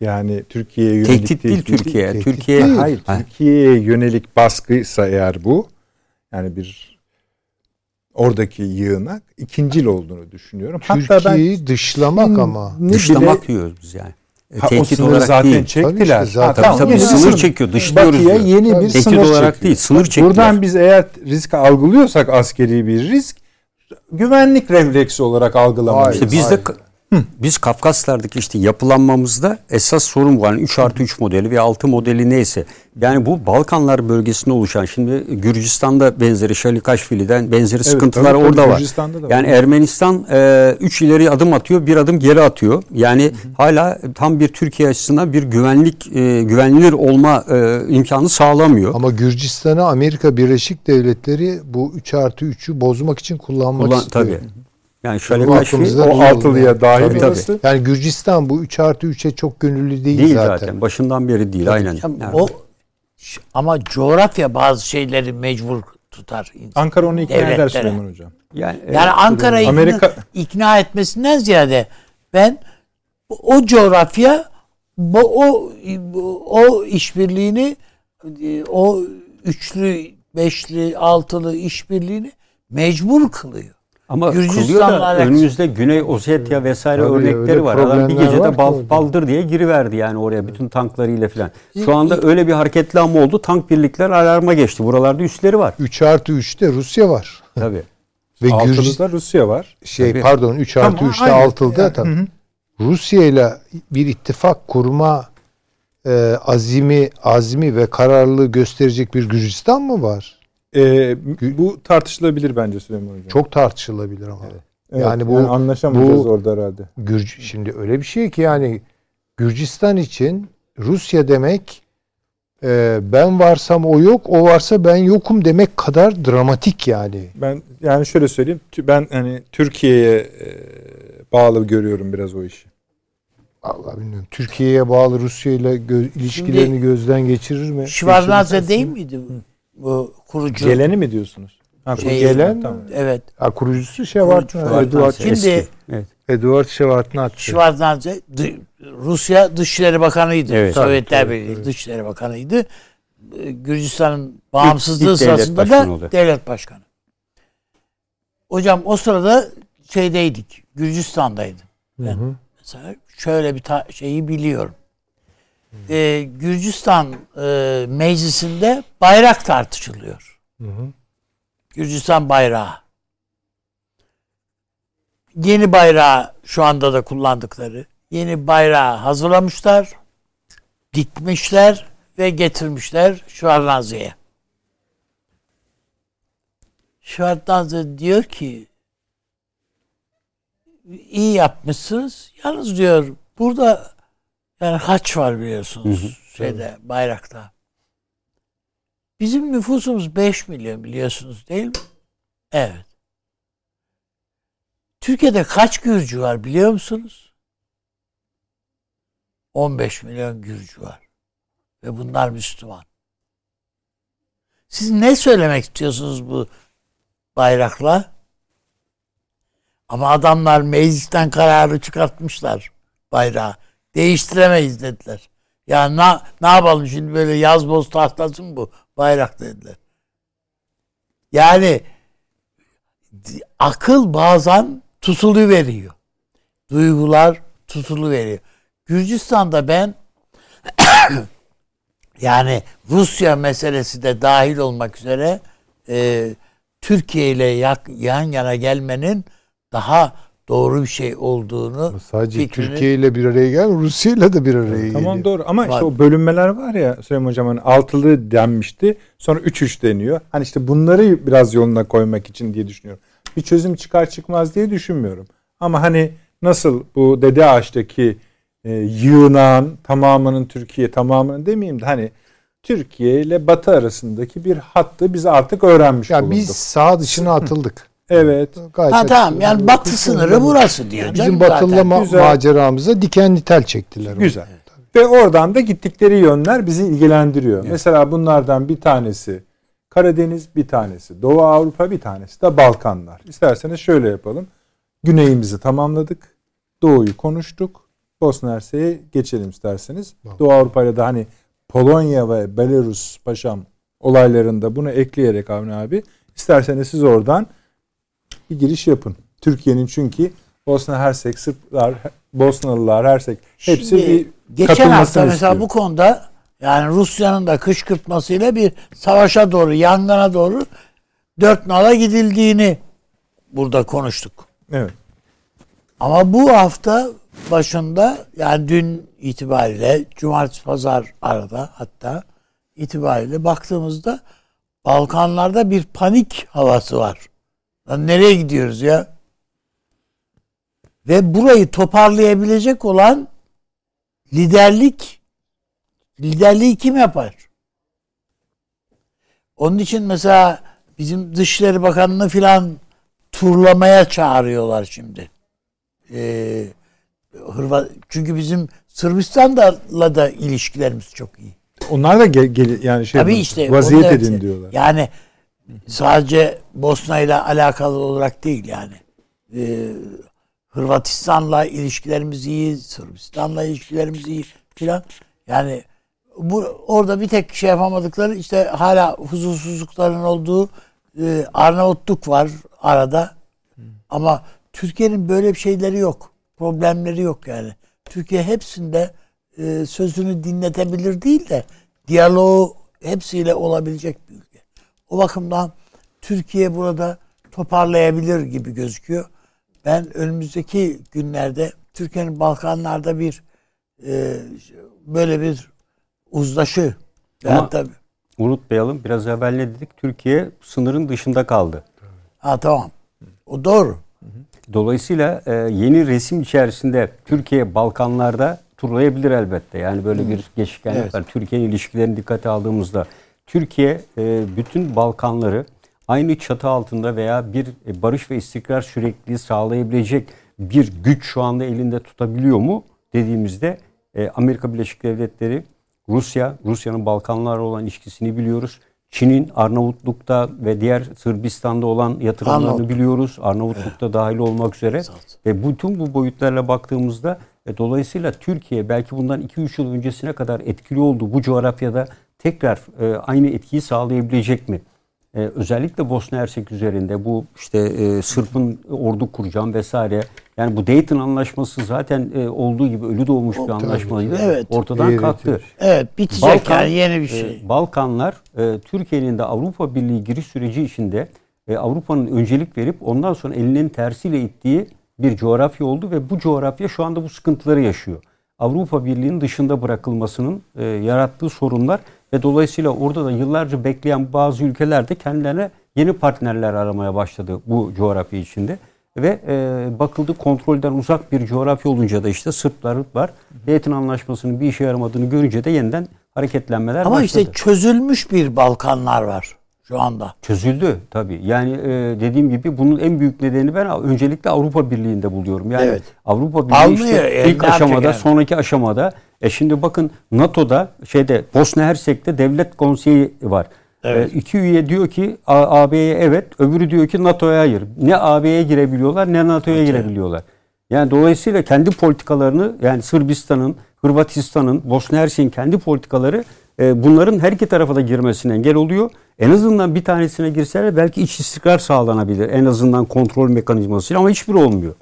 Yani Türkiye'ye yönelik tehdit değil Türkiye. tehdit Türkiye değil. Hayır, Ha. Türkiye'ye yönelik baskıysa eğer bu yani bir oradaki yığınak ikincil olduğunu düşünüyorum. Hatta ben Türkiye'yi dışlamak ama. ne dışlamak bile- diyoruz biz yani. E, o tehdit sınırı olarak zaten değil. çektiler. Tabii işte zaten. Ha, Tabii tamam, tabii sınır sınır. çekiyor, dışlıyoruz Batı'ya diyor. yeni bir Tehdit sınır olarak çekiyor. değil, sınır çektiler. Buradan biz eğer risk algılıyorsak askeri bir risk güvenlik refleksi olarak algılamalıyız. İşte biz de biz Kafkaslardaki işte yapılanmamızda esas sorun var. Yani 3 artı 3 modeli ve 6 modeli neyse. Yani bu Balkanlar bölgesinde oluşan şimdi Gürcistan'da benzeri Şalikaşvili'den benzeri sıkıntılar tabii, orada var. Var. Yani Ermenistan 3 ileri adım atıyor, bir adım geri atıyor. Yani hala tam bir Türkiye açısından bir güvenlik e, güvenilir olma e, imkanı sağlamıyor. Ama Gürcistan'ı Amerika Birleşik Devletleri bu 3 artı 3'ü bozmak için kullanmak Kullan, istiyor. tabii. Yani Bu Şalikaşvili aklımızda o altılıya dahil Tabii, olması. tabii. Yani Gürcistan bu 3 artı 3'e çok gönüllü değil, değil zaten. zaten. Başından beri değil aynen. Hocam Yani- O ama coğrafya bazı şeyleri mecbur tutar. Ankara onu ikna eder Süleyman Hocam. yani, Yani Ankara'yı Amerika- ikna, ikna etmesinden ziyade ben o coğrafya bu, o o işbirliğini e, o üçlü, beşli, altılı işbirliğini mecbur kılıyor. Ama Gürcistan'la da alakası- önümüzde Güney Ossetya vesaire Tabii, örnekleri var. Adam bir var gecede ki bal, baldır diye giriverdi yani oraya bütün tanklarıyla falan. Şu anda öyle bir hareketlenme oldu. Tank birlikler alarma geçti. Buralarda üsleri var. 3 artı 3'te Rusya var. (laughs) Tabii. Ve Gürcistan Rusya var. şey Tabii. pardon 3 artı Tamam, 3'te aynen. 6'da Yani, tabii. hı hı. Rusya ile bir ittifak kurma e, azimi azmi ve kararlılığı gösterecek bir Gürcistan mı var? Ee, bu tartışılabilir bence Süleyman Hocam. Çok tartışılabilir ama. Evet, yani bu- anlaşamayacağız bu- orada herhalde. Gürc şimdi öyle bir şey ki yani Gürcistan için Rusya demek e, ben varsam o yok, o varsa ben yokum demek kadar dramatik yani. Ben yani şöyle söyleyeyim. Ben hani Türkiye'ye e, bağlı görüyorum biraz o işi. Allah bilmiyorum. Türkiye'ye bağlı Rusya ile gö- ilişkilerini gözden geçirir mi? Şivarnaze değil miydi bu, bu kurucu? Geleni mi diyorsunuz? Ha, Şey- Gelen tamam. Evet. Ha, kurucusu. Şevartnadze. Eduard, Şimdi Eski. Evet. Eduard. Şivarnaze dı- Rusya Dışişleri Bakanı'ydı. Evet. Sovyetler Tabii, Birliği tabii. Dışişleri Bakanı'ydı. Ee, Gürcistan'ın bağımsızlığı ilk devlet sırasında başkanı da oldu. devlet başkanı. Hocam o sırada şeydeydik. Gürcistan'daydım. Hı hı. Mesela şöyle bir ta- şeyi biliyorum. Ee, Gürcistan e, meclisinde bayrak tartışılıyor. Hı hı. Gürcistan bayrağı. Yeni bayrağı şu anda da kullandıkları yeni bayrağı hazırlamışlar, dikmişler ve getirmişler Şvarnaze'ye. Şvarnaze diyor ki iyi yapmışsınız. Yalnız diyor burada Yani haç var biliyorsunuz şeyde bayrakta. Bizim nüfusumuz 5 milyon biliyorsunuz değil mi? Evet. Türkiye'de kaç Gürcü var biliyor musunuz? 15 milyon Gürcü var. Ve bunlar Müslüman. Siz ne söylemek istiyorsunuz bu bayrakla? Ama adamlar meclisten kararı çıkartmışlar bayrağı. Değiştiremeyiz dediler. Ya ne, ne yapalım şimdi böyle yaz boz tahtası mı bu bayrak dediler. Yani akıl bazen tutulu veriyor. Duygular tutulu veriyor. Gürcistan'da ben (coughs) yani Rusya meselesi de dahil olmak üzere e, Türkiye ile yan yana gelmenin daha doğru bir şey olduğunu Sadece fikrini- Türkiye ile bir araya gel, Rusya ile de bir araya Tamam geliyor. doğru ama Var. işte o bölünmeler var ya Süleyman Hocam hani altılı denmişti. Sonra 3-3 deniyor. Hani işte bunları biraz yoluna koymak için diye düşünüyorum. Bir çözüm çıkar çıkmaz diye düşünmüyorum. Ama hani nasıl bu Dede Ağaç'taki e, yığınağın tamamının Türkiye tamamının demeyeyim de hani Türkiye ile Batı arasındaki bir hattı biz artık öğrenmiş Ya bulunduk. biz sağ dışına atıldık. Evet. Gayet Ha tamam yani batı sınırı burası diyor. Bizim canım batılla zaten. ma- Güzel. maceramıza dikenli tel çektiler. Güzel. Ve oradan da gittikleri yönler bizi ilgilendiriyor. Mesela bunlardan bir tanesi Karadeniz, bir tanesi Doğu Avrupa, bir tanesi de Balkanlar. İsterseniz şöyle yapalım. Güneyimizi tamamladık. Doğu'yu konuştuk. Bosna Hersek'e geçelim isterseniz. Doğu Avrupa'yla da hani Polonya ve Belarus paşam olaylarında bunu ekleyerek Avni abi isterseniz siz oradan bir giriş yapın. Türkiye'nin çünkü Bosna Hersek, Sırplar, Bosnalılar, Hersek hepsi Şimdi bir geçen hafta mesela istiyor. bu konuda yani Rusya'nın da kışkırtmasıyla bir savaşa doğru, yangına doğru dört nala gidildiğini burada konuştuk. Evet. Ama bu hafta başında yani dün itibariyle cumartesi pazar arada hatta itibariyle baktığımızda Balkanlarda bir panik havası var. Lan nereye gidiyoruz ya? Ve burayı toparlayabilecek olan liderlik liderliği kim yapar? Onun için mesela bizim Dışişleri Bakanı'nı filan turlamaya çağırıyorlar şimdi. Ee, Hırvat çünkü bizim Sırbistan'la da ilişkilerimiz çok iyi. Onlar da gel, gel- yani şey Tabii işte vaziyet edin diyorlar. Yani sadece Bosna ile alakalı olarak değil yani. Ee, Hırvatistan'la ilişkilerimiz iyi, Sırbistan'la ilişkilerimiz iyi filan. Yani bu orada bir tek şey yapamadıkları işte hala huzursuzlukların olduğu e, Arnavutluk var arada. Ama Türkiye'nin böyle bir şeyleri yok. Problemleri yok yani. Türkiye hepsinde e, sözünü dinletebilir değil de diyaloğu hepsiyle olabilecek bir ülke. O bakımdan Türkiye burada toparlayabilir gibi gözüküyor. Ben önümüzdeki günlerde Türkiye'nin Balkanlarda bir e, böyle bir uzlaşı Ama- hatta Unutmayalım biraz evvel ne dedik? Türkiye sınırın dışında kaldı. ha tamam. O doğru. Dolayısıyla e, yeni resim içerisinde Türkiye Balkanlarda turlayabilir elbette. Yani böyle bir geçişkenlik Evet. var. Türkiye'nin ilişkilerini dikkate aldığımızda Türkiye e, bütün Balkanları aynı çatı altında veya bir e, barış ve istikrar sürekliliği sağlayabilecek bir güç şu anda elinde tutabiliyor mu dediğimizde e, Amerika Birleşik Devletleri, Rusya, Rusya'nın Balkanlarla olan ilişkisini biliyoruz. Çin'in Arnavutluk'ta ve diğer Sırbistan'da olan yatırımlarını Arnavutluk. biliyoruz. Arnavutluk'ta dahil olmak üzere. Zaten. Ve bütün bu boyutlarla baktığımızda e, dolayısıyla Türkiye belki bundan 2-3 yıl öncesine kadar etkili olduğu bu coğrafyada tekrar e, aynı etkiyi sağlayabilecek mi? E, özellikle Bosna Hersek üzerinde bu işte e, Sırp'ın ordu kuracağım vesaire. Yani bu Dayton anlaşması zaten e, olduğu gibi ölü doğmuş bir anlaşmaydı. Evet. Ortadan Eğri kalktı. Evet bitecek Balkan- yani yeni bir e, şey. Balkanlar e, Türkiye'nin de Avrupa Birliği giriş süreci içinde e, Avrupa'nın öncelik verip ondan sonra elinin tersiyle ittiği bir coğrafya oldu ve bu coğrafya şu anda bu sıkıntıları yaşıyor. Avrupa Birliği'nin dışında bırakılmasının e, yarattığı sorunlar ve dolayısıyla orada da yıllarca bekleyen bazı ülkeler de kendilerine yeni partnerler aramaya başladı bu coğrafya içinde. ve e, bakıldı kontrolden uzak bir coğrafya olunca da işte Sırplar, Rıplar Dayton Anlaşması'nın bir işe yaramadığını görünce de yeniden hareketlenmeler Ama başladı. işte çözülmüş bir Balkanlar var şu anda. Çözüldü tabii. Yani e, dediğim gibi bunun en büyük nedeni ben öncelikle Avrupa Birliği'nde buluyorum. Yani Evet. Avrupa Birliği Almıyor, işte e, ilk aşamada, yani? sonraki aşamada e şimdi bakın NATO'da şeyde Bosna Hersek'te devlet konseyi var. Evet. E, iki üye diyor ki AB'ye evet, öbürü diyor ki NATO'ya hayır. Ne AB'ye girebiliyorlar ne NATO'ya girebiliyorlar. Yani dolayısıyla kendi politikalarını yani Sırbistan'ın, Hırvatistan'ın, Bosna Hersek'in kendi politikaları e, bunların her iki tarafa da girmesine engel oluyor. En azından bir tanesine girseler belki iç istikrar sağlanabilir. En azından kontrol mekanizmasıyla ama hiçbir olmuyor.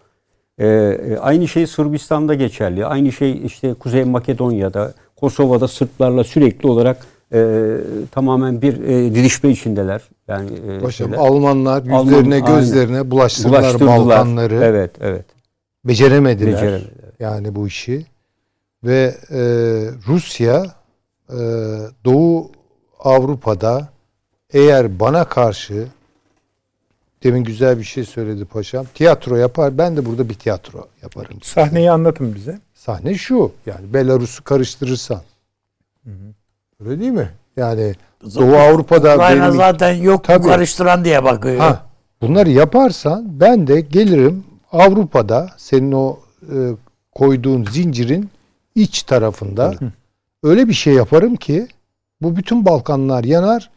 E, e, aynı şey Sırbistan'da geçerli. Aynı şey işte Kuzey Makedonya'da, Kosova'da Sırplarla sürekli olarak e, tamamen bir e, didişme içindeler. Yani e, Paşam şeyler. Almanlar Alman- yüzlerine aynen. gözlerine bulaştırdılar, Bulaştırdılar. Balkanları. Evet, evet. Beceremediler. Beceremediler. Yani bu işi. Ve e, Rusya e, Doğu Avrupa'da eğer bana karşı demin güzel bir şey söyledi paşam. Tiyatro yapar. Ben de burada bir tiyatro yaparım. Sahneyi anlatın bize. Sahne şu. Yani Belarus'u karıştırırsan. Öyle değil mi? Yani Doğu Avrupa'da Ukrayna benim- zaten yok Tabii. karıştıran diye bakıyor. Ha, bunları yaparsan ben de gelirim Avrupa'da senin o e, koyduğun zincirin iç tarafında öyle bir şey yaparım ki bu bütün Balkanlar yanar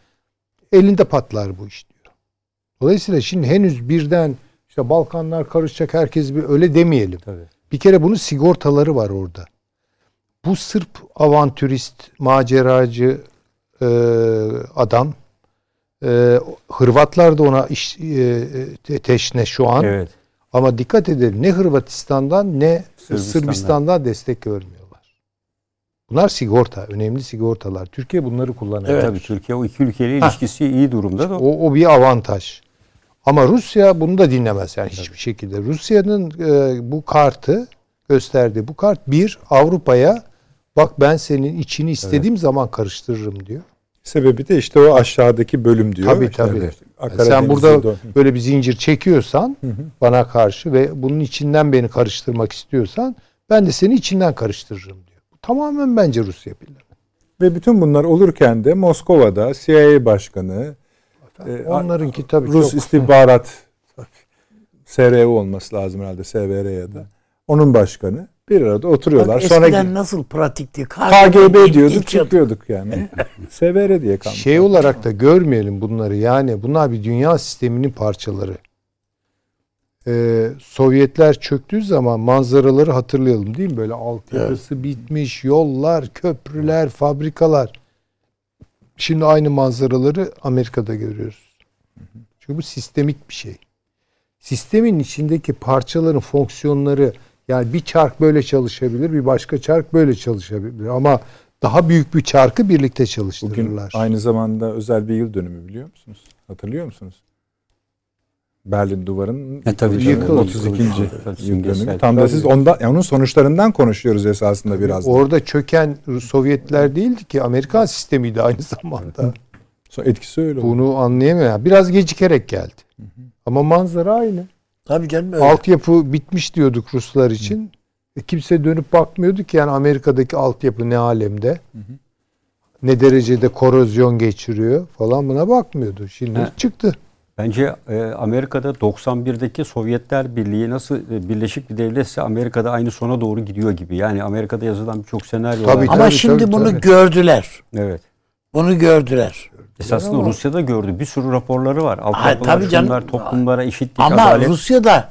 elinde patlar bu iş diyor. Dolayısıyla şimdi henüz birden işte Balkanlar karışacak herkes bir öyle demeyelim. Tabii. Bir kere bunun sigortaları var orada. Bu Sırp avantürist, maceracı e, adam e, Hırvatlar da ona iş, e, e, teşne şu an. Evet. Ama dikkat edelim ne Hırvatistan'dan ne Sırbistan'dan. Sırbistan'dan, destek görmüyorlar. Bunlar sigorta, önemli sigortalar. Türkiye bunları kullanıyor. Tabii Türkiye o iki ülkeyle Ha. ilişkisi iyi durumda da. O, o bir avantaj. Ama Rusya bunu da dinlemez yani hiçbir şekilde. Rusya'nın e, bu kartı gösterdiği bu kart bir Avrupa'ya bak ben senin içini istediğim zaman karıştırırım diyor. Sebebi de işte o aşağıdaki bölüm diyor. Tabii İşte tabii. evet, Yani sen burada böyle bir zincir çekiyorsan bana karşı ve bunun içinden beni karıştırmak istiyorsan ben de seni içinden karıştırırım tamamen bence Rusya planı. Ve bütün bunlar olurken de Moskova'da CIA başkanı, e, Onlarınki tabii Rus çok istihbarat SRU olması lazım herhalde SVR ya da. Onun başkanı bir arada oturuyorlar. Bak Sonra eskiden nasıl pratikti? KGB diyorduk İlk yıl- çıkıyorduk yani. (laughs) SVR diye kalmış. şey olarak da görmeyelim bunları. Yani bunlar bir dünya sisteminin parçaları. Ee, Sovyetler çöktüğü zaman manzaraları hatırlayalım değil mi? Böyle altyapısı bitmiş, yollar, köprüler, fabrikalar. Şimdi aynı manzaraları Amerika'da görüyoruz. Çünkü bu sistemik bir şey. Sistemin içindeki parçaların fonksiyonları yani bir çark böyle çalışabilir, bir başka çark böyle çalışabilir ama daha büyük bir çarkı birlikte Bugün çalıştırırlar. aynı zamanda özel bir yıl dönümü biliyor musunuz? Hatırlıyor musunuz? Berlin Duvarı'nın E, tabii, tabii. 32. Tabii, yıl. Tam da siz ondan, yani onun sonuçlarından konuşuyoruz esasında biraz. da. Orada çöken Sovyetler değildi ki Amerikan sistemiydi aynı zamanda. Sonra etkisi öyle oldu. Bunu anlayamıyor. Biraz gecikerek geldi. Ama manzara aynı. Tabii canım öyle. Altyapı bitmiş diyorduk Ruslar için. E, kimse dönüp bakmıyordu ki yani Amerika'daki altyapı ne alemde. Ne derecede korozyon geçiriyor falan buna bakmıyordu. Şimdi Ha. çıktı. Bence e, Amerika'da 91'deki Sovyetler Birliği nasıl e, birleşik bir devletse Amerika'da aynı sona doğru gidiyor gibi. Yani Amerika'da yazılan birçok senaryo Tabii, var. Ama tabii, şimdi tabii, bunu tabii. gördüler. Evet. Bunu gördüler. Esasında ama- Rusya'da gördü. Bir sürü raporları var. Altyapılar, tabii canım. şunlar, toplumlara eşitlik, Ama adalet. Rusya'da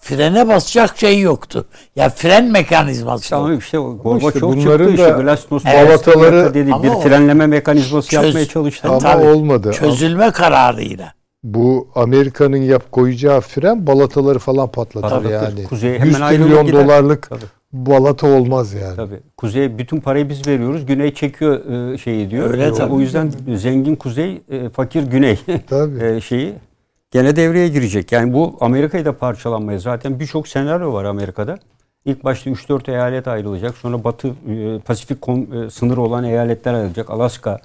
frene basacak şey yoktu. Ya fren mekanizması. İşte ama işte Gorbaçov işte çıktı bunların işte da Glasnost balataları- dedi. Ama Bir o- frenleme mekanizması Çöz- yapmaya çalıştı. Ama Tabii. olmadı. Çözülme kararıyla. Bu Amerika'nın yap koyacağı fren balataları falan patlatır Patlatır. yani. Kuzeye hemen 100 ayrılıp trilyon gider. dolarlık Tabii. balata olmaz yani. Tabii. Kuzey bütün parayı biz veriyoruz. Güney çekiyor e, şeyi diyor. Öyle E, tabii. O yüzden zengin kuzey, e, fakir güney (laughs) Tabii. e, şeyi gene devreye girecek. Yani bu Amerika'yı da parçalanmaya zaten birçok senaryo var Amerika'da. İlk başta 3-4 eyalet ayrılacak. Sonra Batı e, Pasifik kom- e, sınırı olan eyaletler ayrılacak. Alaska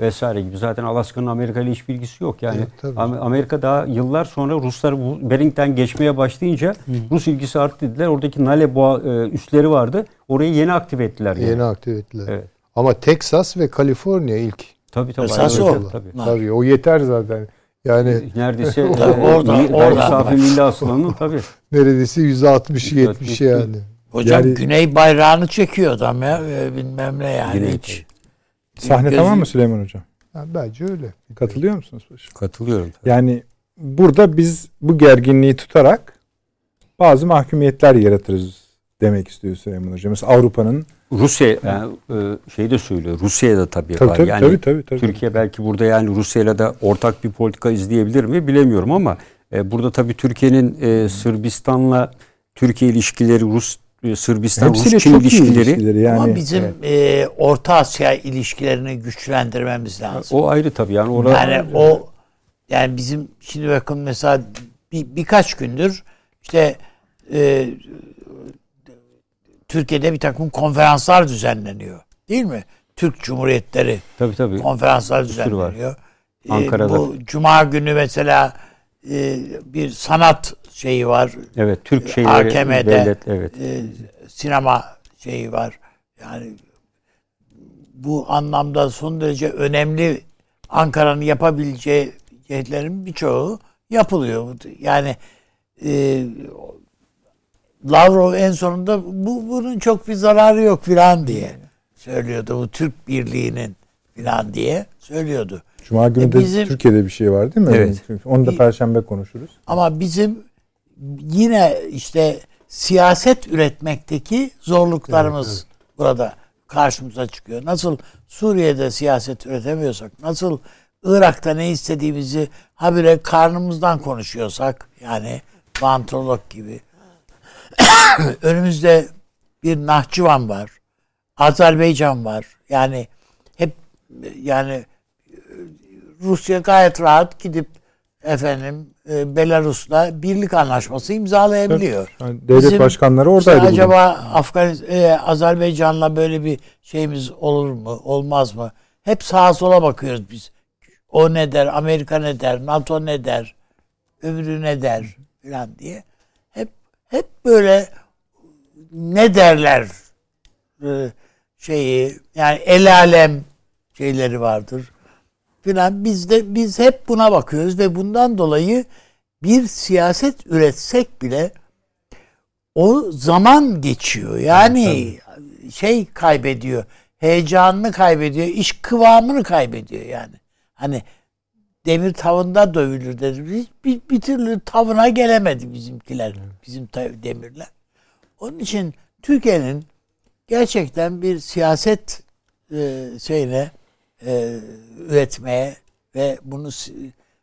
vesaire gibi. Zaten Alaska'nın Amerika ile hiç bilgisi yok. Yani Evet, Amerika daha yıllar sonra Ruslar Bering'den geçmeye başlayınca Rus ilgisi arttı dediler. Oradaki Nale boğa e, üsleri vardı. Orayı yeni aktive ettiler. Yani. Yeni aktive ettiler. Evet. Ama Texas ve Kaliforniya ilk. Tabii tabii. Esas o. Tabii. Tabii o yeter zaten. Yani Neredeyse (laughs) e, orada- mi- orada. gayri safi milli hasılanın tabii. (laughs) neredeyse %60'ı 70'i yani. Hocam Yani- güney bayrağını çekiyor adam ya. e, Bilmem ne yani Güney hiç. Sahne Gözü- tamam mı Süleyman Hocam? Ha, bence öyle. Katılıyor musunuz? paşam? Katılıyorum. Tabii. Yani burada biz bu gerginliği tutarak bazı mahkumiyetler yaratırız demek istiyor Süleyman Hocam. Mesela Avrupa'nın Rusya yani, e, şey de söylüyor. Rusya'da tabii, tabii var. tabii, yani tabii tabii tabii. Türkiye belki burada yani Rusya'yla da ortak bir politika izleyebilir mi bilemiyorum ama e, burada tabii Türkiye'nin e, Sırbistan'la Türkiye ilişkileri Rus e, Sırbistan Hepsiyle Rus Çin çok iyi ilişkileri ilişkileri yani. Ama bizim e, Orta Asya ilişkilerini güçlendirmemiz lazım. o ayrı tabii yani orada Yani o yani bizim şimdi bakın mesela bir, birkaç gündür işte e, Türkiye'de bir takım konferanslar düzenleniyor. Değil mi? Türk Cumhuriyetleri tabii tabii. konferanslar var. düzenleniyor. E, Ankara'da. bu Cuma günü mesela e, bir sanat şeyi var. Evet Türk şeyleri AKM'de devlet evet. e, sinema şeyi var. Yani bu anlamda son derece önemli Ankara'nın yapabileceği şeylerin birçoğu yapılıyor. Yani e, Lavrov en sonunda bu bunun çok bir zararı yok filan diye söylüyordu. Bu Türk Birliği'nin filan diye söylüyordu. Cuma günü E, de bizim- Türkiye'de bir şey var değil mi? Evet. Onu da perşembe konuşuruz. Ama bizim yine işte siyaset üretmekteki zorluklarımız burada karşımıza çıkıyor. Nasıl Suriye'de siyaset üretemiyorsak, nasıl Irak'ta ne istediğimizi habire karnımızdan konuşuyorsak, yani vantrolog gibi. (coughs) Önümüzde bir Nahçıvan var, Azerbaycan var. Yani hep yani Rusya gayet rahat gidip efendim e, Belarus'la birlik anlaşması imzalayabiliyor. Yani devlet Bizim başkanları İşte oradaydı. bugün. acaba Afganistan e, Azerbaycan'la böyle bir şeyimiz olur mu, olmaz mı? Hep sağa sola bakıyoruz biz. O ne der, Amerika ne der, NATO ne der, öbürü ne der falan diye. Hep hep böyle ne derler e, şeyi yani el alem şeyleri vardır filan biz de biz hep buna bakıyoruz ve bundan dolayı bir siyaset üretsek bile o zaman geçiyor. Yani şey kaybediyor. Heyecanını kaybediyor. iş kıvamını kaybediyor yani. Hani demir tavında dövülür dedi. Bir, bir, bir türlü tavına gelemedi bizimkiler. Bizim demirler. Onun için Türkiye'nin gerçekten bir siyaset e, şeyine e, üretmeye ve bunu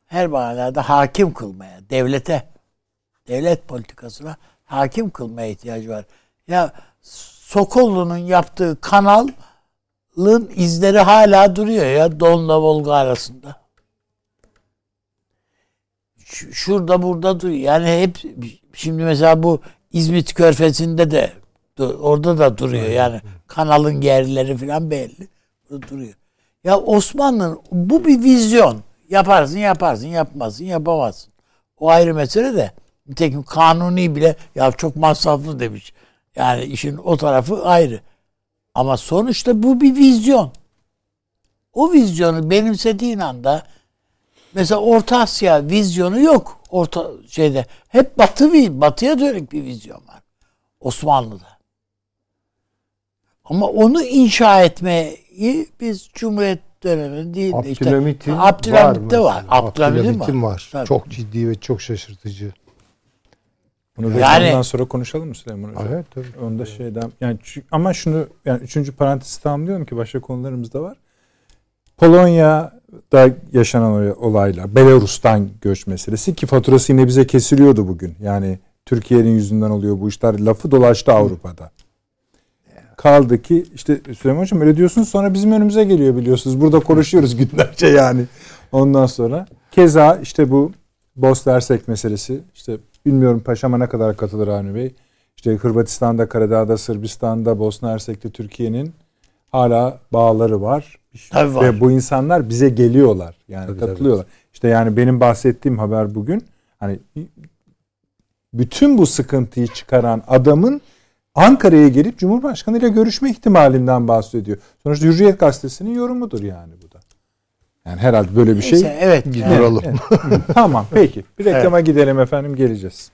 her manada hakim kılmaya, devlete, devlet politikasına hakim kılmaya ihtiyacı var. Ya Sokollu'nun yaptığı kanalın izleri hala duruyor ya Don'la Volga arasında. Ş- Şurada burada duruyor. Yani hep şimdi mesela bu İzmit Körfezi'nde de orada da duruyor. Yani kanalın yerleri falan belli. Burada duruyor. Ya Osmanlı'nın bu bir vizyon. Yaparsın yaparsın yapmazsın yapamazsın. O ayrı mesele de. Nitekim kanuni bile ya çok masraflı demiş. Yani işin o tarafı ayrı. Ama sonuçta bu bir vizyon. O vizyonu benimsediğin anda mesela Orta Asya vizyonu yok. Orta şeyde hep batı batıya dönük bir vizyon var Osmanlı'da. Ama onu inşa etmeyi biz Cumhuriyet döneminde değil de işte Abdülhamit'in Abdülhamit'te var. mesela. Abdülhamit'in Abdülhamit'in var. var. Tabii. Çok ciddi ve çok şaşırtıcı. Bunu Yani- reklamdan sonra konuşalım mı Süleyman Hocam? Evet tabii. Onu da şeyden yani ama şunu yani üçüncü parantezi tamamlıyorum ki başka konularımız da var. Polonya'da yaşanan olaylar, Belarus'tan göç meselesi ki faturası yine bize kesiliyordu bugün. Yani Türkiye'nin yüzünden oluyor bu işler. Lafı dolaştı Avrupa'da. Kaldı ki işte Süleyman Hocam öyle diyorsunuz sonra bizim önümüze geliyor biliyorsunuz. Burada konuşuyoruz (laughs) günlerce yani. Ondan sonra keza işte bu Bosna Hersek meselesi işte bilmiyorum paşama ne kadar katılır Avni Bey. İşte Hırvatistan'da, Karadağ'da, Sırbistan'da, Bosna Hersek'te Türkiye'nin hala bağları var. Tabii var. Ve bu insanlar bize geliyorlar. Yani Tabii, katılıyorlar. İşte yani benim bahsettiğim haber bugün hani bütün bu sıkıntıyı çıkaran adamın Ankara'ya gelip Cumhurbaşkanı ile görüşme ihtimalinden bahsediyor. Sonuçta Hürriyet Gazetesi'nin yorumudur yani bu da. Yani herhalde böyle bir şey. Neyse, evet. Bir evet. duralım. Evet. (laughs) tamam peki. Bir reklama gidelim efendim geleceğiz.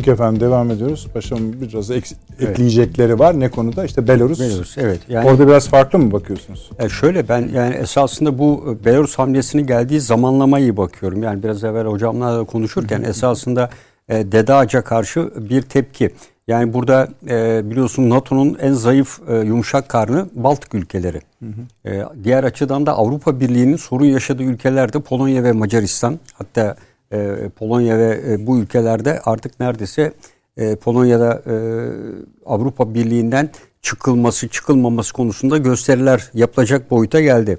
Döndük efendim devam ediyoruz. Paşam biraz eks- ekleyecekleri var. Ne konuda? İşte Belarus. Belarus evet. Yani Orada biraz farklı mı bakıyorsunuz? E şöyle ben yani esasında bu e, Belarus hamlesinin geldiği zamanlamaya iyi bakıyorum. Yani biraz evvel hocamla da konuşurken esasında e, Dede Ağaç'a karşı bir tepki. Yani burada e, biliyorsun NATO'nun en zayıf e, yumuşak karnı Baltık ülkeleri. E, diğer açıdan da Avrupa Birliği'nin sorun yaşadığı ülkelerde Polonya ve Macaristan. Hatta e, Polonya ve e, bu ülkelerde artık neredeyse e, Polonya'da e, Avrupa Birliği'nden çıkılması çıkılmaması konusunda gösteriler yapılacak boyuta geldi.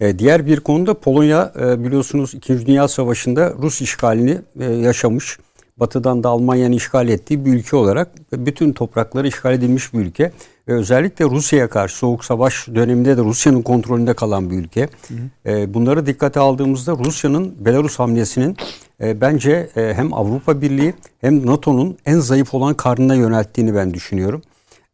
E, diğer bir konuda Polonya e, biliyorsunuz 2. Dünya Savaşı'nda Rus işgalini e, yaşamış. Batı'dan da Almanya'nın işgal ettiği bir ülke olarak bütün toprakları işgal edilmiş bir ülke. Ve özellikle Rusya'ya karşı Soğuk Savaş döneminde de Rusya'nın kontrolünde kalan bir ülke. E, bunları dikkate aldığımızda Rusya'nın Belarus hamlesinin e, bence e, hem Avrupa Birliği hem NATO'nun en zayıf olan karnına yönelttiğini ben düşünüyorum.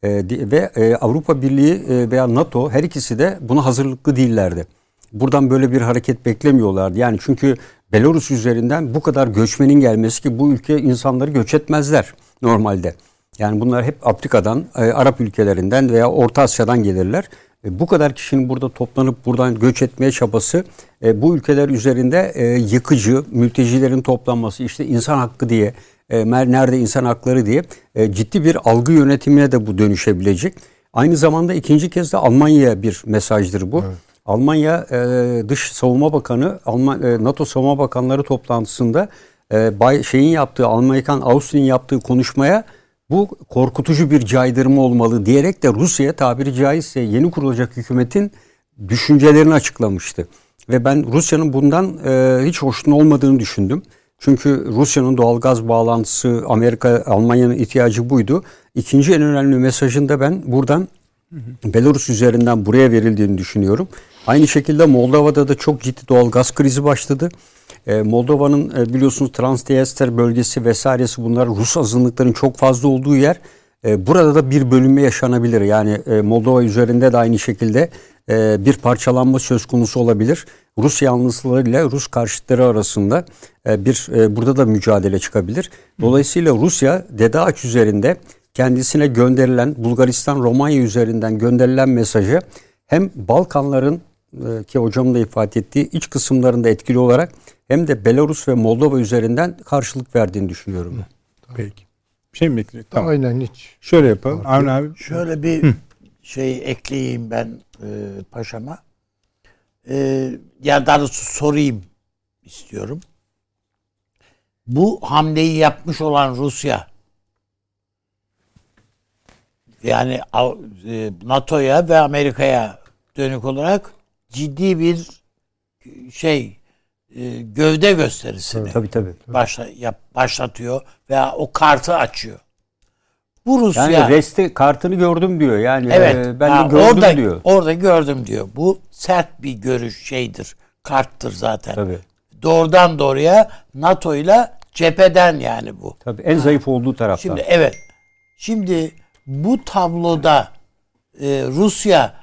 E, ve Avrupa Birliği veya NATO her ikisi de buna hazırlıklı değillerdi. Buradan böyle bir hareket beklemiyorlardı. Yani çünkü Belarus üzerinden bu kadar göçmenin gelmesi ki bu ülke insanları göç etmezler normalde. Yani bunlar hep Afrika'dan, Arap ülkelerinden veya Orta Asya'dan gelirler. E, bu kadar kişinin burada toplanıp buradan göç etmeye çabası e, bu ülkeler üzerinde e, yıkıcı, mültecilerin toplanması, işte insan hakkı diye, e, nerede insan hakları diye e, ciddi bir algı yönetimine de bu dönüşebilecek. Aynı zamanda ikinci kez de Almanya'ya bir mesajdır bu. Almanya e, Dış Savunma Bakanı, Alman, e, NATO Savunma Bakanları toplantısında e, Bay, şeyin yaptığı, Amerikan Austin'in yaptığı konuşmaya bu korkutucu bir caydırma olmalı diyerek de Rusya'ya tabiri caizse yeni kurulacak hükümetin düşüncelerini açıklamıştı. Ve ben Rusya'nın bundan e, hiç hoşnut olmadığını düşündüm. Çünkü Rusya'nın doğalgaz bağlantısı Amerika, Almanya'nın ihtiyacı buydu. İkinci en önemli mesajın da ben buradan Belarus üzerinden buraya verildiğini düşünüyorum. Aynı şekilde Moldova'da da çok ciddi doğal gaz krizi başladı. Ee, Moldova'nın e, biliyorsunuz Transnistria bölgesi vesairesi bunlar Rus azınlıkların çok fazla olduğu yer. E, burada da bir bölünme yaşanabilir. Yani e, Moldova üzerinde de aynı şekilde e, bir parçalanma söz konusu olabilir. Rus yanlısıları ile Rus karşıtları arasında e, bir e, burada da mücadele çıkabilir. Dolayısıyla Rusya Dede üzerinde kendisine gönderilen Bulgaristan Romanya üzerinden gönderilen mesajı hem Balkanların e, ki hocamın da ifade ettiği iç kısımlarında etkili olarak hem de Belarus ve Moldova üzerinden karşılık verdiğini düşünüyorum. Peki. Bir şey mi bekliyor? Tamam. Aynen hiç. Şöyle yapalım. Avni abi. Şöyle bir şey ekleyeyim ben e, paşama. E, ya daha doğrusu sorayım istiyorum. Bu hamleyi yapmış olan Rusya yani e, NATO'ya ve Amerika'ya dönük olarak ciddi bir şey e, gövde gösterisini Tabii tabii. başla, yap, başlatıyor veya o kartı açıyor. Bu Rusya Yani resti kartını gördüm diyor. Yani Evet. e, ben ha, de gördüm orada, diyor. Orada gördüm diyor. Bu sert bir görüş şeydir. Karttır zaten. Tabii. Doğrudan doğruya NATO ile cepheden yani bu. Tabii en zayıf olduğu taraftan. Şimdi evet. Şimdi bu tabloda e, Rusya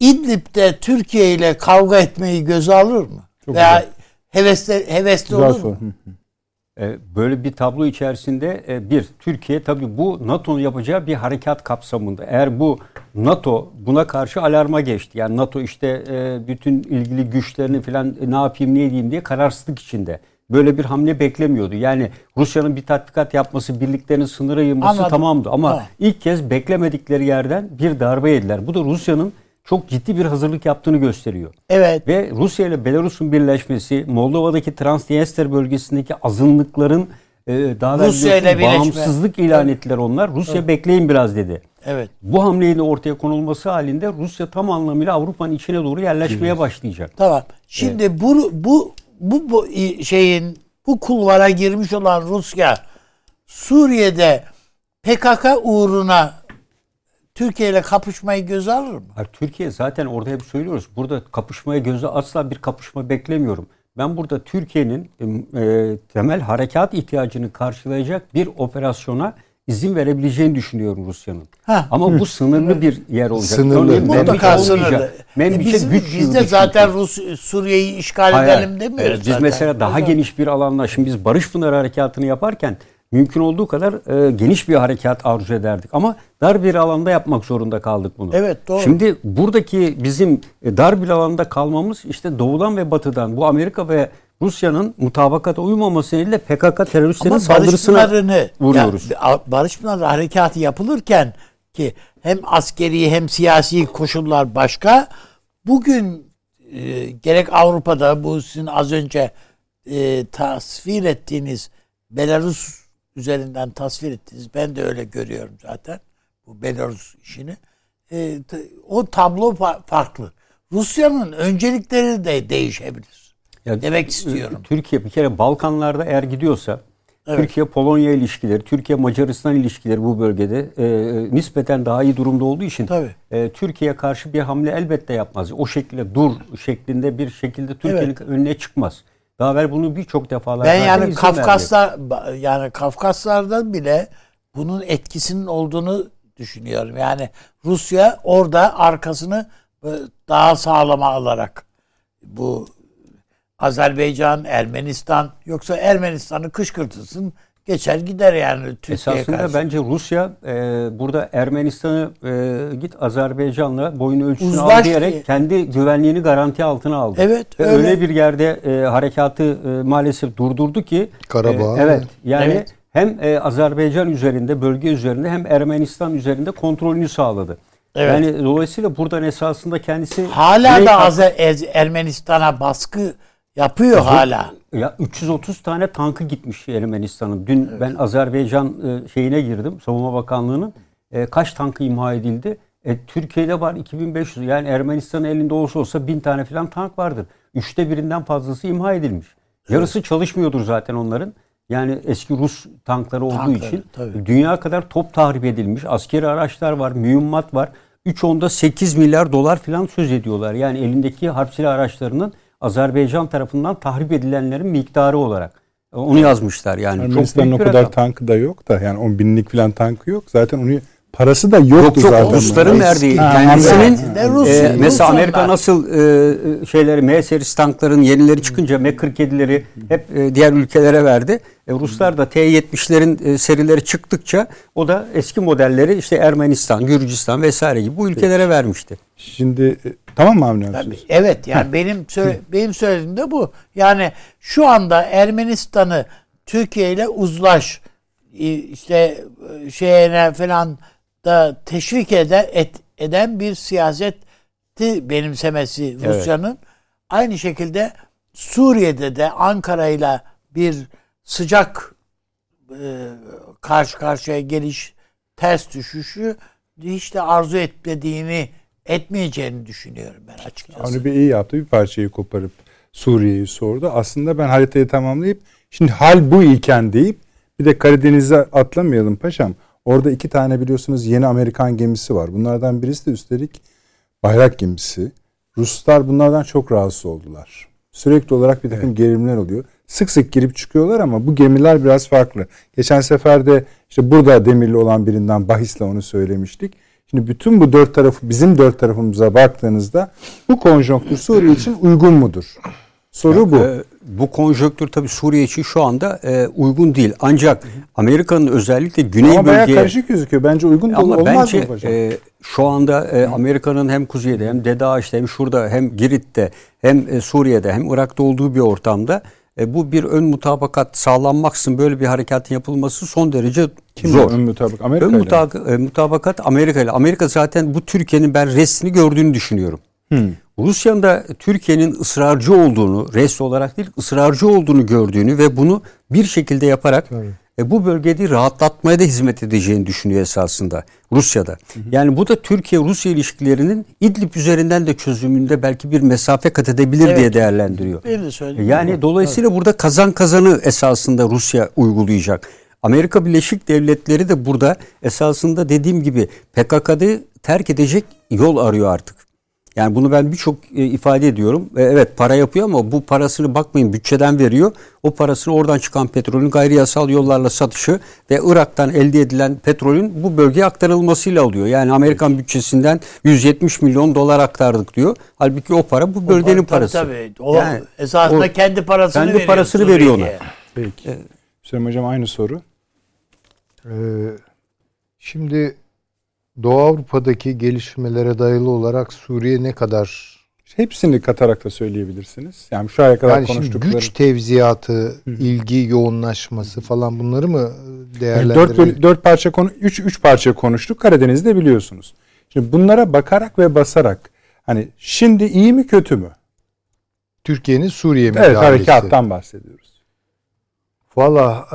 İdlib'de Türkiye ile kavga etmeyi göze alır mı? Çok Veya hevesli, hevesli Güzel olur soru. mu? E, Böyle bir tablo içerisinde e, bir Türkiye tabii bu NATO'nun yapacağı bir harekat kapsamında. Eğer bu NATO buna karşı alarma geçti. Yani NATO işte e, bütün ilgili güçlerini falan ne yapayım ne edeyim diye kararsızlık içinde. böyle bir hamle beklemiyordu. Yani Rusya'nın bir tatbikat yapması, birliklerin sınıra yığması Anladım. tamamdı. Ama Tamam. ilk kez beklemedikleri yerden bir darbe yediler. Bu da Rusya'nın çok ciddi bir hazırlık yaptığını gösteriyor. Evet. Ve Rusya ile Belarus'un birleşmesi, Moldova'daki Transnistria bölgesindeki azınlıkların e, daha Rusya ile bağımsızlık ilan ettiler onlar. Rusya bekleyin biraz dedi. Evet. Bu hamleyle ortaya konulması halinde Rusya tam anlamıyla Avrupa'nın içine doğru yerleşmeye başlayacak. Tamam. Şimdi bu bu bu, bu şeyin bu kulvara girmiş olan Rusya Suriye'de PKK uğruna Türkiye ile kapışmayı göze alır mı? Hayır, Türkiye zaten orada hep söylüyoruz. Burada kapışmaya göze asla bir kapışma beklemiyorum. Ben burada Türkiye'nin e, temel harekat ihtiyacını karşılayacak bir operasyona izin verebileceğini düşünüyorum Rusya'nın. Ha. Ama bu sınırlı bir yer olacak. Sınırlı. Örneğin Mutlaka sınırlı. E biz, güç biz de zaten. Rus Suriye'yi işgal Hayır, edelim demiyoruz Evet, Biz zaten. mesela daha geniş bir alanda şimdi biz Barış Pınarı Harekatı'nı yaparken mümkün olduğu kadar e, geniş bir harekat arzu ederdik. Ama dar bir alanda yapmak zorunda kaldık bunu. Evet, doğru. Şimdi buradaki bizim e, dar bir alanda kalmamız işte doğudan ve batıdan bu Amerika ve Rusya'nın mutabakata uymaması nedeniyle PKK teröristlerin saldırısına vuruyoruz. ya, Barış Pınarı harekatı yapılırken ki hem askeri hem siyasi koşullar başka. Bugün e, gerek Avrupa'da bu sizin az önce e, tasvir ettiğiniz Belarus üzerinden tasvir ettiğiniz ben de öyle görüyorum zaten bu Belarus işini. E, o tablo fa- farklı. Rusya'nın öncelikleri de değişebilir. Ya, Demek istiyorum. Türkiye bir kere Balkanlarda eğer gidiyorsa Evet. Türkiye Polonya ilişkileri, Türkiye Macaristan ilişkileri bu bölgede e, e, nispeten daha iyi durumda olduğu için Tabii. e, Türkiye'ye karşı bir hamle elbette yapmaz. O şekilde dur şeklinde bir şekilde Türkiye'nin önüne çıkmaz. Daha evvel bunu birçok defalar Ben yani. Kafkaslar yani Kafkaslardan bile bunun etkisinin olduğunu düşünüyorum. Yani Rusya orada arkasını e, daha sağlama alarak bu Azerbaycan, Ermenistan yoksa Ermenistan'ı kışkırtırsın geçer gider yani Türkiye'ye Esasında karşı. bence Rusya e, burada Ermenistan'ı e, git Azerbaycan'la boyun ölçüsünü Uzlaş al diyerek diye. kendi güvenliğini garanti altına aldı. Evet, Ve öyle. öyle. bir yerde e, harekatı e, maalesef durdurdu ki Karabağ. e, evet yani Evet. hem e, Azerbaycan üzerinde bölge üzerinde hem Ermenistan üzerinde kontrolünü sağladı. Evet. Yani dolayısıyla buradan esasında kendisi Hala da Azer- Ermenistan'a baskı yapıyor hala. Ya 330 tane tankı gitmiş Ermenistan'ın. Dün ben Azerbaycan e, şeyine girdim, Savunma Bakanlığı'nın. E, kaç tankı imha edildi? E, Türkiye'de var 2500. Yani Ermenistan'ın elinde olsa olsa 1000 tane falan tank vardır. Üçte birinden fazlası imha edilmiş. Yarısı çalışmıyordur zaten onların. Yani eski Rus tankları olduğu Tankları, için. tabii. Dünya kadar top tahrip edilmiş. Askeri araçlar var, mühimmat var. 3 onda 8 milyar dolar falan söz ediyorlar. Yani elindeki harp silah araçlarının Azerbaycan tarafından tahrip edilenlerin miktarı olarak. Onu yazmışlar yani. Ermenistan'ın o kadar rakam. tankı da yok da yani 10 binlik falan tankı yok. Zaten onu parası da yoktu Yok yok zaten. Rusların verdiği Ha, kendisinin. De Rus- e, Rus mesela onlar. Amerika nasıl e, şeyleri M-Series tankların yenileri çıkınca M47'leri hep e, diğer ülkelere verdi. E, Ruslar da T-70'lerin e, serileri çıktıkça o da eski modelleri işte Ermenistan, Gürcistan vesaire gibi bu ülkelere vermişti. Şimdi e, tamam mı Avni abi? Tabii, evet yani benim söyle, benim söylediğim de bu. Yani şu anda Ermenistan'ı Türkiye ile uzlaş işte e, şeyine falan da teşvik eden et, eden bir siyaseti benimsemesi Evet. Rusya'nın aynı şekilde Suriye'de de Ankara ile bir sıcak e, karşı karşıya geliş ters düşüşü hiç de arzu etmediğini etmeyeceğini düşünüyorum ben açıkçası. Avni Bey iyi yaptı. Bir parçayı koparıp Suriye'yi sordu. Aslında ben haritayı tamamlayıp şimdi hal bu iken deyip bir de Karadeniz'e atlamayalım paşam. Orada iki tane biliyorsunuz yeni Amerikan gemisi var. Bunlardan birisi de üstelik bayrak gemisi. Ruslar bunlardan çok rahatsız oldular. Sürekli olarak bir takım gerilimler oluyor. Sık sık girip çıkıyorlar ama bu gemiler biraz farklı. Geçen sefer de işte burada demirli olan birinden bahisle onu söylemiştik. Şimdi bütün bu dört tarafı bizim dört tarafımıza baktığınızda bu konjonktür Suriye için uygun mudur? Soru bu. E, bu konjonktür tabii Suriye için şu anda e, uygun değil. Ancak Amerika'nın özellikle güney Ama bölgeye karışık gözüküyor. Bence uygun da Ama olmaz bence mı paşam? e, şu anda e, Amerika'nın hem kuzeyde hem Dede Ağaç'ta hem şurada hem Girit'te hem e, Suriye'de hem Irak'ta olduğu bir ortamda E, bu bir ön mutabakat sağlanmaksın böyle bir harekatın yapılması son derece Kim zor. ön mutabık? Amerika Ön mutabak- e, mutabakat Amerika ile. Amerika zaten bu Türkiye'nin ben restini gördüğünü düşünüyorum. Hmm. Rusya'nın da Türkiye'nin ısrarcı olduğunu, rest olarak değil ısrarcı olduğunu gördüğünü ve bunu bir şekilde yaparak e, bu bölgede rahatlatmaya da hizmet edeceğini düşünüyor esasında Rusya'da. Yani bu da Türkiye-Rusya ilişkilerinin İdlib üzerinden de çözümünde belki bir mesafe kat edebilir Evet. diye değerlendiriyor. Benim de söylediğim Yani bu. dolayısıyla burada kazan kazanı esasında Rusya uygulayacak. Amerika Birleşik Devletleri de burada esasında dediğim gibi PKK'yı terk edecek yol arıyor artık. Yani bunu ben birçok e, ifade ediyorum. E, evet para yapıyor ama bu parasını bakmayın bütçeden veriyor. O parasını oradan çıkan petrolün gayri yasal yollarla satışı ve Irak'tan elde edilen petrolün bu bölgeye aktarılmasıyla alıyor. Yani Amerikan bütçesinden 170 milyon dolar aktardık diyor. Halbuki o para bu bölgenin Tabii, parası. Tabii. O Yani esasında o- kendi parasını kendi veriyor. parasını veriyor ona. Peki. Hüseyin Hocam aynı soru. Ee, şimdi Doğu Avrupa'daki gelişmelere dayalı olarak Suriye ne kadar Hepsini katarak da söyleyebilirsiniz. Yani şu aya kadar yani konuştukları. güç tevziyatı, ilgi yoğunlaşması falan bunları mı Yani değerlendirelim? dört, parça konu, üç, üç parça konuştuk. Karadeniz'de biliyorsunuz. Şimdi bunlara bakarak ve basarak hani şimdi iyi mi kötü mü? Türkiye'nin Suriye Evet müdahalesi. harekattan bahsediyoruz. Valla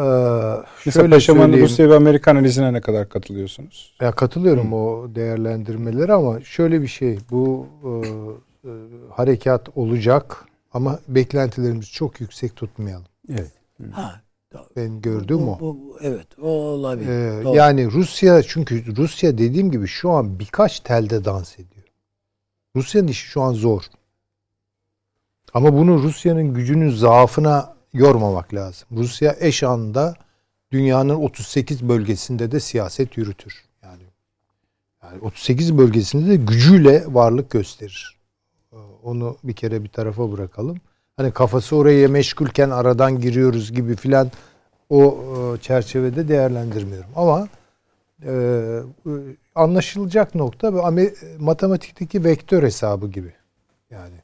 e, şöyle Paşaman'ın söyleyeyim. Rusya ve Amerika analizine ne kadar katılıyorsunuz? Ya katılıyorum o değerlendirmelere ama şöyle bir şey bu e, e, harekat olacak ama beklentilerimizi çok yüksek tutmayalım. Evet. Ha, Ben gördüğüm o. bu, bu- evet o olabilir. Ee, Doğru. yani Rusya çünkü Rusya dediğim gibi şu an birkaç telde dans ediyor. Rusya'nın işi şu an zor. Ama bunu Rusya'nın gücünün zaafına yormamak lazım. Rusya eş anda dünyanın 38 bölgesinde de siyaset yürütür. Yani, yani 38 bölgesinde de gücüyle varlık gösterir. Ee, Onu bir kere bir tarafa bırakalım. Hani kafası oraya meşgulken aradan giriyoruz gibi filan o e, çerçevede değerlendirmiyorum. Ama e, e, anlaşılacak nokta matematikteki vektör hesabı gibi. Yani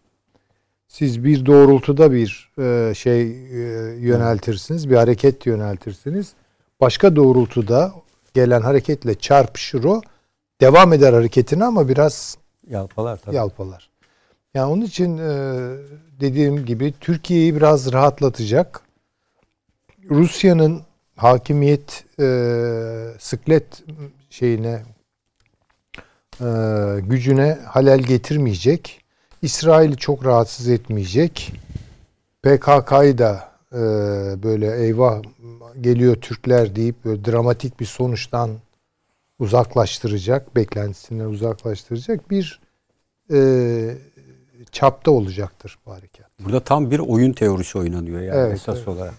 siz bir doğrultuda bir e, şey e, yöneltirsiniz, bir hareket yöneltirsiniz. Başka doğrultuda gelen hareketle çarpışır o. Devam eder hareketini ama biraz Yalpalar tabii. yalpalar. Yani onun için e, dediğim gibi Türkiye'yi biraz rahatlatacak. Rusya'nın hakimiyet e, sıklet şeyine e, gücüne halel getirmeyecek. İsrail'i çok rahatsız etmeyecek. PKK'yı da e, böyle eyvah geliyor Türkler deyip böyle dramatik bir sonuçtan uzaklaştıracak, beklentisinden uzaklaştıracak bir e, çapta olacaktır bu harekat. Burada tam bir oyun teorisi oynanıyor yani Evet, esas evet. olarak.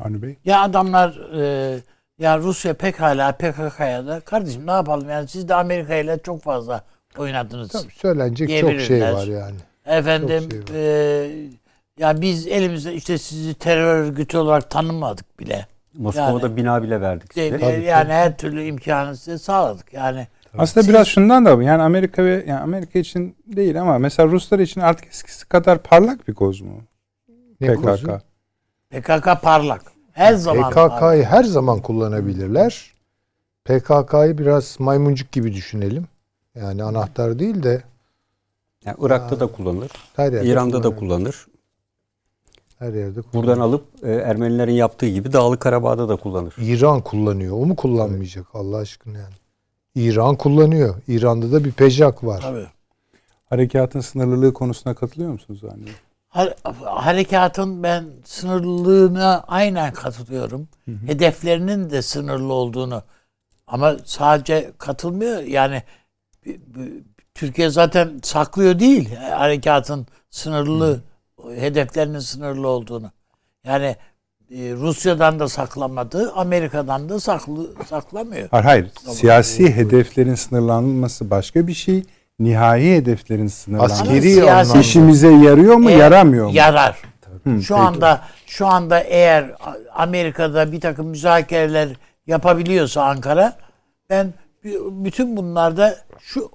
Avni Bey. Ya adamlar e, ya Rusya pekala PKK'ya da kardeşim ne yapalım yani siz de Amerika ile çok fazla oynadınız. Tabii söylenecek çok şey var yani. Efendim Çok şey e, ya biz elimizde işte sizi terör örgütü olarak tanımadık bile. Moskova'da Yani- bina bile verdik size. Yani, Tabii, yani her türlü imkanı size sağladık. Yani Aslında Siz- biraz şundan da yani Amerika ve yani Amerika için değil ama mesela Ruslar için artık eskisi kadar parlak bir koz mu? Ne PKK. kozu? PKK parlak. Her zaman parlak. PKK'yı her zaman kullanabilirler. PKK'yı biraz maymuncuk gibi düşünelim. Yani anahtar değil de Yani Irak'ta da kullanılır. her yerde İran'da da kullanılır. Her yerde kullanılır. Buradan alıp e, Ermenilerin yaptığı gibi Dağlık Karabağ'da da kullanır. İran kullanıyor. O mu kullanmayacak Allah aşkına yani? İran kullanıyor. İran'da da bir pejak var. Tabii. Harekatın sınırlılığı konusuna katılıyor musunuz? Ha- Harekatın ben sınırlılığına aynen katılıyorum. Hedeflerinin de sınırlı olduğunu ama sadece katılmıyor yani Türkiye zaten saklıyor değil harekatın sınırlı hedeflerinin sınırlı olduğunu. Yani e, Rusya'dan da saklamadı, Amerika'dan da saklı saklamıyor. Hayır, hayır. Siyasi hedeflerin sınırlanması başka bir şey. Nihai hedeflerin sınırlanması. Askeri siyasi-. İşimize yarıyor mu, Eğer- yaramıyor mu? Yarar. Hı, Şu peki. anda şu anda eğer Amerika'da bir takım müzakereler yapabiliyorsa Ankara ben bütün bunlarda şu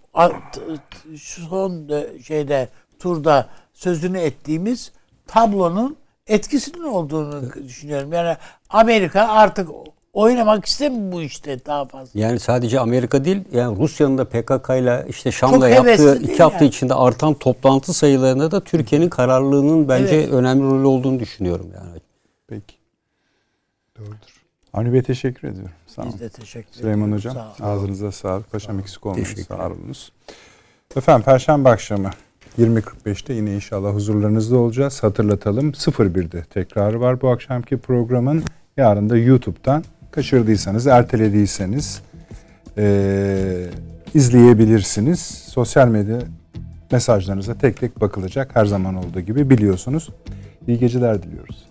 şu son de- şeyde turda sözünü ettiğimiz tablonun etkisinin olduğunu düşünüyorum. Yani Amerika artık oynamak istemiyor bu işte daha fazla. Yani sadece Amerika değil, yani Rusya'nın da PKK ile işte Şam'la yaptığı iki hafta yani. içinde artan toplantı sayılarında da Türkiye'nin kararlılığının bence Evet. önemli rolü olduğunu düşünüyorum yani. Peki. Doğrudur. Avni Bey teşekkür ediyorum. Sağ olun. Biz de teşekkür. Süleyman Hocam Sağ olun. ağzınıza sağlık. Paşam eksik olmayın. Sağ olunuz. Efendim Perşembe akşamı 20.45'te yine inşallah huzurlarınızda olacağız. Hatırlatalım 01'de tekrarı var bu akşamki programın. Yarın da YouTube'dan kaçırdıysanız, ertelediyseniz eee, izleyebilirsiniz. Sosyal medya mesajlarınıza tek tek bakılacak her zaman olduğu gibi biliyorsunuz. İyi geceler diliyoruz.